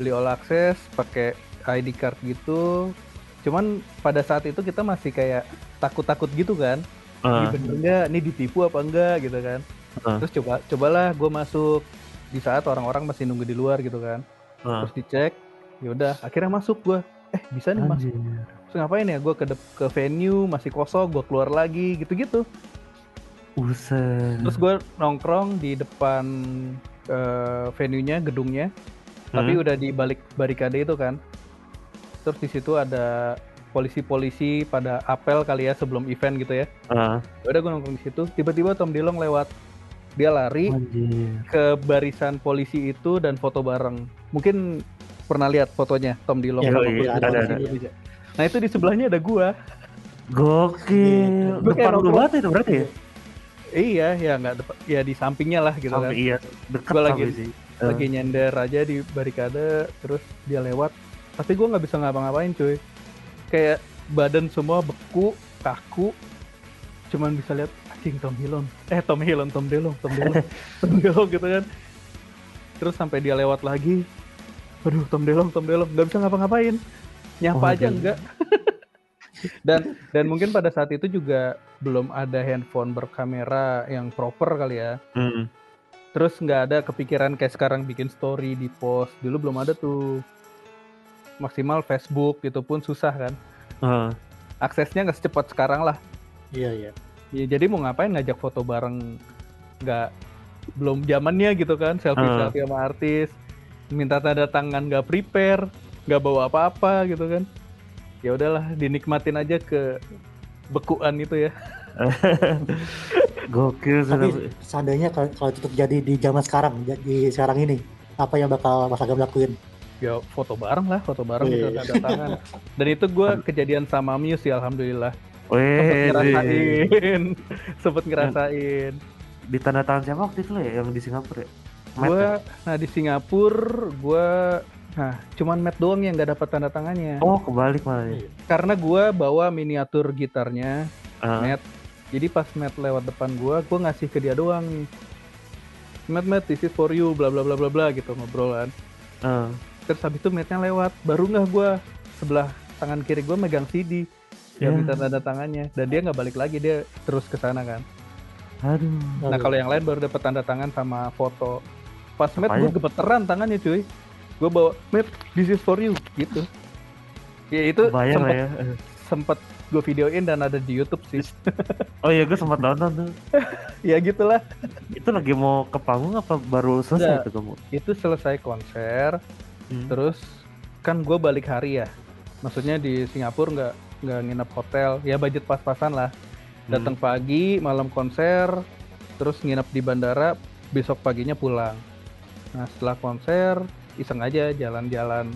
[SPEAKER 3] beli all access pakai ID card gitu. Cuman pada saat itu kita masih kayak takut-takut gitu kan. Ini
[SPEAKER 1] Eh,
[SPEAKER 3] bener nggak? Ini ditipu apa enggak gitu kan.
[SPEAKER 1] Heeh.
[SPEAKER 3] terus coba cobalah gue masuk. Di saat orang-orang masih nunggu di luar gitu kan.
[SPEAKER 1] Eh,
[SPEAKER 3] terus dicek yaudah akhirnya masuk gue eh bisa nih masuk
[SPEAKER 1] anjir.
[SPEAKER 3] Terus ngapain ya gue ke ke venue masih kosong gue keluar lagi gitu-gitu
[SPEAKER 1] Buset.
[SPEAKER 3] Terus gue nongkrong di depan eh, venue-nya, gedungnya, tapi
[SPEAKER 1] Hmm.
[SPEAKER 3] udah di balik barikade itu kan. Terus di situ ada polisi-polisi pada apel kali ya sebelum event gitu ya.
[SPEAKER 1] Eh,
[SPEAKER 3] Udah gue nongkrong di situ, tiba-tiba Tom Dillon lewat. Dia lari
[SPEAKER 1] anjir.
[SPEAKER 3] ke barisan polisi itu dan foto bareng. Mungkin pernah lihat fotonya Tom Dillon
[SPEAKER 1] Iya,
[SPEAKER 3] sama
[SPEAKER 1] iya,
[SPEAKER 3] polisi
[SPEAKER 2] ada,
[SPEAKER 3] polisi
[SPEAKER 2] ada.
[SPEAKER 3] Nah itu di sebelahnya ada gua.
[SPEAKER 1] Gokil.
[SPEAKER 3] Gua kayak
[SPEAKER 1] Depan lu banget itu berarti ya?
[SPEAKER 3] Iya, ya nggak depan, ya di sampingnya lah gitu
[SPEAKER 1] Sampai
[SPEAKER 3] kan.
[SPEAKER 1] iya dekat
[SPEAKER 3] Gua lagi-
[SPEAKER 1] sih.
[SPEAKER 3] lagi nyender aja di barikade terus dia lewat. Tapi gue nggak bisa ngapa-ngapain cuy. Kayak badan semua beku kaku. Cuman bisa lihat anjing Tom Hilon. Eh Tom Hilon Tom Delong Tom Delong. Tom Delong gitu kan. Terus sampai dia lewat lagi. Aduh Tom Delong Tom Delong. Nggak bisa ngapa-ngapain nyapa
[SPEAKER 1] Oh,
[SPEAKER 3] aja
[SPEAKER 1] Delong.
[SPEAKER 3] enggak. Dan dan mungkin pada saat itu juga belum ada handphone berkamera yang proper kali ya.
[SPEAKER 1] Hmm.
[SPEAKER 3] terus nggak ada kepikiran kayak sekarang bikin story di post. Dulu belum ada tuh. Maksimal Facebook itu pun susah kan.
[SPEAKER 1] Eh,
[SPEAKER 3] aksesnya nggak secepat sekarang lah.
[SPEAKER 2] Iya iya.
[SPEAKER 3] ya, jadi mau ngapain ngajak foto bareng nggak belum zamannya gitu kan. Selfie selfie sama artis. Minta tanda tangan nggak prepare nggak bawa apa-apa gitu kan. Ya udahlah dinikmatin aja ke bekuan itu ya.
[SPEAKER 1] Gokil sih
[SPEAKER 2] Tapi seandainya kalau, kalau itu terjadi di zaman sekarang, di sekarang ini, apa yang bakal Mas Agam lakuin?
[SPEAKER 3] ya foto bareng lah foto bareng gitu tanda tangan. Dan itu gue kejadian sama Muse sih alhamdulillah. Sempet ngerasain. sempet ngerasain.
[SPEAKER 1] Di tanda tangan siapa waktu itu ya yang di Singapura? Ya?
[SPEAKER 3] Gue
[SPEAKER 1] ya?
[SPEAKER 3] nah di Singapura gue nah cuman Matt doang yang nggak dapat tanda tangannya.
[SPEAKER 1] Oh kebalik malah ya.
[SPEAKER 3] karena gue bawa miniatur gitarnya
[SPEAKER 1] Ah,
[SPEAKER 3] Matt. Jadi pas Matt lewat depan gue gue ngasih ke dia doang nih. Matt Matt this is for you bla bla bla bla bla gitu ngobrolan
[SPEAKER 1] ah.
[SPEAKER 3] terus habis itu Mattnya lewat. Baru nggak gue sebelah tangan kiri gue megang CD
[SPEAKER 1] Ya.
[SPEAKER 3] yang minta tanda tangannya. Dan dia nggak balik lagi dia terus ke sana kan.
[SPEAKER 1] Aduh.
[SPEAKER 3] nah kalau yang lain baru dapat tanda tangan sama foto. Pas Matt gue gemeteran tangannya cuy gue bawa Matt this is for you gitu ya itu
[SPEAKER 1] Bayang
[SPEAKER 3] sempet
[SPEAKER 1] ya.
[SPEAKER 3] sempet gue videoin dan ada di YouTube sih
[SPEAKER 1] Oh iya gue sempat nonton tuh.
[SPEAKER 3] ya gitulah
[SPEAKER 1] Itu lagi mau ke panggung apa baru selesai tuh kamu?
[SPEAKER 3] itu selesai konser
[SPEAKER 1] Hmm.
[SPEAKER 3] terus kan gue balik hari ya maksudnya di Singapura nggak nggak nginep hotel ya budget pas-pasan lah datang pagi malam konser terus nginep di bandara besok paginya pulang nah setelah konser iseng aja jalan-jalan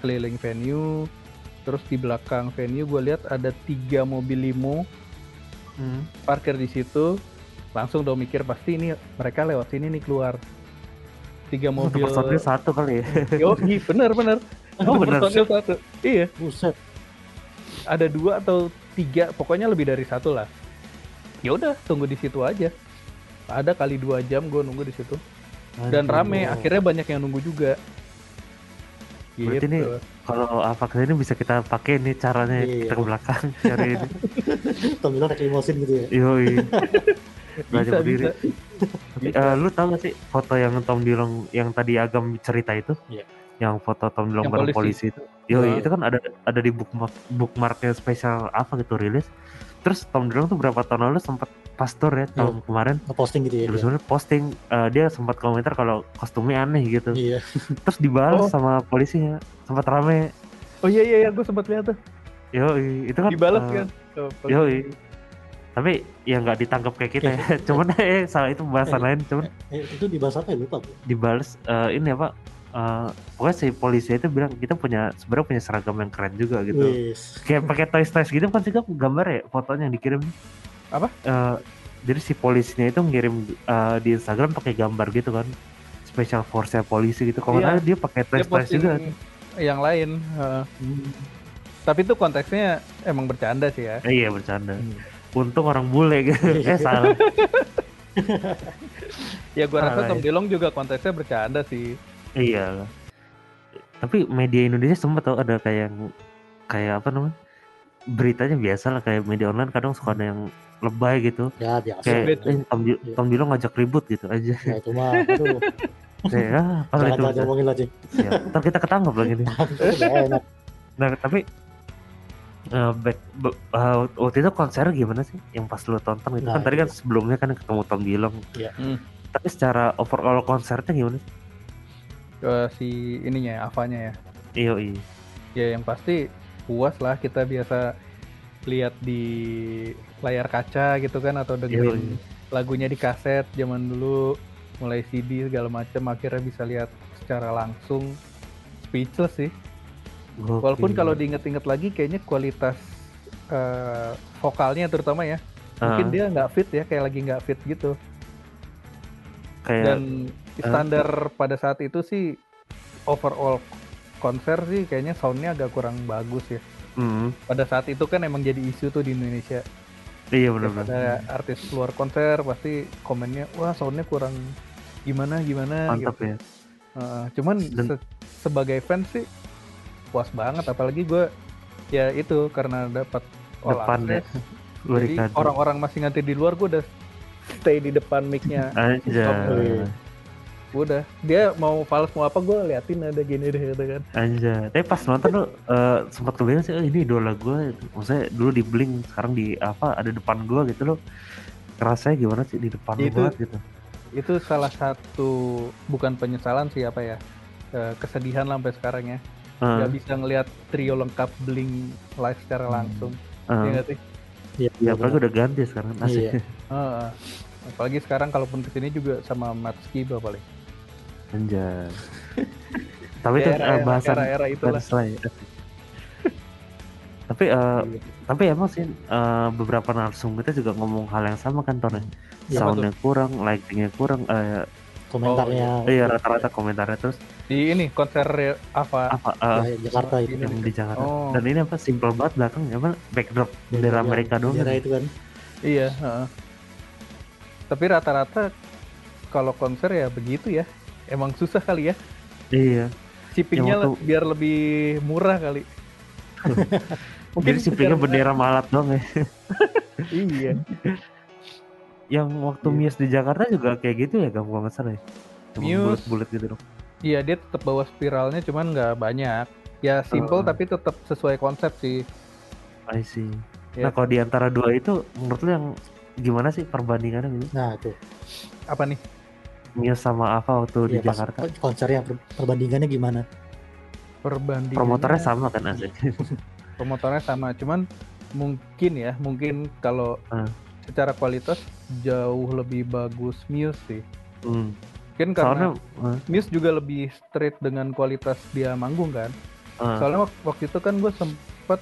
[SPEAKER 3] keliling venue. Terus di belakang venue gue lihat ada tiga mobil limo
[SPEAKER 1] Hmm.
[SPEAKER 3] parkir di situ. Langsung dong mikir pasti ini mereka lewat sini nih keluar. Tiga
[SPEAKER 1] Satu
[SPEAKER 3] mobil
[SPEAKER 1] personil satu kali ya.
[SPEAKER 3] yo bener bener.
[SPEAKER 1] Oh, bener.
[SPEAKER 3] personil satu. Iya.
[SPEAKER 2] Buset.
[SPEAKER 3] ada dua atau tiga pokoknya lebih dari satu lah. Ya udah tunggu di situ aja. Ada kali dua jam gue nunggu di situ dan
[SPEAKER 1] Aduh.
[SPEAKER 3] rame akhirnya banyak yang nunggu juga
[SPEAKER 1] Berarti
[SPEAKER 3] gitu.
[SPEAKER 1] ini Kalau apa ini bisa kita pakai nih caranya
[SPEAKER 2] Iya.
[SPEAKER 1] kita ke belakang cari ini.
[SPEAKER 2] Tom bilang naik limosin gitu ya.
[SPEAKER 1] Yoi. Belajar
[SPEAKER 3] bisa
[SPEAKER 1] berdiri.
[SPEAKER 3] bisa
[SPEAKER 1] Tapi, eh, lu tau gak sih foto yang Tom Dilong yang tadi Agam cerita itu?
[SPEAKER 2] Iya.
[SPEAKER 1] Yang foto Tom Dilong
[SPEAKER 3] Yang
[SPEAKER 1] bareng
[SPEAKER 3] polisi.
[SPEAKER 1] polisi, itu. Yoi,
[SPEAKER 2] Iya.
[SPEAKER 1] itu kan ada ada di bookmark bookmarknya spesial apa gitu rilis. Terus Tom Dilong tuh berapa tahun lalu sempat pastor ya tahun kemarin.
[SPEAKER 2] Ngeposting gitu ya.
[SPEAKER 1] terus
[SPEAKER 2] dia.
[SPEAKER 1] sebenarnya posting eh, dia sempat komentar kalau kostumnya aneh gitu.
[SPEAKER 2] Iya.
[SPEAKER 1] terus dibalas
[SPEAKER 3] Oh.
[SPEAKER 1] sama polisinya sempat rame.
[SPEAKER 3] Oh iya iya iya gue sempat lihat tuh.
[SPEAKER 1] Yoi itu kan
[SPEAKER 3] dibalas
[SPEAKER 1] eh,
[SPEAKER 3] kan? Oh,
[SPEAKER 1] yoi. Tapi ya nggak ditangkap kayak kita ya. Cuman eh salah itu bahasan
[SPEAKER 2] Eh,
[SPEAKER 1] lain cuman.
[SPEAKER 2] Eh, itu dibahas apa ya? Lupa
[SPEAKER 1] dibales eh, ini apa eh, pokoknya si polisi itu bilang kita punya sebenarnya punya seragam yang keren juga gitu.
[SPEAKER 2] Wis.
[SPEAKER 1] kayak pakai toys toys gitu kan sih gambar ya fotonya yang dikirim
[SPEAKER 3] Apa?
[SPEAKER 1] Eh, jadi si polisinya itu ngirim eh, di Instagram pakai gambar gitu kan special force polisi gitu kalau
[SPEAKER 3] Iya.
[SPEAKER 1] dia pakai toys
[SPEAKER 3] posting
[SPEAKER 1] juga
[SPEAKER 3] yang lain heeh. tapi itu konteksnya emang bercanda sih ya
[SPEAKER 1] Eh, iya bercanda
[SPEAKER 2] Hmm.
[SPEAKER 1] untung orang bule gitu eh salah
[SPEAKER 3] ya gue rasa Tom
[SPEAKER 1] ya.
[SPEAKER 3] Delong juga konteksnya bercanda sih
[SPEAKER 1] iya tapi media Indonesia sempat tau ada kayak kayak apa namanya beritanya biasa lah kayak media online kadang suka ada yang lebay gitu
[SPEAKER 2] Ya biasa.
[SPEAKER 1] kayak
[SPEAKER 3] Betul.
[SPEAKER 1] eh, Tom, Di-
[SPEAKER 2] Iya.
[SPEAKER 1] Tom Dillon ngajak ribut gitu aja
[SPEAKER 2] Ya itu mah. Aduh.
[SPEAKER 1] kayak ah kalau
[SPEAKER 2] Jangan
[SPEAKER 1] itu
[SPEAKER 2] jangan ngomongin lagi.
[SPEAKER 1] siap. ntar kita ketangkep lagi nih
[SPEAKER 2] enak.
[SPEAKER 1] nah tapi eh, back, eh, waktu itu konser gimana sih yang pas lu tonton itu
[SPEAKER 2] Nah,
[SPEAKER 1] kan tadi kan sebelumnya kan ketemu Tom Dillon
[SPEAKER 2] Iya.
[SPEAKER 3] Hmm.
[SPEAKER 1] tapi secara overall konsernya gimana sih?
[SPEAKER 3] Eh, si ininya ya Avanya ya
[SPEAKER 1] Iya iya
[SPEAKER 3] ya yang pasti puas lah kita biasa lihat di layar kaca gitu kan atau dengerin
[SPEAKER 1] Yoi.
[SPEAKER 3] lagunya di kaset zaman dulu mulai CD segala macam akhirnya bisa lihat secara langsung. Speechless sih.
[SPEAKER 1] Gokil.
[SPEAKER 3] walaupun kalau diinget-inget lagi kayaknya kualitas eh, vokalnya terutama ya mungkin
[SPEAKER 1] Ah,
[SPEAKER 3] dia nggak fit ya kayak lagi nggak fit gitu.
[SPEAKER 1] Kayak
[SPEAKER 3] dan standar pada saat itu sih overall konser sih kayaknya soundnya agak kurang bagus ya.
[SPEAKER 1] Hmm.
[SPEAKER 3] Pada saat itu kan emang jadi isu tuh di Indonesia.
[SPEAKER 1] Iya benar-benar.
[SPEAKER 3] Ada artis luar konser pasti komennya wah soundnya kurang gimana gimana
[SPEAKER 1] Mantap
[SPEAKER 3] gitu.
[SPEAKER 1] ya.
[SPEAKER 3] Heeh, cuman
[SPEAKER 1] Dan-
[SPEAKER 3] se- sebagai fans sih puas banget apalagi gue ya itu karena dapat all
[SPEAKER 1] Depan ya.
[SPEAKER 3] access. Jadi orang-orang masih ngantri di luar gue udah stay di depan mic-nya.
[SPEAKER 1] Aja.
[SPEAKER 3] Gua udah dia mau fals mau apa gue liatin ada gini deh gitu kan.
[SPEAKER 1] Aja. Tapi pas nonton lu eh, sempat kebayang sih, oh, ini idola gue. Maksudnya dulu di Blink, sekarang di apa ada depan gue gitu loh. Rasanya gimana sih di depan
[SPEAKER 3] Itu-
[SPEAKER 1] banget gitu.
[SPEAKER 3] Itu salah satu bukan penyesalan sih apa ya eh, kesedihan lah sampai sekarang ya. Gak bisa ngelihat trio lengkap Blink live secara langsung.
[SPEAKER 1] eh.
[SPEAKER 3] Iya nggak sih?
[SPEAKER 2] Iya,
[SPEAKER 1] Ya apalagi udah ganti sekarang asik.
[SPEAKER 2] Iya.
[SPEAKER 3] Heeh. apalagi sekarang kalaupun ke sini juga sama Matt Skiba paling.
[SPEAKER 1] Anjay. Tapi itu eh,
[SPEAKER 3] era-era-
[SPEAKER 1] bahasan
[SPEAKER 3] era-era itulah.
[SPEAKER 1] fans lah ya. tapi eh, tapi emang sih eh, beberapa narsum kita juga ngomong hal yang sama kan Ton ya?
[SPEAKER 2] Iya,
[SPEAKER 1] Soundnya kurang, lightingnya kurang, eh,
[SPEAKER 2] Komentarnya
[SPEAKER 1] iya rata-rata komentarnya terus
[SPEAKER 3] Di ini konser apa?
[SPEAKER 1] apa eh,
[SPEAKER 2] ya, Jakarta itu.
[SPEAKER 1] yang di Jakarta.
[SPEAKER 3] Oh.
[SPEAKER 1] Dan ini apa simple banget belakangnya apa backdrop bendera Amerika doang.
[SPEAKER 2] Bendera
[SPEAKER 1] kan?
[SPEAKER 2] itu kan.
[SPEAKER 3] Iya. heeh. Tapi rata-rata kalau konser ya begitu ya. Emang susah kali ya.
[SPEAKER 1] Iya.
[SPEAKER 3] Shippingnya
[SPEAKER 1] waktu-
[SPEAKER 3] le- biar lebih murah kali.
[SPEAKER 1] Jadi shippingnya bendera malat doang ya.
[SPEAKER 3] Iya.
[SPEAKER 1] Yang waktu
[SPEAKER 3] Iya.
[SPEAKER 1] Muse di Jakarta juga kayak gitu ya, gak nggak salah ya. Cuma bulat-bulat gitu dong.
[SPEAKER 3] Iya dia tetap bawa spiralnya cuman nggak banyak. Ya simple
[SPEAKER 1] Oh.
[SPEAKER 3] tapi tetap sesuai konsep sih.
[SPEAKER 1] I see.
[SPEAKER 3] Iya.
[SPEAKER 1] Nah kalau di antara dua itu menurut lu yang gimana sih perbandingannya gitu?
[SPEAKER 2] Nah, itu.
[SPEAKER 3] Apa nih?
[SPEAKER 1] Muse sama apa waktu di
[SPEAKER 2] Iya, pas
[SPEAKER 1] Jakarta?
[SPEAKER 2] konsernya per- perbandingannya gimana?
[SPEAKER 3] Perbandingannya.
[SPEAKER 1] Promotornya sama kan asik.
[SPEAKER 3] Promotornya sama. Cuman mungkin ya mungkin kalau
[SPEAKER 1] Hmm.
[SPEAKER 3] secara kualitas jauh lebih bagus Muse sih.
[SPEAKER 1] Hmm.
[SPEAKER 3] Mungkin karena
[SPEAKER 1] Soalnya
[SPEAKER 3] Muse juga lebih straight dengan kualitas dia manggung kan.
[SPEAKER 1] eh,
[SPEAKER 3] Soalnya wak- waktu itu kan gue sempet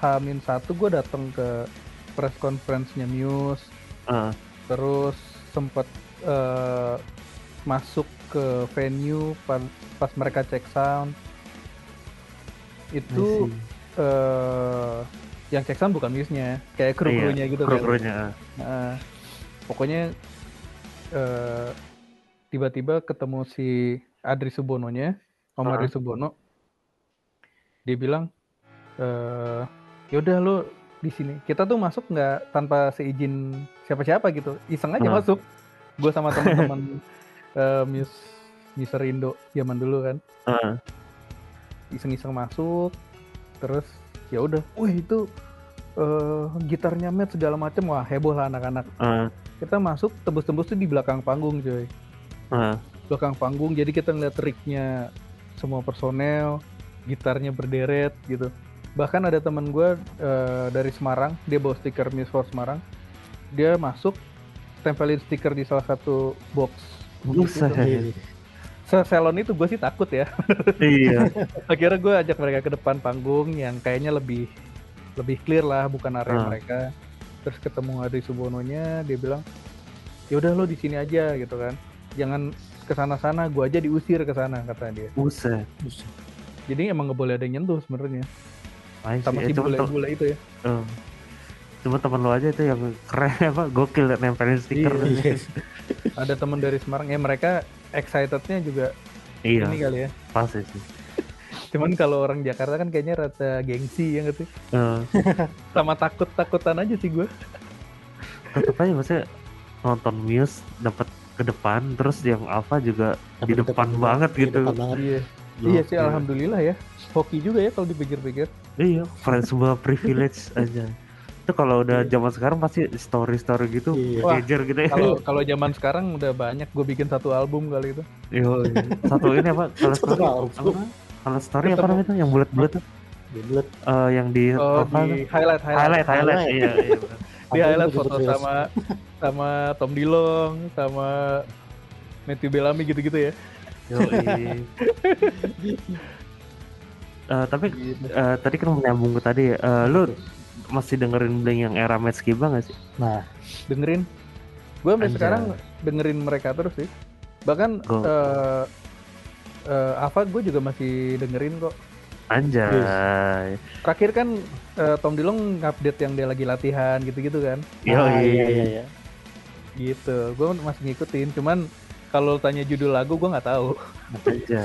[SPEAKER 3] Hamin satu gue datang ke press conference-nya Muse,
[SPEAKER 1] eh,
[SPEAKER 3] terus sempet eh, masuk ke venue pas, pas mereka cek sound. Itu eh yang cek sound bukan Muse-nya, kayak kru-krunya gitu kan.
[SPEAKER 1] Kru-krunya. eh.
[SPEAKER 3] Nah, pokoknya eh, tiba-tiba ketemu si Adri Subononya, Om
[SPEAKER 1] Ah.
[SPEAKER 3] Adri Subono. Dia bilang, eh yaudah lo di sini. Kita tuh masuk nggak tanpa seizin siapa-siapa gitu, iseng aja
[SPEAKER 1] Ah.
[SPEAKER 3] masuk. Gue sama teman-teman eh, Muse Mister Indo zaman dulu kan,
[SPEAKER 1] Eh,
[SPEAKER 3] iseng-iseng masuk, terus ya udah, wih itu eh, gitarnya Matt segala macem, wah heboh lah anak-anak.
[SPEAKER 1] eh,
[SPEAKER 3] kita masuk tembus-tembus tuh di belakang panggung coy
[SPEAKER 1] eh.
[SPEAKER 3] belakang panggung jadi kita ngeliat triknya semua personel gitarnya berderet gitu. Bahkan ada teman gue dari Semarang dia bawa stiker Miss for Semarang. Dia masuk tempelin stiker di salah satu box
[SPEAKER 1] Buset.
[SPEAKER 2] Iya.
[SPEAKER 3] seselon itu gue sih takut ya
[SPEAKER 1] iya.
[SPEAKER 3] akhirnya gue ajak mereka ke depan panggung yang kayaknya lebih lebih clear lah bukan area
[SPEAKER 1] Ah.
[SPEAKER 3] mereka terus ketemu Adri Subononya dia bilang ya udah lo di sini aja gitu kan jangan ke sana sana gue aja diusir ke sana kata dia
[SPEAKER 1] Buset.
[SPEAKER 3] jadi emang nggak boleh ada yang nyentuh sebenarnya sama
[SPEAKER 1] Eh,
[SPEAKER 3] si
[SPEAKER 1] tem-
[SPEAKER 3] bule-bule itu ya
[SPEAKER 1] eh. Cuma temen lo aja itu yang keren apa gokil nempelin stiker.
[SPEAKER 3] Iya.
[SPEAKER 2] Iya.
[SPEAKER 3] ada teman dari Semarang ya mereka excitednya juga
[SPEAKER 1] Iya,
[SPEAKER 3] ini kali ya
[SPEAKER 1] pasti sih.
[SPEAKER 3] cuman kalau orang Jakarta kan kayaknya rata gengsi ya nggak sih
[SPEAKER 1] Eh,
[SPEAKER 3] sama takut takutan aja sih gue
[SPEAKER 1] tetep aja maksudnya nonton Muse dapat ke depan terus yang Alpha juga di
[SPEAKER 2] Tapi
[SPEAKER 1] depan
[SPEAKER 2] juga.
[SPEAKER 1] banget
[SPEAKER 2] Iya,
[SPEAKER 1] gitu.
[SPEAKER 2] depan banget.
[SPEAKER 3] iya iya sih
[SPEAKER 1] Gokil.
[SPEAKER 3] alhamdulillah ya hoki juga ya kalau dipikir-pikir
[SPEAKER 1] Iya, friends sebuah privilege aja. Itu kalau udah
[SPEAKER 3] Iya.
[SPEAKER 1] zaman sekarang pasti story-story gitu,
[SPEAKER 2] Iya.
[SPEAKER 3] Wah,
[SPEAKER 1] pager gitu ya.
[SPEAKER 3] kalau kalau zaman sekarang udah banyak gue bikin satu album kali itu
[SPEAKER 1] Yo, satu ini apa? Kalau story,
[SPEAKER 2] album.
[SPEAKER 1] apa? Kalau story apa namanya tuh? Yang bulat-bulat tuh?
[SPEAKER 2] Bulat.
[SPEAKER 1] Eh, yang di
[SPEAKER 3] oh,
[SPEAKER 1] profile
[SPEAKER 3] di highlight highlight,
[SPEAKER 1] highlight, highlight,
[SPEAKER 2] Highlight.
[SPEAKER 1] iya, iya.
[SPEAKER 3] di highlight
[SPEAKER 2] itu
[SPEAKER 3] foto sama sama Tom Dilong sama Matthew Bellamy gitu-gitu ya.
[SPEAKER 1] Eh, tapi eh, tadi kan menyambung ke tadi, eh, lu masih dengerin Blink yang era Matt Skiba gak sih?
[SPEAKER 2] Nah,
[SPEAKER 3] dengerin gue sampai sekarang dengerin mereka terus sih bahkan
[SPEAKER 1] Go.
[SPEAKER 3] eh, eh, Ava gue juga masih dengerin kok.
[SPEAKER 1] Anjay.
[SPEAKER 3] Terakhir kan eh, Tom Dilong update yang dia lagi latihan gitu-gitu kan.
[SPEAKER 1] Yo,
[SPEAKER 2] Ah, iya iya iya.
[SPEAKER 3] Gitu. Gue masih ngikutin. Cuman kalau tanya judul lagu gue nggak tahu.
[SPEAKER 1] Anjay.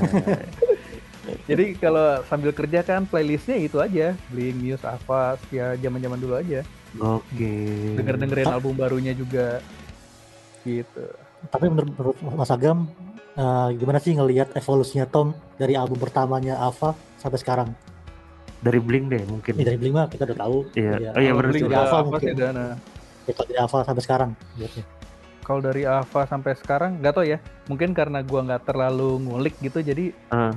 [SPEAKER 3] Jadi kalau sambil kerja kan playlistnya itu aja. Bling, Muse, Ava, ya zaman-zaman dulu aja.
[SPEAKER 1] Oke.
[SPEAKER 3] Denger dengerin album barunya juga. Gitu.
[SPEAKER 2] Tapi menurut, menurut Mas Agam eh, gimana sih ngelihat evolusinya Tom dari album pertamanya Ava sampai sekarang?
[SPEAKER 1] Dari Blink deh mungkin.
[SPEAKER 2] Ini dari Blink mah kita udah tahu.
[SPEAKER 1] Iya.
[SPEAKER 2] Ya,
[SPEAKER 1] Oh iya juga.
[SPEAKER 2] Dari Ava mungkin.
[SPEAKER 3] sih
[SPEAKER 2] ya, kalau dari Ava sampai sekarang. lihatnya.
[SPEAKER 3] Kalau dari Ava sampai sekarang nggak tau ya. Mungkin karena gua nggak terlalu ngulik gitu, jadi
[SPEAKER 1] Ah,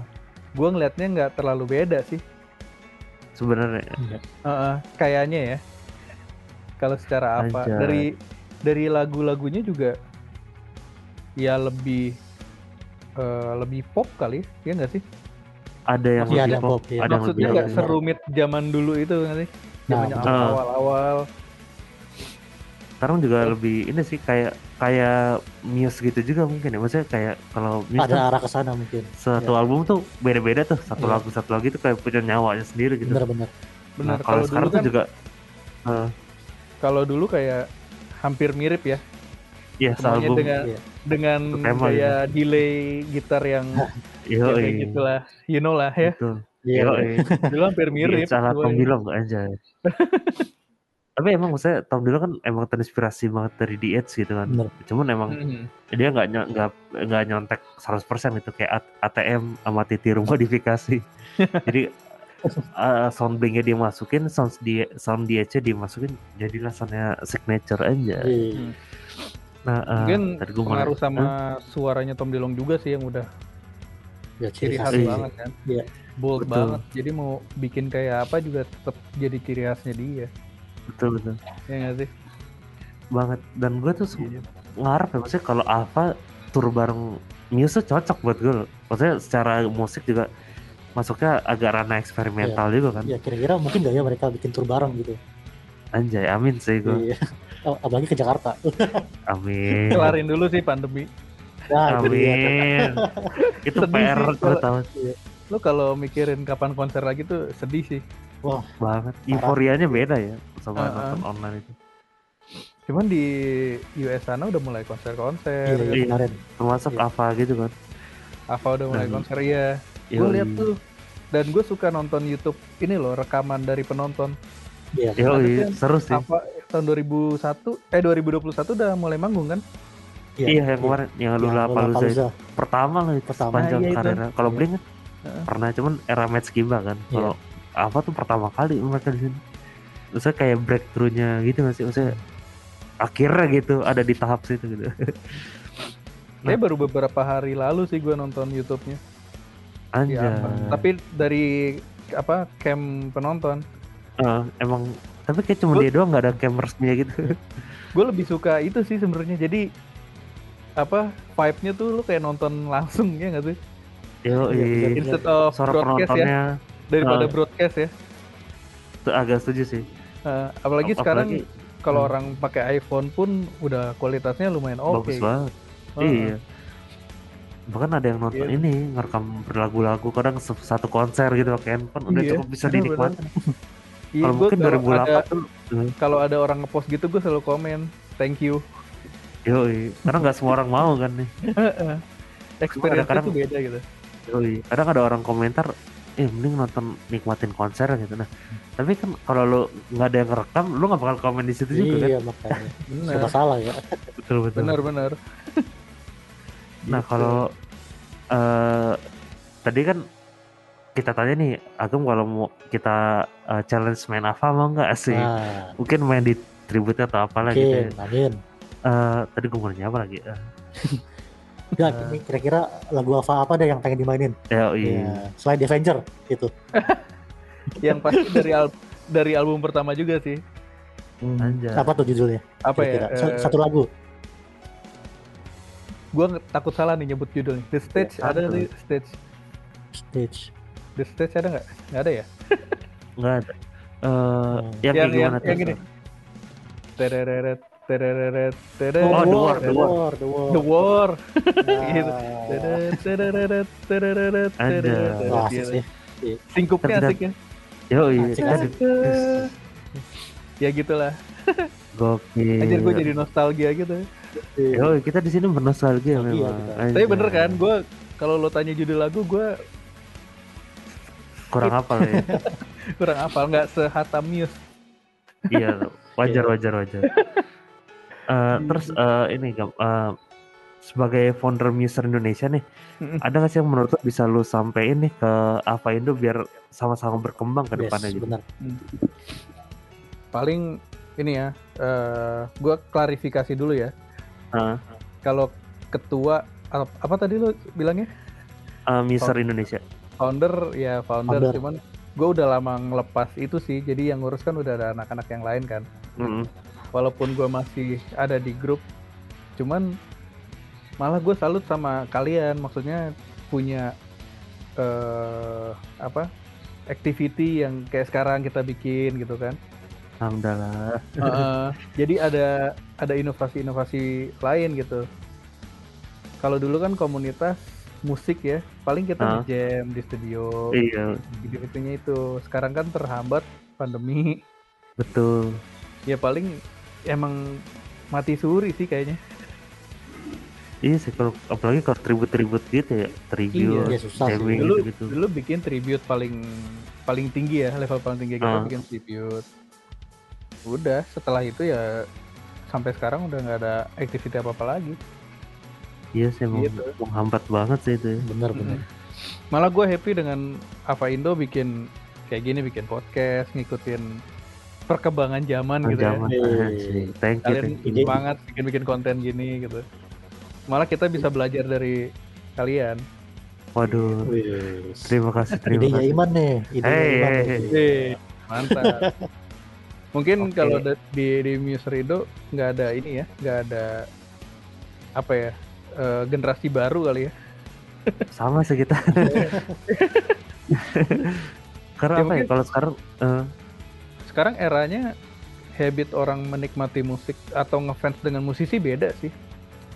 [SPEAKER 3] gua ngelihatnya nggak terlalu beda sih.
[SPEAKER 1] sebenarnya
[SPEAKER 3] Heeh, kayaknya ya. Kalau secara apa
[SPEAKER 1] Anjay.
[SPEAKER 3] dari dari lagu-lagunya juga ya lebih eh, lebih pop kali, ya nggak sih?
[SPEAKER 1] ada yang
[SPEAKER 2] Iya,
[SPEAKER 1] lebih
[SPEAKER 2] ada
[SPEAKER 1] pop,
[SPEAKER 2] pop, iya.
[SPEAKER 1] ada yang
[SPEAKER 3] Maksudnya nggak serumit zaman dulu itu nggak sih? Zamannya
[SPEAKER 2] Nah,
[SPEAKER 3] awal-awal.
[SPEAKER 1] sekarang juga lebih ini sih kayak kayak Muse gitu juga mungkin ya maksudnya kayak kalau Muse tuh
[SPEAKER 2] ada arah ke sana mungkin.
[SPEAKER 1] satu
[SPEAKER 2] Iya.
[SPEAKER 1] album tuh beda-beda tuh satu
[SPEAKER 2] Iya.
[SPEAKER 1] lagu satu lagu itu kayak punya nyawanya sendiri gitu
[SPEAKER 2] Bener-bener.
[SPEAKER 3] Benar.
[SPEAKER 1] nah,
[SPEAKER 3] kalau
[SPEAKER 1] sekarang
[SPEAKER 3] kan,
[SPEAKER 1] tuh juga eh,
[SPEAKER 3] kalau dulu kayak hampir mirip ya,
[SPEAKER 1] ya
[SPEAKER 3] semuanya
[SPEAKER 1] sealbum
[SPEAKER 3] dengan
[SPEAKER 2] Iya.
[SPEAKER 3] dengan
[SPEAKER 1] tema
[SPEAKER 3] gaya delay gitar yang
[SPEAKER 1] yo
[SPEAKER 3] ya kayak gitulah, you know lah ya.
[SPEAKER 1] gitu
[SPEAKER 2] Iya.
[SPEAKER 1] yo
[SPEAKER 3] Dulu hampir mirip.
[SPEAKER 1] salah Dilong aja tapi emang maksudnya Tom Dilong kan emang terinspirasi banget dari The Edge gitu kan
[SPEAKER 2] Bener.
[SPEAKER 1] cuman emang
[SPEAKER 3] Mhm.
[SPEAKER 1] dia nggak nggak nggak nyontek 100% itu kayak ATM sama titiru modifikasi jadi uh, sound blinknya dia masukin sound di sound di edge dimasukin jadilah soundnya signature aja
[SPEAKER 2] Iya.
[SPEAKER 1] nah uh,
[SPEAKER 3] Mungkin
[SPEAKER 1] tadi
[SPEAKER 3] pengaruh
[SPEAKER 1] nanya,
[SPEAKER 3] sama suaranya Tom DeLonge juga sih yang udah
[SPEAKER 2] Ya,
[SPEAKER 3] ciri khas.
[SPEAKER 1] Iya.
[SPEAKER 3] banget kan.
[SPEAKER 2] Iya.
[SPEAKER 3] Bold
[SPEAKER 1] Betul.
[SPEAKER 3] banget. Jadi mau bikin kayak apa juga tetap jadi ciri khasnya dia.
[SPEAKER 1] Betul betul
[SPEAKER 3] Ya nggak sih?
[SPEAKER 1] banget dan gue tuh
[SPEAKER 3] Iya.
[SPEAKER 1] ngarep ya maksudnya kalau Ava tur bareng Muse tuh cocok buat gue loh. maksudnya secara musik juga masuknya agak ranah eksperimental juga kan
[SPEAKER 2] Ya kira-kira mungkin gak ya mereka bikin tur bareng gitu.
[SPEAKER 1] anjay amin sih gue
[SPEAKER 2] Iya. Oh, Apalagi ke Jakarta.
[SPEAKER 1] amin
[SPEAKER 3] Kelarin dulu sih pandemi.
[SPEAKER 2] Nah, itu
[SPEAKER 1] amin itu
[SPEAKER 3] Sedih
[SPEAKER 1] PR
[SPEAKER 3] sih
[SPEAKER 1] gue
[SPEAKER 3] kalau-
[SPEAKER 1] tahu
[SPEAKER 3] Lu kalau mikirin kapan konser lagi tuh sedih sih.
[SPEAKER 1] Banget euforianya beda ya sama
[SPEAKER 3] Uh-uh.
[SPEAKER 1] nonton online itu
[SPEAKER 3] Cuman di US sana udah mulai konser-konser.
[SPEAKER 2] Iya,
[SPEAKER 3] gitu.
[SPEAKER 2] iya, kemarin.
[SPEAKER 1] termasuk
[SPEAKER 2] Iya.
[SPEAKER 1] Ava gitu kan
[SPEAKER 3] Ava udah mulai
[SPEAKER 1] Dan-
[SPEAKER 3] konser iya. Gue lihat tuh dan gue suka nonton YouTube ini loh rekaman dari penonton.
[SPEAKER 2] Iya.
[SPEAKER 3] Ada
[SPEAKER 1] seru sih
[SPEAKER 3] Ava tahun 2001 eh 2021 udah mulai manggung kan?
[SPEAKER 1] iya yang kemarin yang
[SPEAKER 2] Iya,
[SPEAKER 1] Lula
[SPEAKER 2] Lollapalooza.
[SPEAKER 1] pertama lah itu
[SPEAKER 2] Pertama.
[SPEAKER 1] sepanjang
[SPEAKER 3] iya
[SPEAKER 1] karirnya kalau
[SPEAKER 2] Iya.
[SPEAKER 1] Blink kan pernah cuman era Match Giba kan
[SPEAKER 2] Iya.
[SPEAKER 1] kalau Ava tuh pertama kali mereka di sini maksudnya kayak breakthrough-nya gitu nggak sih maksudnya akhirnya gitu ada di tahap situ gitu Nah.
[SPEAKER 3] Kayak baru beberapa hari lalu sih gue nonton YouTube-nya.
[SPEAKER 1] anjay
[SPEAKER 3] Ya, tapi dari apa cam penonton,
[SPEAKER 1] Eh, emang tapi kayak cuma
[SPEAKER 3] Gua-
[SPEAKER 1] dia doang nggak ada cam resminya gitu
[SPEAKER 3] gue lebih suka itu sih sebenarnya. Jadi apa vibe-nya tuh lu kayak nonton langsung ya nggak sih?
[SPEAKER 1] yo
[SPEAKER 2] Iya.
[SPEAKER 3] Instead of
[SPEAKER 1] suara
[SPEAKER 3] ya,
[SPEAKER 1] penontonnya
[SPEAKER 3] daripada
[SPEAKER 1] Ah.
[SPEAKER 3] broadcast ya.
[SPEAKER 1] agak setuju sih
[SPEAKER 3] Eh, apalagi
[SPEAKER 1] Ap-
[SPEAKER 3] sekarang
[SPEAKER 1] apalagi
[SPEAKER 3] kalau
[SPEAKER 1] hmm.
[SPEAKER 3] orang pakai iPhone pun udah kualitasnya lumayan oke.
[SPEAKER 1] bagus banget
[SPEAKER 3] Heeh.
[SPEAKER 1] iya bahkan ada yang nonton
[SPEAKER 3] Iya.
[SPEAKER 1] ini ngerekam berlagu-lagu kadang satu konser gitu pakai handphone udah
[SPEAKER 3] Iya,
[SPEAKER 1] cukup bisa dinikmatin
[SPEAKER 3] Iya,
[SPEAKER 1] kalau mungkin
[SPEAKER 3] kalau
[SPEAKER 1] 2008
[SPEAKER 3] ada
[SPEAKER 1] tuh eh,
[SPEAKER 3] kalau ada orang ngepost gitu gue selalu komen thank you.
[SPEAKER 1] yoi karena nggak semua orang mau kan nih
[SPEAKER 3] Experience
[SPEAKER 1] kadang-kadang-
[SPEAKER 3] itu beda gitu.
[SPEAKER 1] Yoi. kadang ada orang komentar eh mending nonton nikmatin konser gitu nah tapi kan kalau lu nggak ada yang ngerekam lu nggak bakal komen di situ juga kan
[SPEAKER 2] Iya makanya.
[SPEAKER 3] Benar.
[SPEAKER 2] Salah ya.
[SPEAKER 1] betul betul
[SPEAKER 3] Benar benar.
[SPEAKER 1] nah
[SPEAKER 3] Gitu.
[SPEAKER 1] kalau eh tadi kan kita tanya nih Agam kalau mau kita eh, challenge main apa mau nggak sih
[SPEAKER 2] Nah,
[SPEAKER 1] mungkin main di tribute atau apalah
[SPEAKER 2] oke,
[SPEAKER 1] gitu ya.
[SPEAKER 2] amin.
[SPEAKER 1] Eh, tadi gue mau nanya apa lagi Eh,
[SPEAKER 2] Ya, ini kira-kira lagu apa apa deh yang pengen dimainin?
[SPEAKER 1] ya, iya.
[SPEAKER 2] Ya, selain The Avenger gitu.
[SPEAKER 3] Yang pasti dari al- dari album pertama juga sih.
[SPEAKER 1] Anjay.
[SPEAKER 2] Apa tuh judulnya?
[SPEAKER 3] Apa ya?
[SPEAKER 2] kira-kira? Sa- Satu lagu.
[SPEAKER 3] gue takut salah nih nyebut judulnya. The Stage
[SPEAKER 1] Ya,
[SPEAKER 3] ada nih Stage.
[SPEAKER 2] Stage.
[SPEAKER 3] The Stage ada nggak? Nggak ada ya?
[SPEAKER 1] nggak ada Eh,
[SPEAKER 2] Hmm.
[SPEAKER 1] yang,
[SPEAKER 3] Yang- yang- yang gini. Tereret tereret, teret,
[SPEAKER 1] Oh, The War,
[SPEAKER 2] The War, The War.
[SPEAKER 3] The War. Gitu. Tereret, tereret, tereret. Singkupnya asik ya.
[SPEAKER 1] Yo, iya,
[SPEAKER 3] Ya gitulah.
[SPEAKER 1] gokil.
[SPEAKER 3] Anjir gue jadi nostalgia gitu.
[SPEAKER 1] Yo, kita di sini bernostalgia
[SPEAKER 2] Iya,
[SPEAKER 1] memang.
[SPEAKER 2] kita.
[SPEAKER 3] Tapi bener kan, gue kalau lo tanya judul lagu, gue
[SPEAKER 1] kurang hafal ya.
[SPEAKER 3] kurang hafal, nggak sehatam Muse.
[SPEAKER 1] iya, wajar wajar wajar. Eh, terus eh, ini eh, sebagai founder Muser Indonesia nih,
[SPEAKER 3] Mm-mm.
[SPEAKER 1] ada nggak sih yang menurut lo bisa lu sampein nih ke Ava Indo biar sama-sama berkembang ke
[SPEAKER 2] Yes,
[SPEAKER 1] depannya gitu?
[SPEAKER 2] benar.
[SPEAKER 3] Paling ini ya, eh gue klarifikasi dulu ya.
[SPEAKER 1] Eh,
[SPEAKER 3] Kalau ketua apa, apa tadi lo bilangnya?
[SPEAKER 1] eh, Muser
[SPEAKER 3] Oh.
[SPEAKER 1] Indonesia.
[SPEAKER 3] Founder ya founder,
[SPEAKER 2] Founder.
[SPEAKER 3] cuman gue udah lama ngelepas itu sih. Jadi yang ngurus kan udah ada anak-anak yang lain kan.
[SPEAKER 1] Mm-mm.
[SPEAKER 3] Walaupun gue masih ada di grup, cuman malah gue salut sama kalian. Maksudnya punya eh apa? activity yang kayak sekarang kita bikin gitu kan.
[SPEAKER 1] Alhamdulillah.
[SPEAKER 3] Heeh. jadi ada ada inovasi-inovasi lain gitu. Kalau dulu kan komunitas musik ya, paling kita
[SPEAKER 1] Ah.
[SPEAKER 3] jam di studio,
[SPEAKER 1] Iya,
[SPEAKER 3] gitu-gitunya itu. Sekarang kan terhambat pandemi,
[SPEAKER 1] betul.
[SPEAKER 3] ya paling emang mati suri sih kayaknya.
[SPEAKER 1] Iya sih kalau apalagi kalau tribut-tribut gitu ya, tribute,
[SPEAKER 2] Iya, susah sih.
[SPEAKER 3] Dulu
[SPEAKER 1] gitu-gitu.
[SPEAKER 3] dulu bikin tribute paling paling tinggi ya, level paling tinggi kita
[SPEAKER 1] Ah.
[SPEAKER 3] bikin tribute. Udah, setelah itu ya sampai sekarang udah nggak ada aktiviti apa-apa lagi.
[SPEAKER 1] Iya sih emang
[SPEAKER 3] Gitu.
[SPEAKER 1] menghambat banget sih itu. ya.
[SPEAKER 2] Benar, benar.
[SPEAKER 3] malah gue happy dengan Ava Indo bikin kayak gini bikin podcast ngikutin perkembangan zaman gitu
[SPEAKER 1] Zaman
[SPEAKER 2] Iya.
[SPEAKER 1] anjing. Thank you,
[SPEAKER 3] ya kalian
[SPEAKER 1] thank you.
[SPEAKER 2] Ide.
[SPEAKER 3] semangat bikin bikin konten gini gitu malah kita bisa belajar dari kalian
[SPEAKER 1] Waduh,
[SPEAKER 2] Wih.
[SPEAKER 1] terima kasih, terima
[SPEAKER 2] Idenya
[SPEAKER 1] kasih.
[SPEAKER 2] Iman nih, idenya
[SPEAKER 1] Hey,
[SPEAKER 2] Iman.
[SPEAKER 1] hey,
[SPEAKER 2] nih.
[SPEAKER 1] hey.
[SPEAKER 3] Mantap mungkin
[SPEAKER 1] Oke.
[SPEAKER 3] kalau ada- di di Muser Indo nggak ada ini ya nggak ada apa ya eh, generasi baru kali ya
[SPEAKER 1] Sama sih kita. Karena
[SPEAKER 3] Ya,
[SPEAKER 1] apa ya?
[SPEAKER 3] mungkin-
[SPEAKER 1] Kalau sekarang eh,
[SPEAKER 3] sekarang eranya habit orang menikmati musik atau ngefans dengan musisi beda sih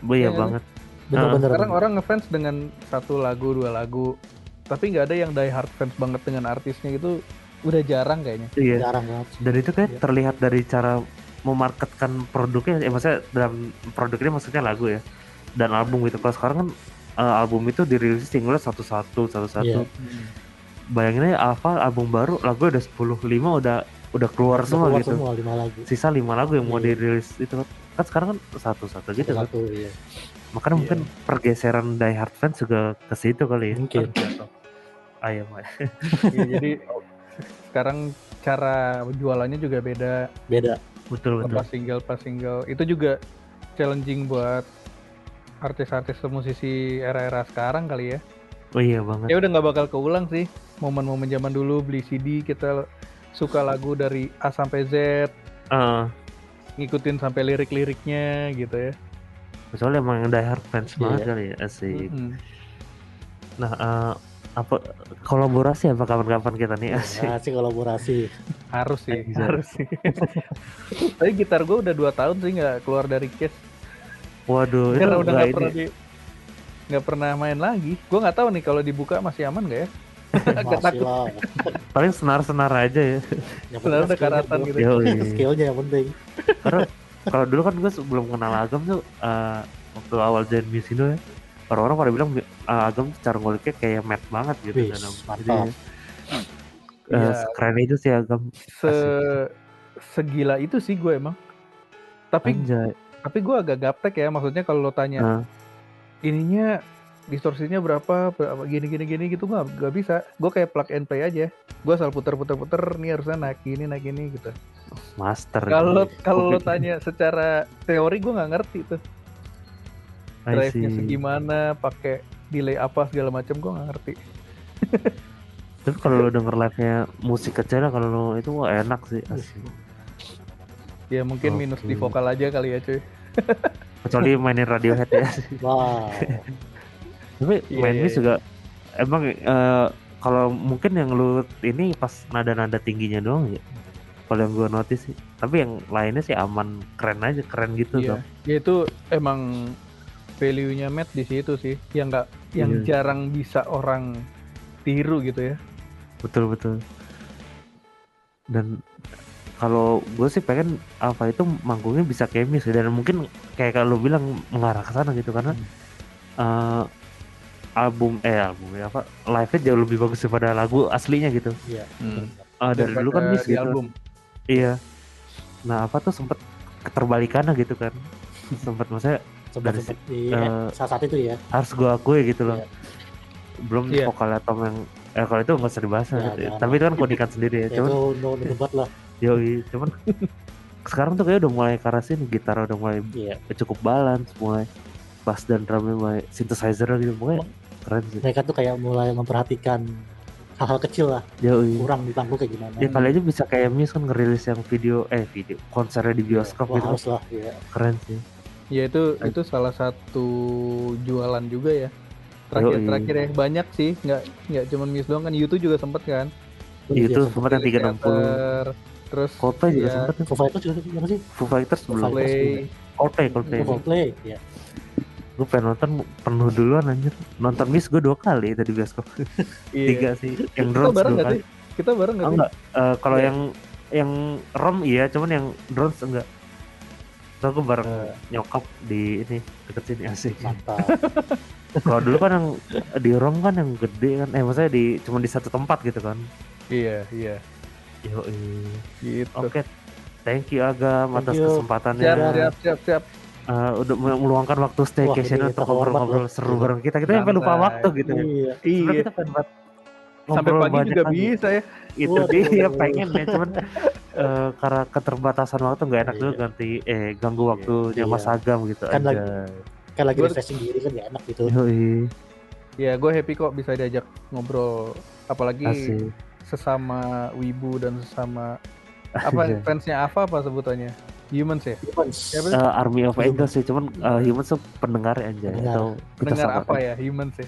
[SPEAKER 1] oh iya
[SPEAKER 3] Iya,
[SPEAKER 1] banget.
[SPEAKER 2] Benar, benar.
[SPEAKER 3] Sekarang
[SPEAKER 2] benar.
[SPEAKER 3] orang ngefans dengan satu lagu, dua lagu, tapi nggak ada yang die hard fans banget dengan artisnya itu udah jarang kayaknya.
[SPEAKER 1] Iya.
[SPEAKER 2] jarang banget.
[SPEAKER 1] Dan itu kayak
[SPEAKER 3] Iya.
[SPEAKER 1] terlihat dari cara memarketkan produknya. Ya maksudnya dalam produk ini maksudnya lagu ya. Dan album gitu. Kalau sekarang kan eh, album itu dirilis single satu-satu, satu-satu.
[SPEAKER 2] Iya.
[SPEAKER 1] Bayangin aja Alpha album baru lagu udah 10 5 udah udah keluar
[SPEAKER 2] Udah
[SPEAKER 1] semua
[SPEAKER 2] keluar
[SPEAKER 1] gitu.
[SPEAKER 2] semua lima lagu.
[SPEAKER 1] Sisa lima lagu yang mau
[SPEAKER 2] Iya.
[SPEAKER 1] dirilis itu kan. Kan sekarang kan satu-satu gitu kan.
[SPEAKER 2] Satu, iya.
[SPEAKER 1] Makanya
[SPEAKER 3] Iya.
[SPEAKER 1] mungkin pergeseran die hard fans juga ke situ kali ya.
[SPEAKER 2] Mungkin.
[SPEAKER 1] Ayo, Mas.
[SPEAKER 3] Iya, jadi sekarang cara jualannya juga beda,
[SPEAKER 2] Beda.
[SPEAKER 1] betul betul.
[SPEAKER 3] pas single pas single. Itu juga challenging buat artis-artis musisi era-era sekarang kali ya.
[SPEAKER 1] Oh iya banget.
[SPEAKER 3] Ya udah nggak bakal keulang sih. Momen-momen zaman dulu beli CD kita suka lagu dari A sampai Z,
[SPEAKER 1] Eh,
[SPEAKER 3] ngikutin sampai lirik-liriknya gitu ya.
[SPEAKER 1] kecuali emang yang die hard fans
[SPEAKER 2] Iya.
[SPEAKER 1] banget kali ya asik.
[SPEAKER 3] Mm-mm.
[SPEAKER 1] Nah, eh, apa kolaborasi apa kapan-kapan kita nih asik.
[SPEAKER 2] Nah, sih kolaborasi.
[SPEAKER 3] harus sih harus sih tapi gitar gue udah dua tahun sih nggak keluar dari case
[SPEAKER 1] Waduh, itu
[SPEAKER 3] karena udah
[SPEAKER 1] nggak
[SPEAKER 3] pernah di nggak pernah main lagi gue nggak tahu nih kalau dibuka masih aman nggak ya agak takut.
[SPEAKER 1] Paling senar-senar aja ya.
[SPEAKER 2] Yang
[SPEAKER 3] Sebenarnya
[SPEAKER 2] penting
[SPEAKER 3] udah karatan gitu.
[SPEAKER 2] Skillnya yang penting.
[SPEAKER 1] Karena kalau dulu kan gue sebelum kenal Agam tuh eh, waktu awal join Musindo ya. Orang-orang pada bilang eh, Agam tuh cara nguliknya kayak Matt banget gitu.
[SPEAKER 2] Wih,
[SPEAKER 1] Dan,
[SPEAKER 2] mantap.
[SPEAKER 1] eh,
[SPEAKER 3] Iya.
[SPEAKER 1] keren itu sih Agam.
[SPEAKER 3] se segila itu sih gue emang tapi
[SPEAKER 1] Anjay.
[SPEAKER 3] tapi gue agak gaptek ya maksudnya kalau lo tanya
[SPEAKER 1] Nah,
[SPEAKER 3] ininya distorsinya berapa berapa gini gini gini gitu nggak nggak bisa gue kayak plug and play aja gue asal puter puter puter nih harusnya naik gini naik gini gitu
[SPEAKER 1] master.
[SPEAKER 3] kalau kalau lo tanya secara teori gue nggak ngerti tuh
[SPEAKER 1] I
[SPEAKER 3] drive-nya
[SPEAKER 1] see.
[SPEAKER 3] segimana, pakai delay apa segala macam gue nggak ngerti.
[SPEAKER 1] Tapi kalau lo denger live-nya musik kecil kalau lo itu wah enak sih. asik.
[SPEAKER 3] Ya mungkin minus di vokal aja kali ya cuy.
[SPEAKER 1] Kecuali mainin Radiohead ya.
[SPEAKER 2] Wow.
[SPEAKER 1] Tapi
[SPEAKER 3] Iya,
[SPEAKER 1] main
[SPEAKER 3] iya,
[SPEAKER 1] miss juga emang eh, kalau mungkin yang lu ini pas nada-nada tingginya doang ya. kalau yang gue notice sih tapi yang lainnya sih aman keren aja keren gitu
[SPEAKER 3] Iya,
[SPEAKER 1] Dok.
[SPEAKER 3] ya itu emang value-nya Matt di situ sih, yang nggak yang
[SPEAKER 1] Iya.
[SPEAKER 3] jarang bisa orang tiru gitu ya.
[SPEAKER 1] betul betul dan kalau gue sih pengen apa itu manggungnya bisa kemis dan mungkin kayak kalau bilang mengarah ke sana gitu karena eh, album eh albumnya apa live nya jauh lebih bagus daripada lagu aslinya gitu
[SPEAKER 2] Iya.
[SPEAKER 3] Hmm.
[SPEAKER 1] Ah, dari dulu kan miss gitu
[SPEAKER 3] album.
[SPEAKER 1] iya nah apa tuh sempet keterbalikannya gitu kan sempet maksudnya
[SPEAKER 2] Sempat
[SPEAKER 1] Dari
[SPEAKER 2] sempat di
[SPEAKER 1] eh,
[SPEAKER 2] eh, saat saat itu ya.
[SPEAKER 1] harus gue akui gitu loh
[SPEAKER 2] Iya.
[SPEAKER 1] belum
[SPEAKER 3] Iya.
[SPEAKER 1] vokalnya Tom yang eh kalau itu nggak usah dibahas
[SPEAKER 2] Ya,
[SPEAKER 1] gitu.
[SPEAKER 2] jangan.
[SPEAKER 1] tapi itu kan keunikan sendiri ya
[SPEAKER 2] Ya,
[SPEAKER 1] cuman
[SPEAKER 2] itu no no debat lah.
[SPEAKER 1] yoi cuman sekarang tuh kayak udah mulai sini gitar udah mulai
[SPEAKER 2] Iya.
[SPEAKER 1] cukup balance mulai bass dan drumnya mulai synthesizer gitu pokoknya keren sih
[SPEAKER 2] Mereka tuh kayak mulai memperhatikan hal-hal kecil lah,
[SPEAKER 1] yoi
[SPEAKER 2] kurang di panggung kayak gimana.
[SPEAKER 1] ya kali aja bisa kayak Muse kan ngerilis yang video eh video konsernya di bioskop
[SPEAKER 2] Wah,
[SPEAKER 1] gitu
[SPEAKER 2] harus lah, ya.
[SPEAKER 1] keren sih
[SPEAKER 3] Ya itu
[SPEAKER 1] Eh.
[SPEAKER 3] itu salah satu jualan juga ya. Terakhir
[SPEAKER 1] Yoi.
[SPEAKER 3] terakhir ya banyak sih, nggak nggak cuma Muse doang kan YouTube juga sempet kan.
[SPEAKER 2] Iya,
[SPEAKER 1] itu
[SPEAKER 2] sempat.
[SPEAKER 1] sempat yang 360
[SPEAKER 3] Theater, terus
[SPEAKER 1] Coldplay juga
[SPEAKER 3] ya,
[SPEAKER 1] sempat ya
[SPEAKER 2] Foo Fighters juga sih?
[SPEAKER 1] Foo Fighters belum Coldplay Coldplay
[SPEAKER 2] Coldplay, ya.
[SPEAKER 1] Gue pengen nonton penuh duluan anjir nonton Miss gue dua kali tadi bioskop
[SPEAKER 3] iya.
[SPEAKER 1] tiga sih yang
[SPEAKER 3] Kita bareng
[SPEAKER 1] dua kali
[SPEAKER 3] sih? Kita bareng nggak
[SPEAKER 1] oh,
[SPEAKER 3] sih?
[SPEAKER 1] enggak Eh, kalau
[SPEAKER 3] Iya.
[SPEAKER 1] yang yang rom iya cuman yang drones enggak so gue bareng
[SPEAKER 3] Eh.
[SPEAKER 1] nyokap di ini deket sini asik
[SPEAKER 2] Mantap.
[SPEAKER 1] kalau dulu kan yang di rom kan yang gede kan eh maksudnya di cuma di satu tempat gitu kan
[SPEAKER 3] Iya iya.
[SPEAKER 1] yo
[SPEAKER 3] Gitu.
[SPEAKER 1] oke thank you Agam
[SPEAKER 2] Thank
[SPEAKER 1] atas
[SPEAKER 2] you.
[SPEAKER 1] kesempatannya
[SPEAKER 3] Siap siap siap siap.
[SPEAKER 1] Eh, udah meluangkan waktu staycation
[SPEAKER 2] ini
[SPEAKER 1] untuk ngobrol-ngobrol seru bareng kita kita sampai lupa waktu gitu ya
[SPEAKER 2] Iya.
[SPEAKER 3] Iya.
[SPEAKER 1] kita pengen
[SPEAKER 3] Sampai
[SPEAKER 1] ngobrol
[SPEAKER 3] pagi
[SPEAKER 1] banyak
[SPEAKER 3] juga
[SPEAKER 1] lagi.
[SPEAKER 3] bisa ya.
[SPEAKER 1] itu
[SPEAKER 2] Waduh.
[SPEAKER 1] dia pengen ya cuman eh, karena keterbatasan waktu nggak enak
[SPEAKER 2] Iya.
[SPEAKER 1] dulu ganti eh ganggu waktunya
[SPEAKER 2] Iya.
[SPEAKER 1] Mas Agam gitu
[SPEAKER 2] Kan
[SPEAKER 1] aja.
[SPEAKER 2] lagi- Kan lagi refreshing diri kan gak enak gitu.
[SPEAKER 1] Yoi,
[SPEAKER 3] Ya gue happy kok bisa diajak ngobrol. Apalagi
[SPEAKER 1] asik.
[SPEAKER 3] sesama wibu dan sesama apa
[SPEAKER 1] Iya.
[SPEAKER 3] fansnya apa apa sebutannya? Humans ya?
[SPEAKER 2] Humans.
[SPEAKER 1] Eh, Army of Angels sih cuman eh, humans tuh pendengar aja
[SPEAKER 2] Pendengar.
[SPEAKER 1] atau kita
[SPEAKER 3] Pendengar apa ya? Humans ya?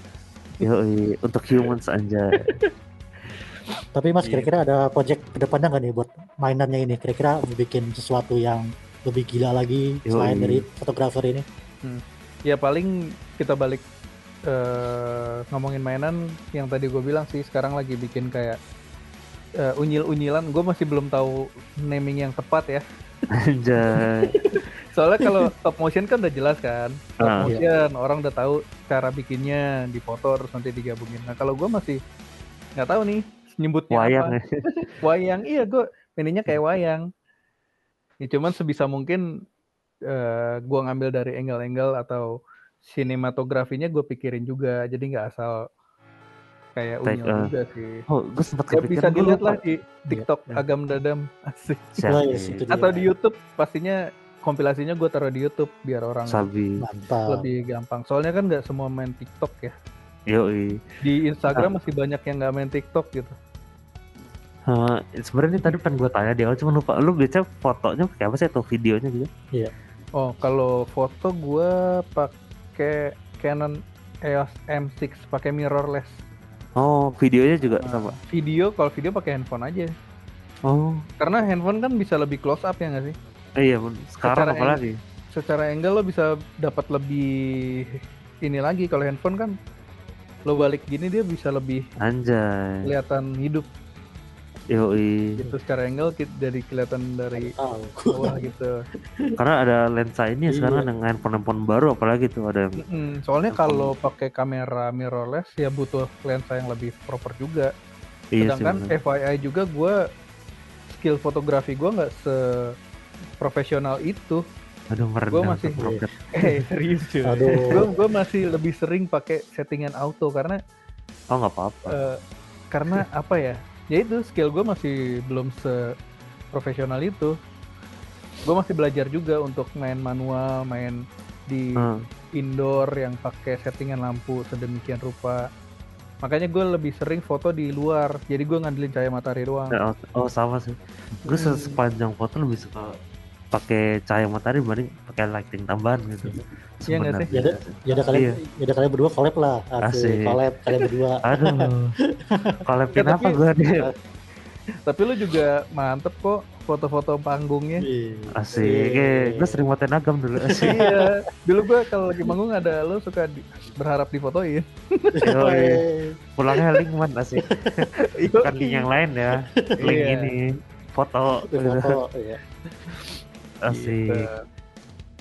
[SPEAKER 1] Yoi, untuk humans aja.
[SPEAKER 2] Tapi Mas kira-kira ada project ke depannya nggak nih buat mainannya ini? Kira-kira mau bikin sesuatu yang lebih gila lagi
[SPEAKER 1] Yoi.
[SPEAKER 2] selain dari fotografer ini?
[SPEAKER 3] Ya paling kita balik eh, ngomongin mainan yang tadi gue bilang sih sekarang lagi bikin kayak eh, unyil-unyilan. Gue masih belum tahu naming yang tepat ya.
[SPEAKER 1] Anjay.
[SPEAKER 3] Soalnya kalau top motion kan udah jelas kan. Top
[SPEAKER 1] Ah.
[SPEAKER 3] motion orang udah tahu cara bikinnya, dipoto terus nanti digabungin. Nah kalau gue masih nggak tahu nih nyebutnya
[SPEAKER 1] Wayang
[SPEAKER 3] apa.
[SPEAKER 1] ya.
[SPEAKER 3] Wayang, iya gue ininya kayak wayang. Ya, cuman sebisa mungkin eh gue ngambil dari angle-angle atau sinematografinya gue pikirin juga. Jadi nggak asal kayak
[SPEAKER 1] Take,
[SPEAKER 3] unyil
[SPEAKER 1] eh,
[SPEAKER 3] juga sih.
[SPEAKER 1] Oh, gue sempat
[SPEAKER 3] Ya, bisa
[SPEAKER 1] kepikiran gue
[SPEAKER 3] dilihat lah di TikTok
[SPEAKER 1] Iya.
[SPEAKER 3] Agam Dadam asik.
[SPEAKER 2] Yes, itu dia.
[SPEAKER 3] Atau di YouTube pastinya kompilasinya gue taruh di YouTube biar orang
[SPEAKER 1] Sabi.
[SPEAKER 2] Mantap.
[SPEAKER 3] lebih gampang. Soalnya kan nggak semua main TikTok ya.
[SPEAKER 1] Yoi.
[SPEAKER 3] Di Instagram masih banyak yang nggak main TikTok gitu.
[SPEAKER 1] Eh, sebenarnya ini tadi pengen gue tanya di awal cuma lupa. Lu biasa fotonya pakai apa sih atau videonya gitu?
[SPEAKER 3] Oh, kalau foto gue pakai Canon EOS M6 pakai mirrorless.
[SPEAKER 1] Oh, videonya juga
[SPEAKER 3] Nah,
[SPEAKER 1] sama.
[SPEAKER 3] Video kalau video pakai handphone aja.
[SPEAKER 1] Oh,
[SPEAKER 3] Karena handphone kan bisa lebih close up ya nggak sih?
[SPEAKER 1] eh, iya. Sekarang
[SPEAKER 3] Secara
[SPEAKER 1] apa lagi?
[SPEAKER 3] Secara angle lo bisa dapat lebih ini lagi kalau handphone kan lo balik gini dia bisa lebih
[SPEAKER 1] Anjay.
[SPEAKER 3] kelihatan hidup
[SPEAKER 1] Yoi.
[SPEAKER 3] gitu secara angle ki- dari kelihatan dari bawah gitu.
[SPEAKER 1] Karena ada lensa ini ya sekarang
[SPEAKER 2] Iya.
[SPEAKER 1] dengan handphone-handphone baru apalagi tuh ada yang
[SPEAKER 3] Mm, soalnya kalau pakai kamera mirrorless ya butuh lensa yang lebih proper juga.
[SPEAKER 1] iya sih.
[SPEAKER 3] Sedangkan
[SPEAKER 1] bener.
[SPEAKER 3] FYI juga gue skill fotografi gue nggak se profesional itu.
[SPEAKER 1] Aduh
[SPEAKER 3] gua
[SPEAKER 1] merendah
[SPEAKER 3] masih-
[SPEAKER 1] untuk roket.
[SPEAKER 3] Eh serius cuy.
[SPEAKER 2] Aduh.
[SPEAKER 3] Gue gue masih lebih sering pakai settingan auto karena
[SPEAKER 1] Oh nggak apa-apa.
[SPEAKER 3] eh, karena apa ya? Ya itu skill gue masih belum se profesional itu. Gue masih belajar juga untuk main manual, main di
[SPEAKER 1] Hmm.
[SPEAKER 3] indoor yang pakai settingan lampu sedemikian rupa. Makanya gue lebih sering foto di luar. Jadi gue ngandelin cahaya matahari doang.
[SPEAKER 1] Oh, oh, sama sih. Gue
[SPEAKER 3] Hmm.
[SPEAKER 1] sepanjang foto lebih suka pakai cahaya matahari dibanding pakai lighting tambahan gitu.
[SPEAKER 3] Iya nggak
[SPEAKER 1] Sebenarnya.
[SPEAKER 2] Ya udah, ya udah kalian,
[SPEAKER 1] Iya.
[SPEAKER 2] ya udah kalian berdua collab lah. Asik. Collab kalian berdua.
[SPEAKER 1] Aduh. Collabin
[SPEAKER 3] Ya,
[SPEAKER 1] apa
[SPEAKER 3] tapi-
[SPEAKER 1] gue nih?
[SPEAKER 3] Tapi lu juga mantep kok foto-foto panggungnya.
[SPEAKER 2] Iya.
[SPEAKER 1] Asik. Gue sering motoin agam dulu. Asik.
[SPEAKER 3] iya, dulu gua kalau lagi manggung ada lo suka di- berharap difotoin.
[SPEAKER 1] Yoi. Pulangnya link man asik.
[SPEAKER 3] Iya.
[SPEAKER 1] Bukan link yang lain ya. Link
[SPEAKER 3] Iya.
[SPEAKER 1] ini foto.
[SPEAKER 2] Foto, ya.
[SPEAKER 1] Asik.
[SPEAKER 3] Gitu.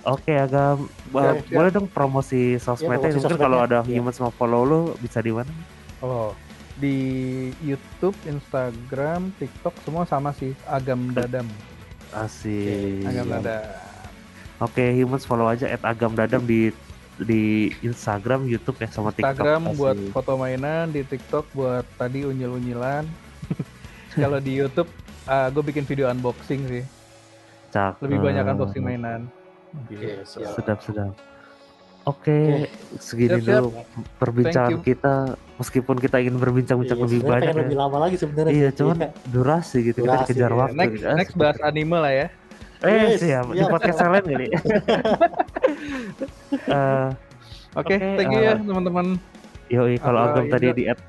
[SPEAKER 1] Oke agam. Ba-
[SPEAKER 3] Siap, siap.
[SPEAKER 1] Boleh dong promosi sosmednya.
[SPEAKER 2] promosi
[SPEAKER 1] Mungkin kalau ada
[SPEAKER 2] sosmednya.
[SPEAKER 1] humans mau follow lu bisa di mana?
[SPEAKER 3] Oh, di YouTube, Instagram, TikTok semua sama sih Agam Dadam.
[SPEAKER 1] Asik.
[SPEAKER 3] Agam. Dadam.
[SPEAKER 1] Oke, humans follow aja at agam dadam di di Instagram, YouTube ya sama TikTok.
[SPEAKER 3] Instagram
[SPEAKER 1] Asik.
[SPEAKER 3] buat foto mainan, di TikTok buat tadi unyil-unyilan. Kalau di YouTube, gue bikin video unboxing sih.
[SPEAKER 1] Cakep.
[SPEAKER 3] Lebih banyak unboxing mainan.
[SPEAKER 2] Oke, siap.
[SPEAKER 1] Sedap sedap. Oke, segini
[SPEAKER 3] Siap, siap.
[SPEAKER 1] dulu perbincangan kita. Meskipun kita ingin berbincang-bincang
[SPEAKER 2] Iya,
[SPEAKER 1] lebih banyak, ya.
[SPEAKER 2] lebih lama lagi sebenarnya.
[SPEAKER 1] iya, cuman
[SPEAKER 2] Iya.
[SPEAKER 1] durasi gitu kita
[SPEAKER 2] Durasi,
[SPEAKER 1] dikejar
[SPEAKER 2] iya.
[SPEAKER 1] waktu.
[SPEAKER 3] Next,
[SPEAKER 1] gitu.
[SPEAKER 3] next bahas anime lah ya.
[SPEAKER 1] Eh,
[SPEAKER 2] Yes,
[SPEAKER 1] siap. Di
[SPEAKER 2] siap.
[SPEAKER 1] podcast lain kali. Eh,
[SPEAKER 3] Oke,
[SPEAKER 1] Oke,
[SPEAKER 3] thank you ya
[SPEAKER 1] eh,
[SPEAKER 3] teman-teman.
[SPEAKER 1] Yoi, kalau Agam tadi di at,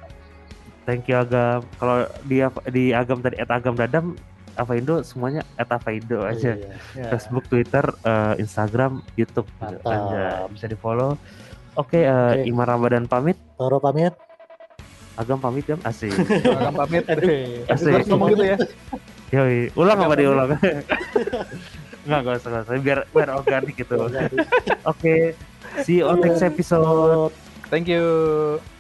[SPEAKER 1] thank you Agam. Kalau di di Agam tadi at Agam Dadam, apa Indo semuanya at apa Indo aja.
[SPEAKER 2] Iya.
[SPEAKER 3] Ya.
[SPEAKER 1] Facebook, Twitter, eh, Instagram, YouTube.
[SPEAKER 2] Mantap.
[SPEAKER 1] aja bisa di follow. Oke, eh,
[SPEAKER 2] Oke.
[SPEAKER 1] Imam Ramadan pamit,
[SPEAKER 2] Toro pamit.
[SPEAKER 1] Agam pamit kan asik.
[SPEAKER 3] Agam pamit.
[SPEAKER 2] Aduh.
[SPEAKER 1] Asik.
[SPEAKER 3] Ngomong gitu ya.
[SPEAKER 1] Yoi, ulang
[SPEAKER 3] Agam
[SPEAKER 1] apa diulang? Enggak, enggak usah, nggak usah. Biar biar organik gitu. Oke, see you on next episode.
[SPEAKER 3] Thank you.